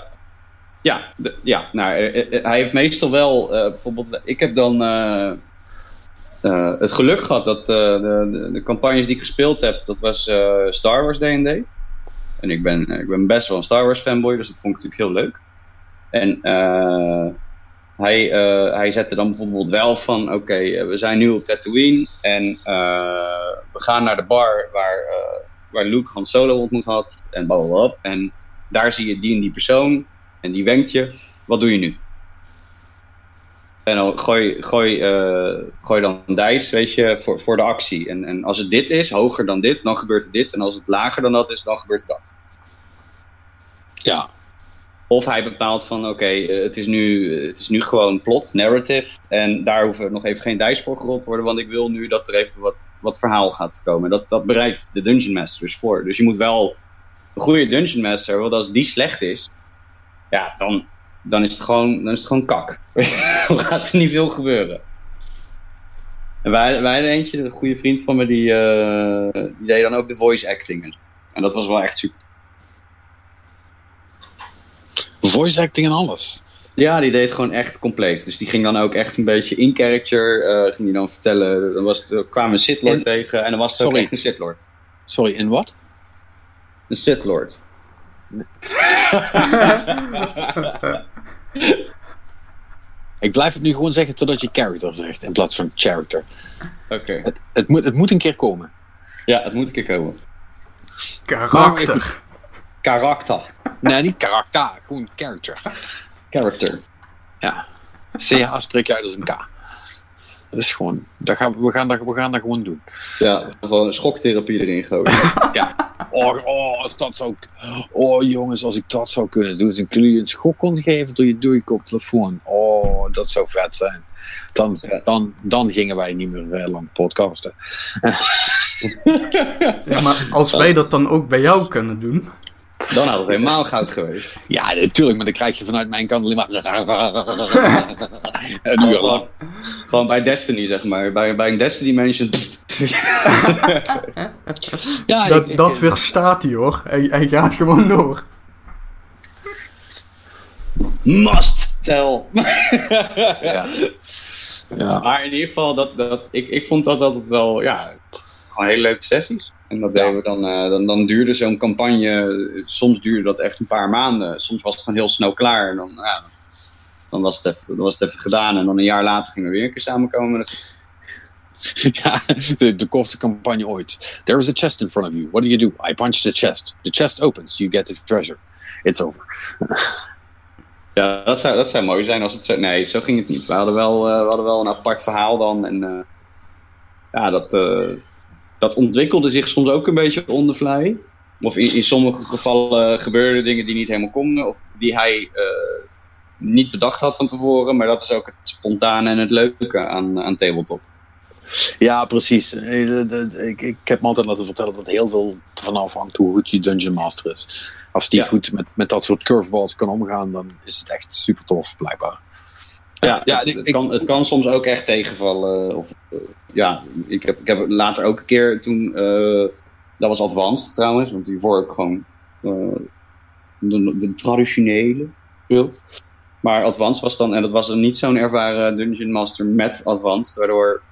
Ja, de- ja nou, eh, eh, hij heeft meestal wel, eh, bijvoorbeeld, ik heb dan eh, eh, het geluk gehad dat eh, de, de, de campagnes die ik gespeeld heb, dat was eh, Star Wars D&D. En ik ben, ik ben best wel een Star Wars fanboy, dus dat vond ik natuurlijk heel leuk. En eh, hij, eh, hij zette dan bijvoorbeeld wel van, oké, eh, we zijn nu op Tatooine en eh, we gaan naar de bar waar, eh, waar Luke Han Solo ontmoet had en blablabla. En daar zie je die en die persoon en die wenkt je, wat doe je nu? En dan gooi, gooi, eh, gooi dan dice, weet je, voor, voor de actie. En, en als het dit is, hoger dan dit, dan gebeurt er dit. En als het lager dan dat is, dan gebeurt dat. Ja, Of hij bepaalt van, oké, eh, het, is nu, het is nu gewoon plot, narrative. En daar hoeven nog even geen dice voor gerold te worden. Want ik wil nu dat er even wat, wat verhaal gaat komen. Dat, dat bereidt de Dungeon Master dus voor. Dus je moet wel een goede Dungeon Master, want als die slecht is, ja, dan, dan, is, het gewoon, dan is het gewoon kak. dan gaat er niet veel gebeuren. En wij, wij hadden eentje, een goede vriend van me, die, eh, die deed dan ook de voice acting. En dat was wel echt super. Voice acting en alles. Ja, die deed gewoon echt compleet. Dus die ging dan ook echt een beetje in character. eh, ging die dan vertellen. Dan was het, er kwam een Sith Lord En- tegen. En dan was het ook Sorry. echt een Sith Lord. Sorry, in wat? Een Sith Lord. Ik blijf het nu gewoon zeggen totdat je character zegt in plaats van character. Oké. Het, het, moet, het moet een keer komen. Ja, het moet een keer komen. Karakter. Karakter. Nee, niet karakter, gewoon character. Character. Ja. CH spreek je uit als een K. Dat is gewoon, dat gaan, we, gaan dat, we gaan dat gewoon doen. Ja, gewoon een schoktherapie erin gooien. Ja. Oh, oh, als dat zou. Oh, jongens, als ik dat zou kunnen doen. Als ik jullie een schok kon geven door je, door je koptelefoon. Oh, dat zou vet zijn. Dan, Ja. dan, dan gingen wij niet meer eh, lang podcasten. Ja, maar als wij dat dan ook bij jou kunnen doen. Dan had het helemaal goud geweest. Ja, natuurlijk, maar dan krijg je vanuit mijn kant alleen maar. een uur lang. Gewoon, gewoon bij Destiny, zeg maar. Bij, bij een Destiny Mansion. Ja, Dat, ik- ik- dat weerstaat hij hoor. Hij, hij gaat gewoon door. Must tell. Ja. Ja. Maar in ieder geval, dat, dat, ik, ik vond dat altijd wel, ja, gewoon hele leuke sessies. En dat deden we dan, eh, dan, dan duurde zo'n campagne, soms duurde dat echt een paar maanden. Soms was het gewoon heel snel klaar. En dan, ja, dan, was het even, dan was het even gedaan. En dan een jaar later gingen we weer een keer samenkomen. Ja, de, de kortste campagne ooit. There is a chest in front of you. What do you do? I punch the chest. The chest opens. You get the treasure. It's over. Ja, dat zou, dat zou mooi zijn als het zo... Nee, zo ging het niet. We hadden wel, eh, we hadden wel een apart verhaal dan. En eh, ja, dat, dat ontwikkelde zich soms ook een beetje on the fly. Of in, in sommige gevallen gebeurden dingen die niet helemaal konden. Of die hij eh, niet bedacht had van tevoren. Maar dat is ook het spontane en het leuke aan, aan tabletop. Ja, precies. Eh, Ik, ik heb me altijd laten vertellen dat heel veel ervan afhangt hoe goed je Dungeon Master is. Als die Ja. goed met, met dat soort curveballs kan omgaan, dan is het echt super tof, blijkbaar. Ja, ja, het, ik- kan, het kan soms ook echt tegenvallen. Of, eh, ja, ik heb, ik heb later ook een keer toen. eh, dat was advanced trouwens, want hiervoor heb ik gewoon eh, de, de traditionele gespeeld. Maar advanced was dan, en dat was dan niet zo'n ervaren Dungeon Master met advanced, waardoor.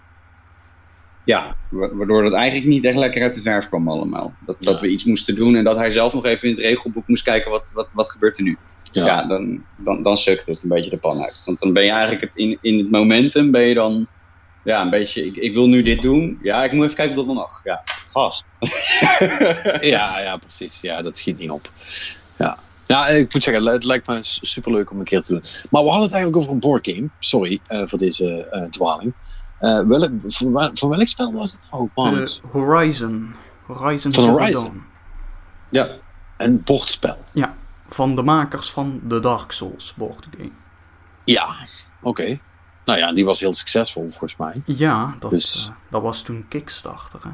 Ja, wa- waardoor het eigenlijk niet echt lekker uit de verf kwam allemaal. Dat, dat we iets moesten doen en dat hij zelf nog even in het regelboek moest kijken wat, wat, wat gebeurt er nu Ja. ja, dan, dan, dan sukt het een beetje de pan uit. Want dan ben je eigenlijk het in, in het momentum, ben je dan ja, een beetje, ik, ik wil nu dit doen. Ja, ik moet even kijken of dat nog mag. Ja, gast. Ja, ja, precies. Ja, dat schiet niet op. Ja. Ja, ik moet zeggen, het lijkt me superleuk om een keer te doen. Maar we hadden het eigenlijk over een boardgame. Sorry eh, voor deze eh, dwaling. Eh, welk, voor, wel- voor welk spel was het? Man, Eh, Horizon. Horizon Van Horizon? Dawn. Ja, een bordspel. Ja, van de makers van de Dark Souls boardgame. Ja, oké. Nou ja, die was heel succesvol volgens mij. Ja, dat, Dus- eh, dat was toen Kickstarter. Hè?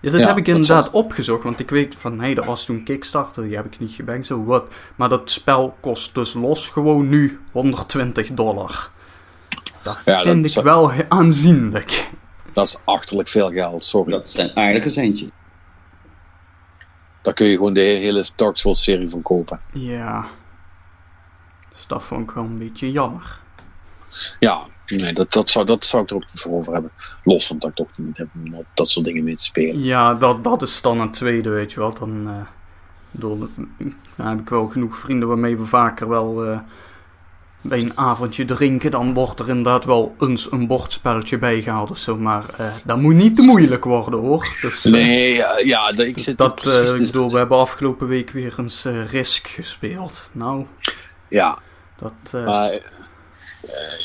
Ja, dat Ja, heb ik dat inderdaad opgezocht, want ik weet van, hé, dat was toen Kickstarter, die heb ik niet gebankt, zo wat. Maar dat spel kost dus los gewoon nu 120 dollar. Dat Ja, dat vind ik wel aanzienlijk. Dat is achterlijk veel geld, sorry. dat zijn aardige centjes. Daar kun je gewoon de hele Dark Souls serie van kopen. Ja. Dus dat vond ik wel een beetje jammer. Ja, nee, dat, dat, zou, dat zou ik er ook niet voor over hebben. Los van dat ik toch niet heb om dat, dat soort dingen mee te spelen. Ja, dat, dat is dan een tweede, weet je wel. Dan, dan heb ik wel genoeg vrienden waarmee we vaker wel eh, bij een avondje drinken. Dan wordt er inderdaad wel eens een bordspelletje bijgehaald of zo. Maar eh, dat moet niet te moeilijk worden hoor. Dus, eh, Nee, ja, ik zit dat, eh, te- ik bedoel, we hebben afgelopen week weer eens eh, Risk gespeeld. Nou, Ja, dat... eh, eh,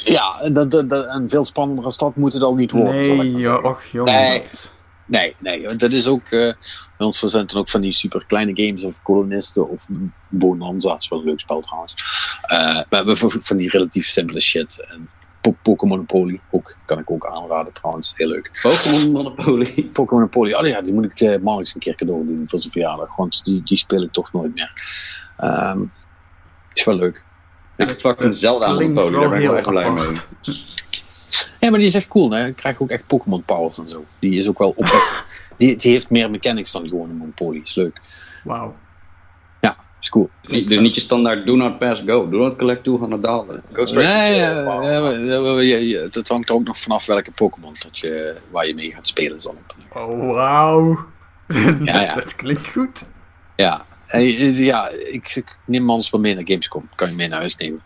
ja, dat, dat, veel spannendere stad moet het al niet worden. nee, ja, och jongen. Nee. dat- Nee, nee, dat is ook. eh bij ons zijn het ook van die super kleine games of kolonisten of Bonanza, dat is wel een leuk spel trouwens. Eh, we hebben van die relatief simpele shit. En Po- Pokémon Monopoly ook, kan ik ook aanraden trouwens, heel leuk. Pokémon Monopoly. Pokémon Monopoly, oh ja, die moet ik eh Marnix een keer cadeau doen voor zijn verjaardag, want die, die speel ik toch nooit meer. Ehm, is wel leuk. Ik heb fucking Zelda Monopoly, daar ben ik wel echt blij mee. Ja, maar die is echt cool. Hè? Ik krijg ook echt Pokémon powers en zo. Die is ook wel op. die, die heeft meer mechanics dan gewoon een Monopoly. Is leuk. Wauw. Ja, is cool. Niet- Dus niet je standaard do not pass go. Do not collect 200 dollar. Go straight to Nee, jail. ja, Wow. ja, dat hangt er ook nog vanaf welke Pokémon dat je, waar je mee gaat spelen. Zal ik Oh, wauw. Ja, ja. dat klinkt goed. Ja, en je- ja ik, ik neem anders wel mee naar Gamescom. Kan je mee naar huis nemen.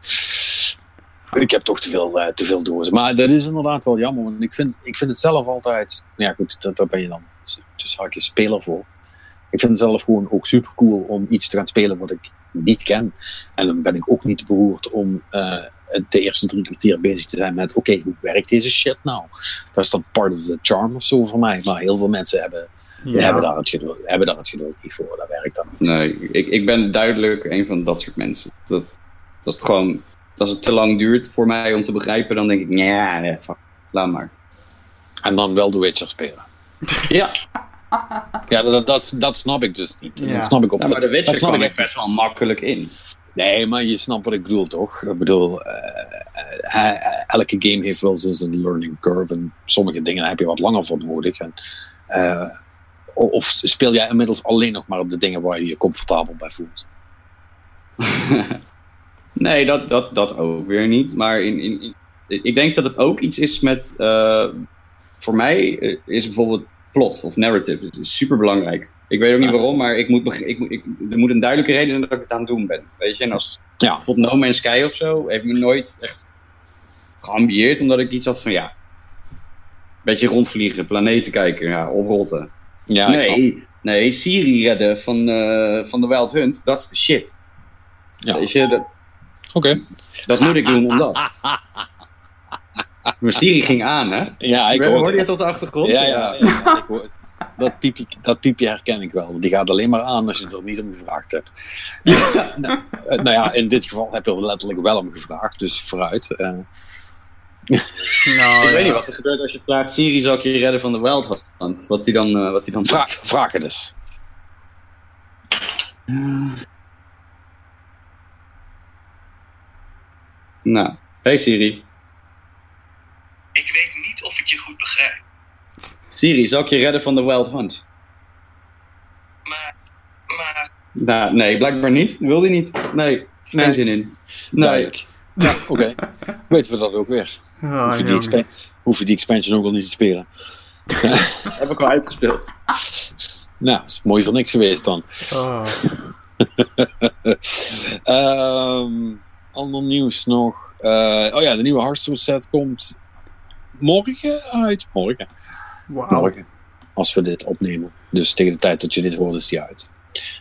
Ik heb toch te veel, eh, te veel dozen. Maar dat is inderdaad wel jammer. Want ik vind, ik vind het zelf altijd. Ja, goed, dat, daar ben je dan tussen haakjes speler voor. Ik vind het zelf gewoon ook super cool om iets te gaan spelen wat ik niet ken. En dan ben ik ook niet beroerd om eh, de eerste drie kwartier bezig te zijn met: oké, hoe werkt deze shit nou? Dat is dan part of the charm of zo voor mij. Maar heel veel mensen hebben, Ja. hebben, daar, het geduld, hebben daar het geduld niet voor. Dat werkt dan niet. Nee, ik, ik ben duidelijk een van dat soort mensen. Dat, dat is gewoon, als het te lang duurt voor mij om te begrijpen, dan denk ik, ja, nee, fuck, laat maar. En dan wel The Witcher spelen. Ja, Ja, dat, dat, dat snap ik dus niet. Ja. Dat snap ik op. ja maar de Witcher snap kwam ik best wel makkelijk in. Nee, maar je snapt wat ik bedoel, toch? Ik bedoel, eh, eh, eh, elke game heeft wel zijn learning curve. En sommige dingen heb je wat langer voor nodig. En, eh, of speel jij inmiddels alleen nog maar op de dingen waar je je comfortabel bij voelt? Nee, dat, dat, dat ook weer niet. Maar in, in, in- ik denk dat het ook iets is met. eh, voor mij is bijvoorbeeld plot of narrative is, is super belangrijk. Ik weet ook niet waarom, maar ik moet, ik, er moet een duidelijke reden zijn dat ik het aan het doen ben. Weet je, en als Ja, bijvoorbeeld No Man's Sky of zo, heeft me nooit echt geambieerd, omdat ik iets had van ja. Beetje rondvliegen, planeten kijken, ja, oprotten. ja nee, nee, Siri redden van, eh, van de Wild Hunt, dat is de shit. Ja. Weet je, dat, Oké. dat moet ik doen omdat. Maar Siri ging aan, hè? Ja, ik Hoorde hoor je op de achtergrond? Ja, ja, ja, ik hoor het. Dat piepje, dat piepje herken ik wel. Die gaat alleen maar aan als je er niet om gevraagd hebt. nou, eh, nou ja, in dit geval heb je er letterlijk wel om gevraagd, dus vooruit. eh. Nou, Ik ja. weet niet wat er gebeurt als je vraagt, Siri zal ik je redden van de Wild Hunt. Wat hij dan, eh, wat hij dan vraag, doet. vraag het eens. Nou, hey Siri. Ik weet niet of ik je goed begrijp. Siri, zal ik je redden van de Wild Hunt? Maar, maar, Nou, nee, blijkbaar niet. Wil hij niet. Nee, geen Nee. zin in. Nee. Duidelijk. Ja, oké. Weten we dat ook weer. Ah, Hoef je, die hoef je die expansion ook al niet te spelen. Heb ik al uitgespeeld. Nou, is mooi voor niks geweest dan. Ah. Ehm ander nieuws nog. Eh, oh ja, de nieuwe Hearthstone set komt morgen uit. Morgen. Wauw. Morgen. Als we dit opnemen. Dus tegen de tijd dat je dit hoort is die uit.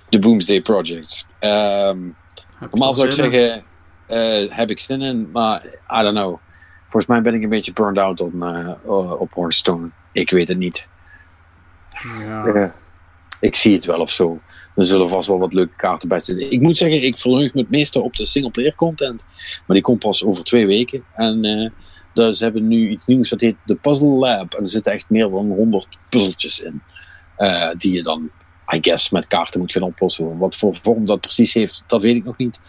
De Boomsday Project. Ehm, je normaal zou ik zeggen, eh, heb ik zin in, maar I don't know. volgens mij ben ik een beetje burned out op, eh, op Hearthstone. Ik weet het niet. Ja. Eh, ik zie het wel of zo. Er zullen vast wel wat leuke kaarten bij zitten. Ik moet zeggen, ik verheug me het meeste op de singleplayer content. Maar die komt pas over twee weken. En ze hebben nu iets nieuws, dat heet de Puzzle Lab. En er zitten echt meer dan 100 puzzeltjes in. eh, die je dan, I guess, met kaarten moet gaan oplossen. Wat voor vorm dat precies heeft, dat weet ik nog niet.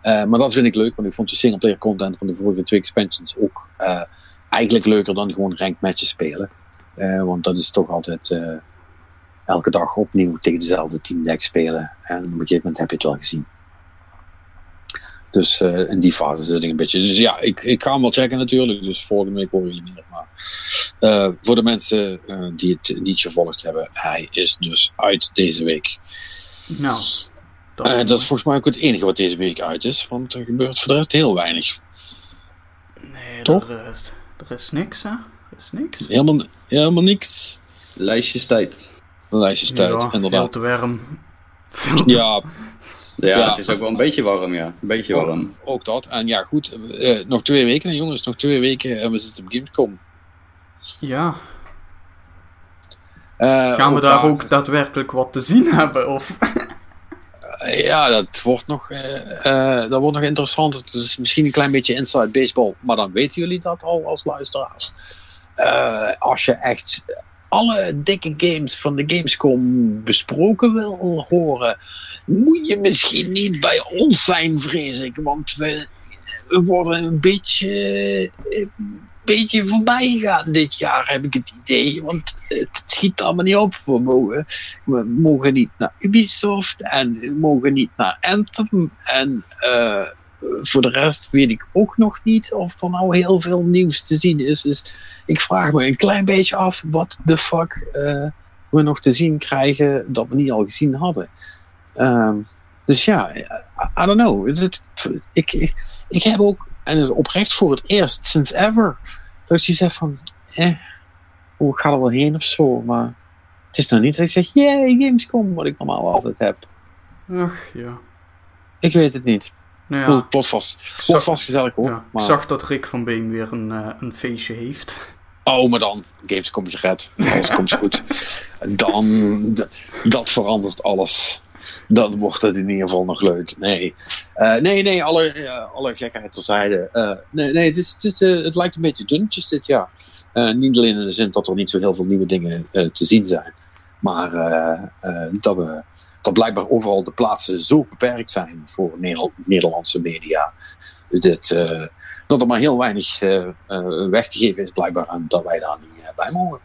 Eh, maar dat vind ik leuk, want ik vond de singleplayer content van de vorige twee expansions ook eh, eigenlijk leuker dan gewoon ranked matches spelen. Want dat is toch altijd elke dag opnieuw tegen dezelfde teamdeck spelen. En op een gegeven moment heb je het wel gezien. Dus eh, in die fase zit ik een beetje. Dus ja, ik, ik ga hem wel checken natuurlijk. Dus volgende week horen jullie meer. Maar eh, voor de mensen eh, die het niet gevolgd hebben, hij is dus uit deze week. Nou, dat, Eh, dat is volgens mij ook het enige wat deze week uit is. Want er gebeurt voor de rest heel weinig. nee, toch? Er, is- er is niks, hè? Er is niks. Helemaal, helemaal niks. Lijstjes tijd. De lijstjes tijd, ja, veel inderdaad. te warm. Veel te... Ja, Ja, Ja. het is ook wel een beetje warm, ja. Een beetje warm. ook dat. En ja, goed. eh, nog twee weken, jongens. Nog twee weken en we zitten op Gamescom. Ja. Eh, Gaan we daar ook daadwerkelijk wat te zien hebben? Of... Eh, Ja, dat wordt nog, eh, eh, dat wordt nog interessant. Het is misschien een klein beetje inside baseball, maar dan weten jullie dat al als luisteraars. Eh, als je echt alle dikke games van de Gamescom besproken wil horen, moet je misschien niet bij ons zijn, vrees ik. Want we, we worden een beetje, een beetje voorbij gegaan dit jaar, heb ik het idee. Want het schiet allemaal niet op. We mogen, we mogen niet naar Ubisoft en we mogen niet naar Anthem. En eh, voor de rest weet ik ook nog niet of er nou heel veel nieuws te zien is. Dus ik vraag me een klein beetje af wat de fuck eh, we nog te zien krijgen dat we niet al gezien hadden. Ehm, dus ja, I, I don't know. Ik, ik, ik heb ook, en het oprecht voor het eerst sinds ever, dat je zegt van, eh, hoe ik ga er wel heen of zo, maar het is nou niet dat ik zeg, yay, Gamescom, wat ik normaal altijd heb. Ach, ja. Ik weet het niet. Nou Ja. vast, vast gezellig hoor. ja, ik maar, zag dat Rick van Been weer een, eh, een feestje heeft. Oh, maar dan, Gamescom is gered. Alles komt goed. Dan, dat verandert alles. Dan wordt het in ieder geval nog leuk. Nee, Eh, nee, nee, alle, eh, alle gekheid terzijde. Eh nee, nee het, is, het, is, het lijkt een beetje dunnetjes dit jaar. Niet alleen in de zin dat er niet zo heel veel nieuwe dingen te zien zijn. Maar dat, we, dat blijkbaar overal de plaatsen zo beperkt zijn voor Nederl- Nederlandse media. Eh, dat er maar heel weinig weg te geven is blijkbaar en dat wij daar niet bij mogen.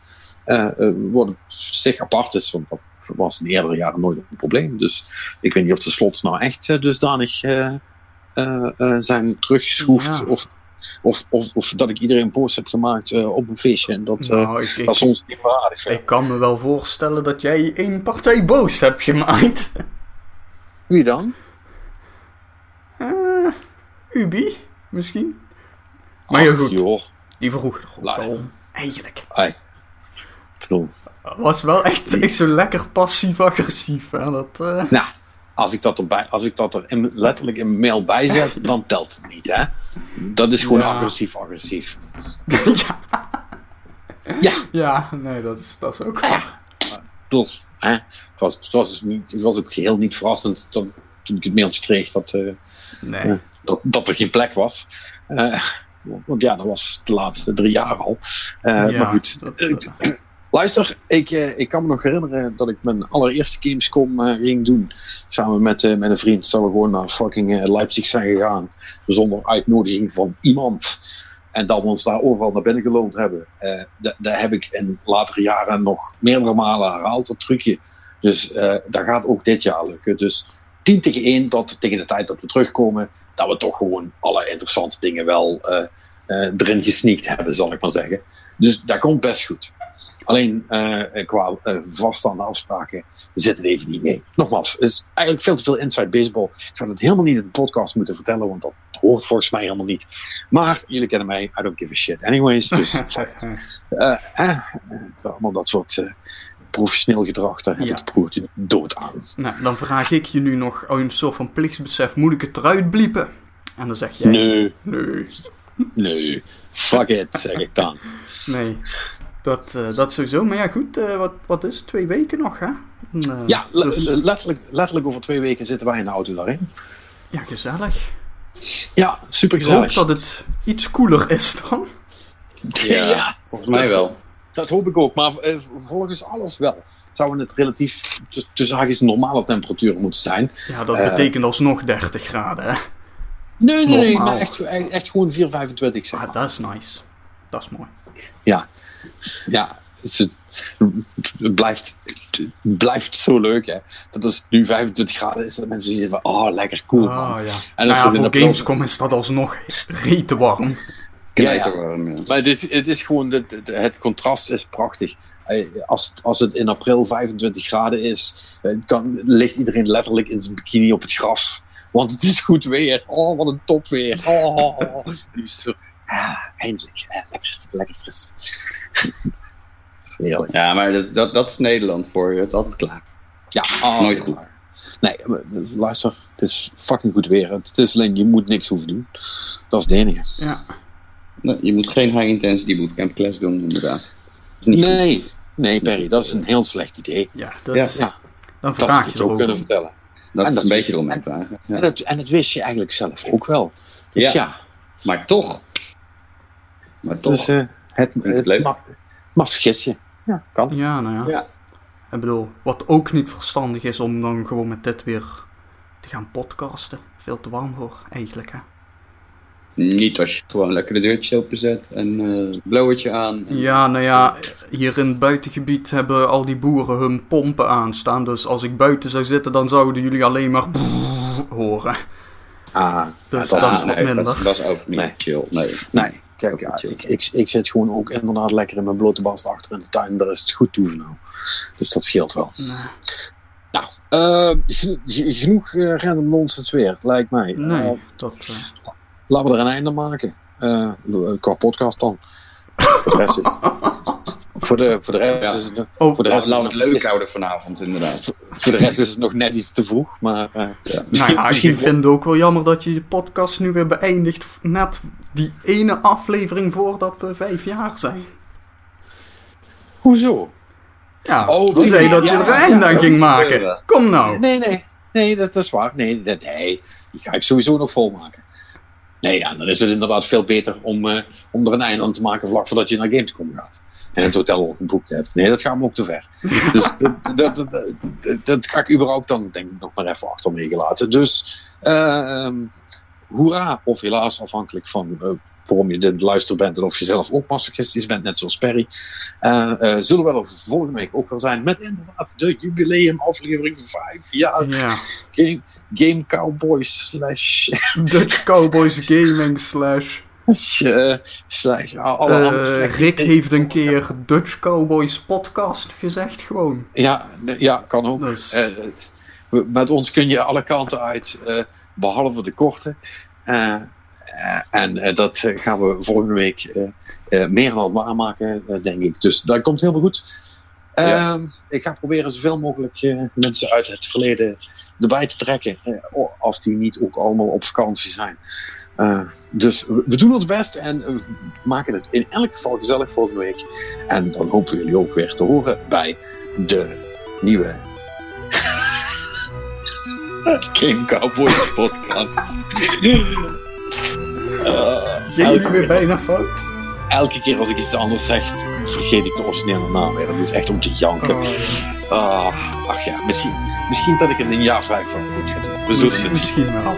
Eh, wat op zich apart is, want dat was in eerdere jaren nooit een probleem. Dus ik weet niet of de slots nou echt eh, dusdanig eh, eh, zijn teruggeschroefd. Ja. Of, of, of, of dat ik iedereen boos heb gemaakt op een feestje. En dat, nou, ik, dat is ons niet waardig. ik kan me wel voorstellen dat jij één partij boos hebt gemaakt. Wie dan? Eh, Ubi, misschien? Maar ja, goed. joh. Die vroeg er ook. Eigenlijk. Ai. Ik bedoel, Was wel echt, echt zo lekker passief-agressief. Dat, eh, Nou, als ik dat, erbij, als ik dat er in- letterlijk in mijn mail bijzet, dan telt het niet, hè? Dat is gewoon Ja. agressief-agressief. ja. Ja. Ja, nee, dat is, dat is ook waar. Dus, hè? Het, was, het, was niet, het was ook geheel niet verrassend dat, toen ik het mailtje kreeg dat, eh, Nee. dat, dat er geen plek was. Eh, want ja, dat was de laatste drie jaar al. Maar goed, dat, Luister, ik, eh, ik kan me nog herinneren dat ik mijn allereerste Gamescom eh, ging doen. Samen met, eh, met een vriend. Dat we gewoon naar fucking eh, Leipzig zijn gegaan. Zonder uitnodiging van iemand. En dat we ons daar overal naar binnen geloond hebben. Eh dat, dat heb ik in latere jaren nog meerdere malen herhaald, dat trucje. Dus eh, dat gaat ook dit jaar lukken. Dus 10 tegen 1 dat tegen de tijd dat we terugkomen, dat we toch gewoon alle interessante dingen wel eh, eh, erin gesneakt hebben, zal ik maar zeggen. Dus dat komt best goed. Alleen eh, qua eh, vaststaande afspraken zit het even niet mee. Nogmaals, het is eigenlijk veel te veel inside baseball. Ik zou het helemaal niet in de podcast moeten vertellen, want dat hoort volgens mij helemaal niet. Maar jullie kennen mij, I don't give a shit anyways. Dus eh, eh, allemaal dat soort eh, professioneel gedrag, daar heb Ja. ik het broertje dood aan. nou, dan vraag ik je nu nog, uit een soort van plichtsbesef, moet ik het eruit bliepen? En dan zeg jij... Nee, Nee. Nee, fuck it, zeg ik dan. Nee, dat, eh, dat sowieso. Maar ja, goed, eh, wat, wat is het? Twee weken nog, hè? Eh, Ja, dus- letterlijk, letterlijk over twee weken zitten wij in de auto daarin. ja, gezellig. Ja, super Ik hoop gezellig. dat het iets koeler is dan. Ja, volgens mij wel. Dat hoop ik ook, maar eh, volgens alles wel. Zouden het relatief t- tussen haakjes normale temperaturen moeten zijn. Ja, dat betekent alsnog 30 graden, hè? Nee, nee, nee, maar echt, echt, gewoon 4, 25 zeg Ah, dat is nice. Dat is mooi. Ja, ja het, blijft, het blijft zo leuk hè. Dat als het nu 25 graden is, dat mensen zeggen van, oh lekker cool. Ah, ja. En Nou als ja, voor april- Gamescom is dat alsnog rete warm. Knijterwarm, ja. Maar het is, het is gewoon, het, het- het contrast is prachtig. Als, als het in april 25 graden is, eh, kan, ligt iedereen letterlijk in zijn bikini op het gras. Want het is goed weer. Oh, wat een topweer. Oh, is ah, eindelijk. Eh, lekker, lekker fris. Heerlijk. Ja, maar dat, dat, dat is Nederland voor je. Het is altijd klaar. Ja, oh, Nooit goed. Nee, maar, luister, het is fucking goed weer. Het is alleen, je moet niks hoeven doen. Dat is het enige. Ja. Nee, je moet geen high intensity bootcamp class doen, inderdaad. Dat is goed. Nee, nee, Perry, dat is een heel slecht idee. Ja, dat, Ja. Ja, dan dat vraag moet je je ook kunnen om. vertellen. Dat En is dat een beetje om en- te vragen. Ja. En, dat, en dat wist je eigenlijk zelf ook wel. Dus Ja. ja, Maar toch. Maar toch. dus, eh, het, het het, leuk. ma- maar je. Ja, kan. Ja, nou ja. Ja. Ik bedoel, wat ook niet verstandig is om dan gewoon met dit weer te gaan podcasten. Veel te warm voor, eigenlijk, hè. Niet als je gewoon lekker de deurtje openzet en eh blowertje aan. En... Ja, nou ja, hier in het buitengebied hebben al die boeren hun pompen aanstaan. Dus als ik buiten zou zitten, dan zouden jullie alleen maar horen. Ah, Dus ja, dat is wat nee, minder. Dat, dat is ook niet Nee. chill. Nee. Nee, kijk, ja, ik, ik, ik zit gewoon ook inderdaad lekker in mijn blote bast achter in de tuin. Daar is het goed toe nou. Dus dat scheelt wel. Nee, Nou, eh, genoeg eh, random nonsense weer, lijkt mij. nee, Eh, dat... laten we er een einde maken. Qua podcast dan. voor de rest is, voor de, voor de rest Ja. is het nog- Oh, voor de rest is het het nog- leuk houden vanavond, inderdaad. Voor de rest is het nog net iets te vroeg, maar eh, Ja. misschien, nou ja, misschien ik vind het ook wel jammer dat je je podcast nu weer beëindigt. Net die ene aflevering voordat we vijf jaar zijn. Hoezo? Ja, Oh, toen zei je dat je er een einde aan ging maken. Kom nou. Nee, nee, nee, dat is waar. Nee, dat, nee, die ga ik sowieso nog volmaken. Nee, ja, dan is het inderdaad veel beter om, eh, om er een einde aan te maken vlak voordat je naar Gamescom gaat. En het hotel al geboekt hebt. Nee, dat gaat me ook te ver. Dus dat, dat, dat, ga ik überhaupt dan denk ik nog maar even achterwege laten. Dus, ehm hoera, of helaas afhankelijk van eh, waarom je dit luisteren bent en of je zelf ook masochistisch bent, net zoals Perry. Eh, eh, zullen we er volgende week ook wel zijn met inderdaad de jubileum aflevering 5 jaar Ja, Game, Game Cowboys slash, Dutch Cowboys Gaming slash... eh, Rick heeft een keer Dutch Cowboys podcast gezegd gewoon. Ja, ja, kan ook. Dus- Eh, met ons kun je alle kanten uit, eh, behalve de korte. En dat gaan we volgende week meer dan waarmaken, denk ik. Dus dat komt helemaal goed. Ja. Ehm, ik ga proberen zoveel mogelijk mensen uit het verleden erbij te trekken. als die niet ook allemaal op vakantie zijn. Eh, dus we, doen ons best en we maken het in elk geval gezellig volgende week. En dan hopen we jullie ook weer te horen bij de nieuwe Game Cowboys podcast. Jij elke, weer bijna fout? elke keer als ik iets anders zeg, vergeet ik de originele naam weer. Dat is echt om te janken. Oh, Ah, ach ja, misschien, misschien dat ik het in jaar vijf van moet gaan doen. We zullen misschien, het zien. misschien wel.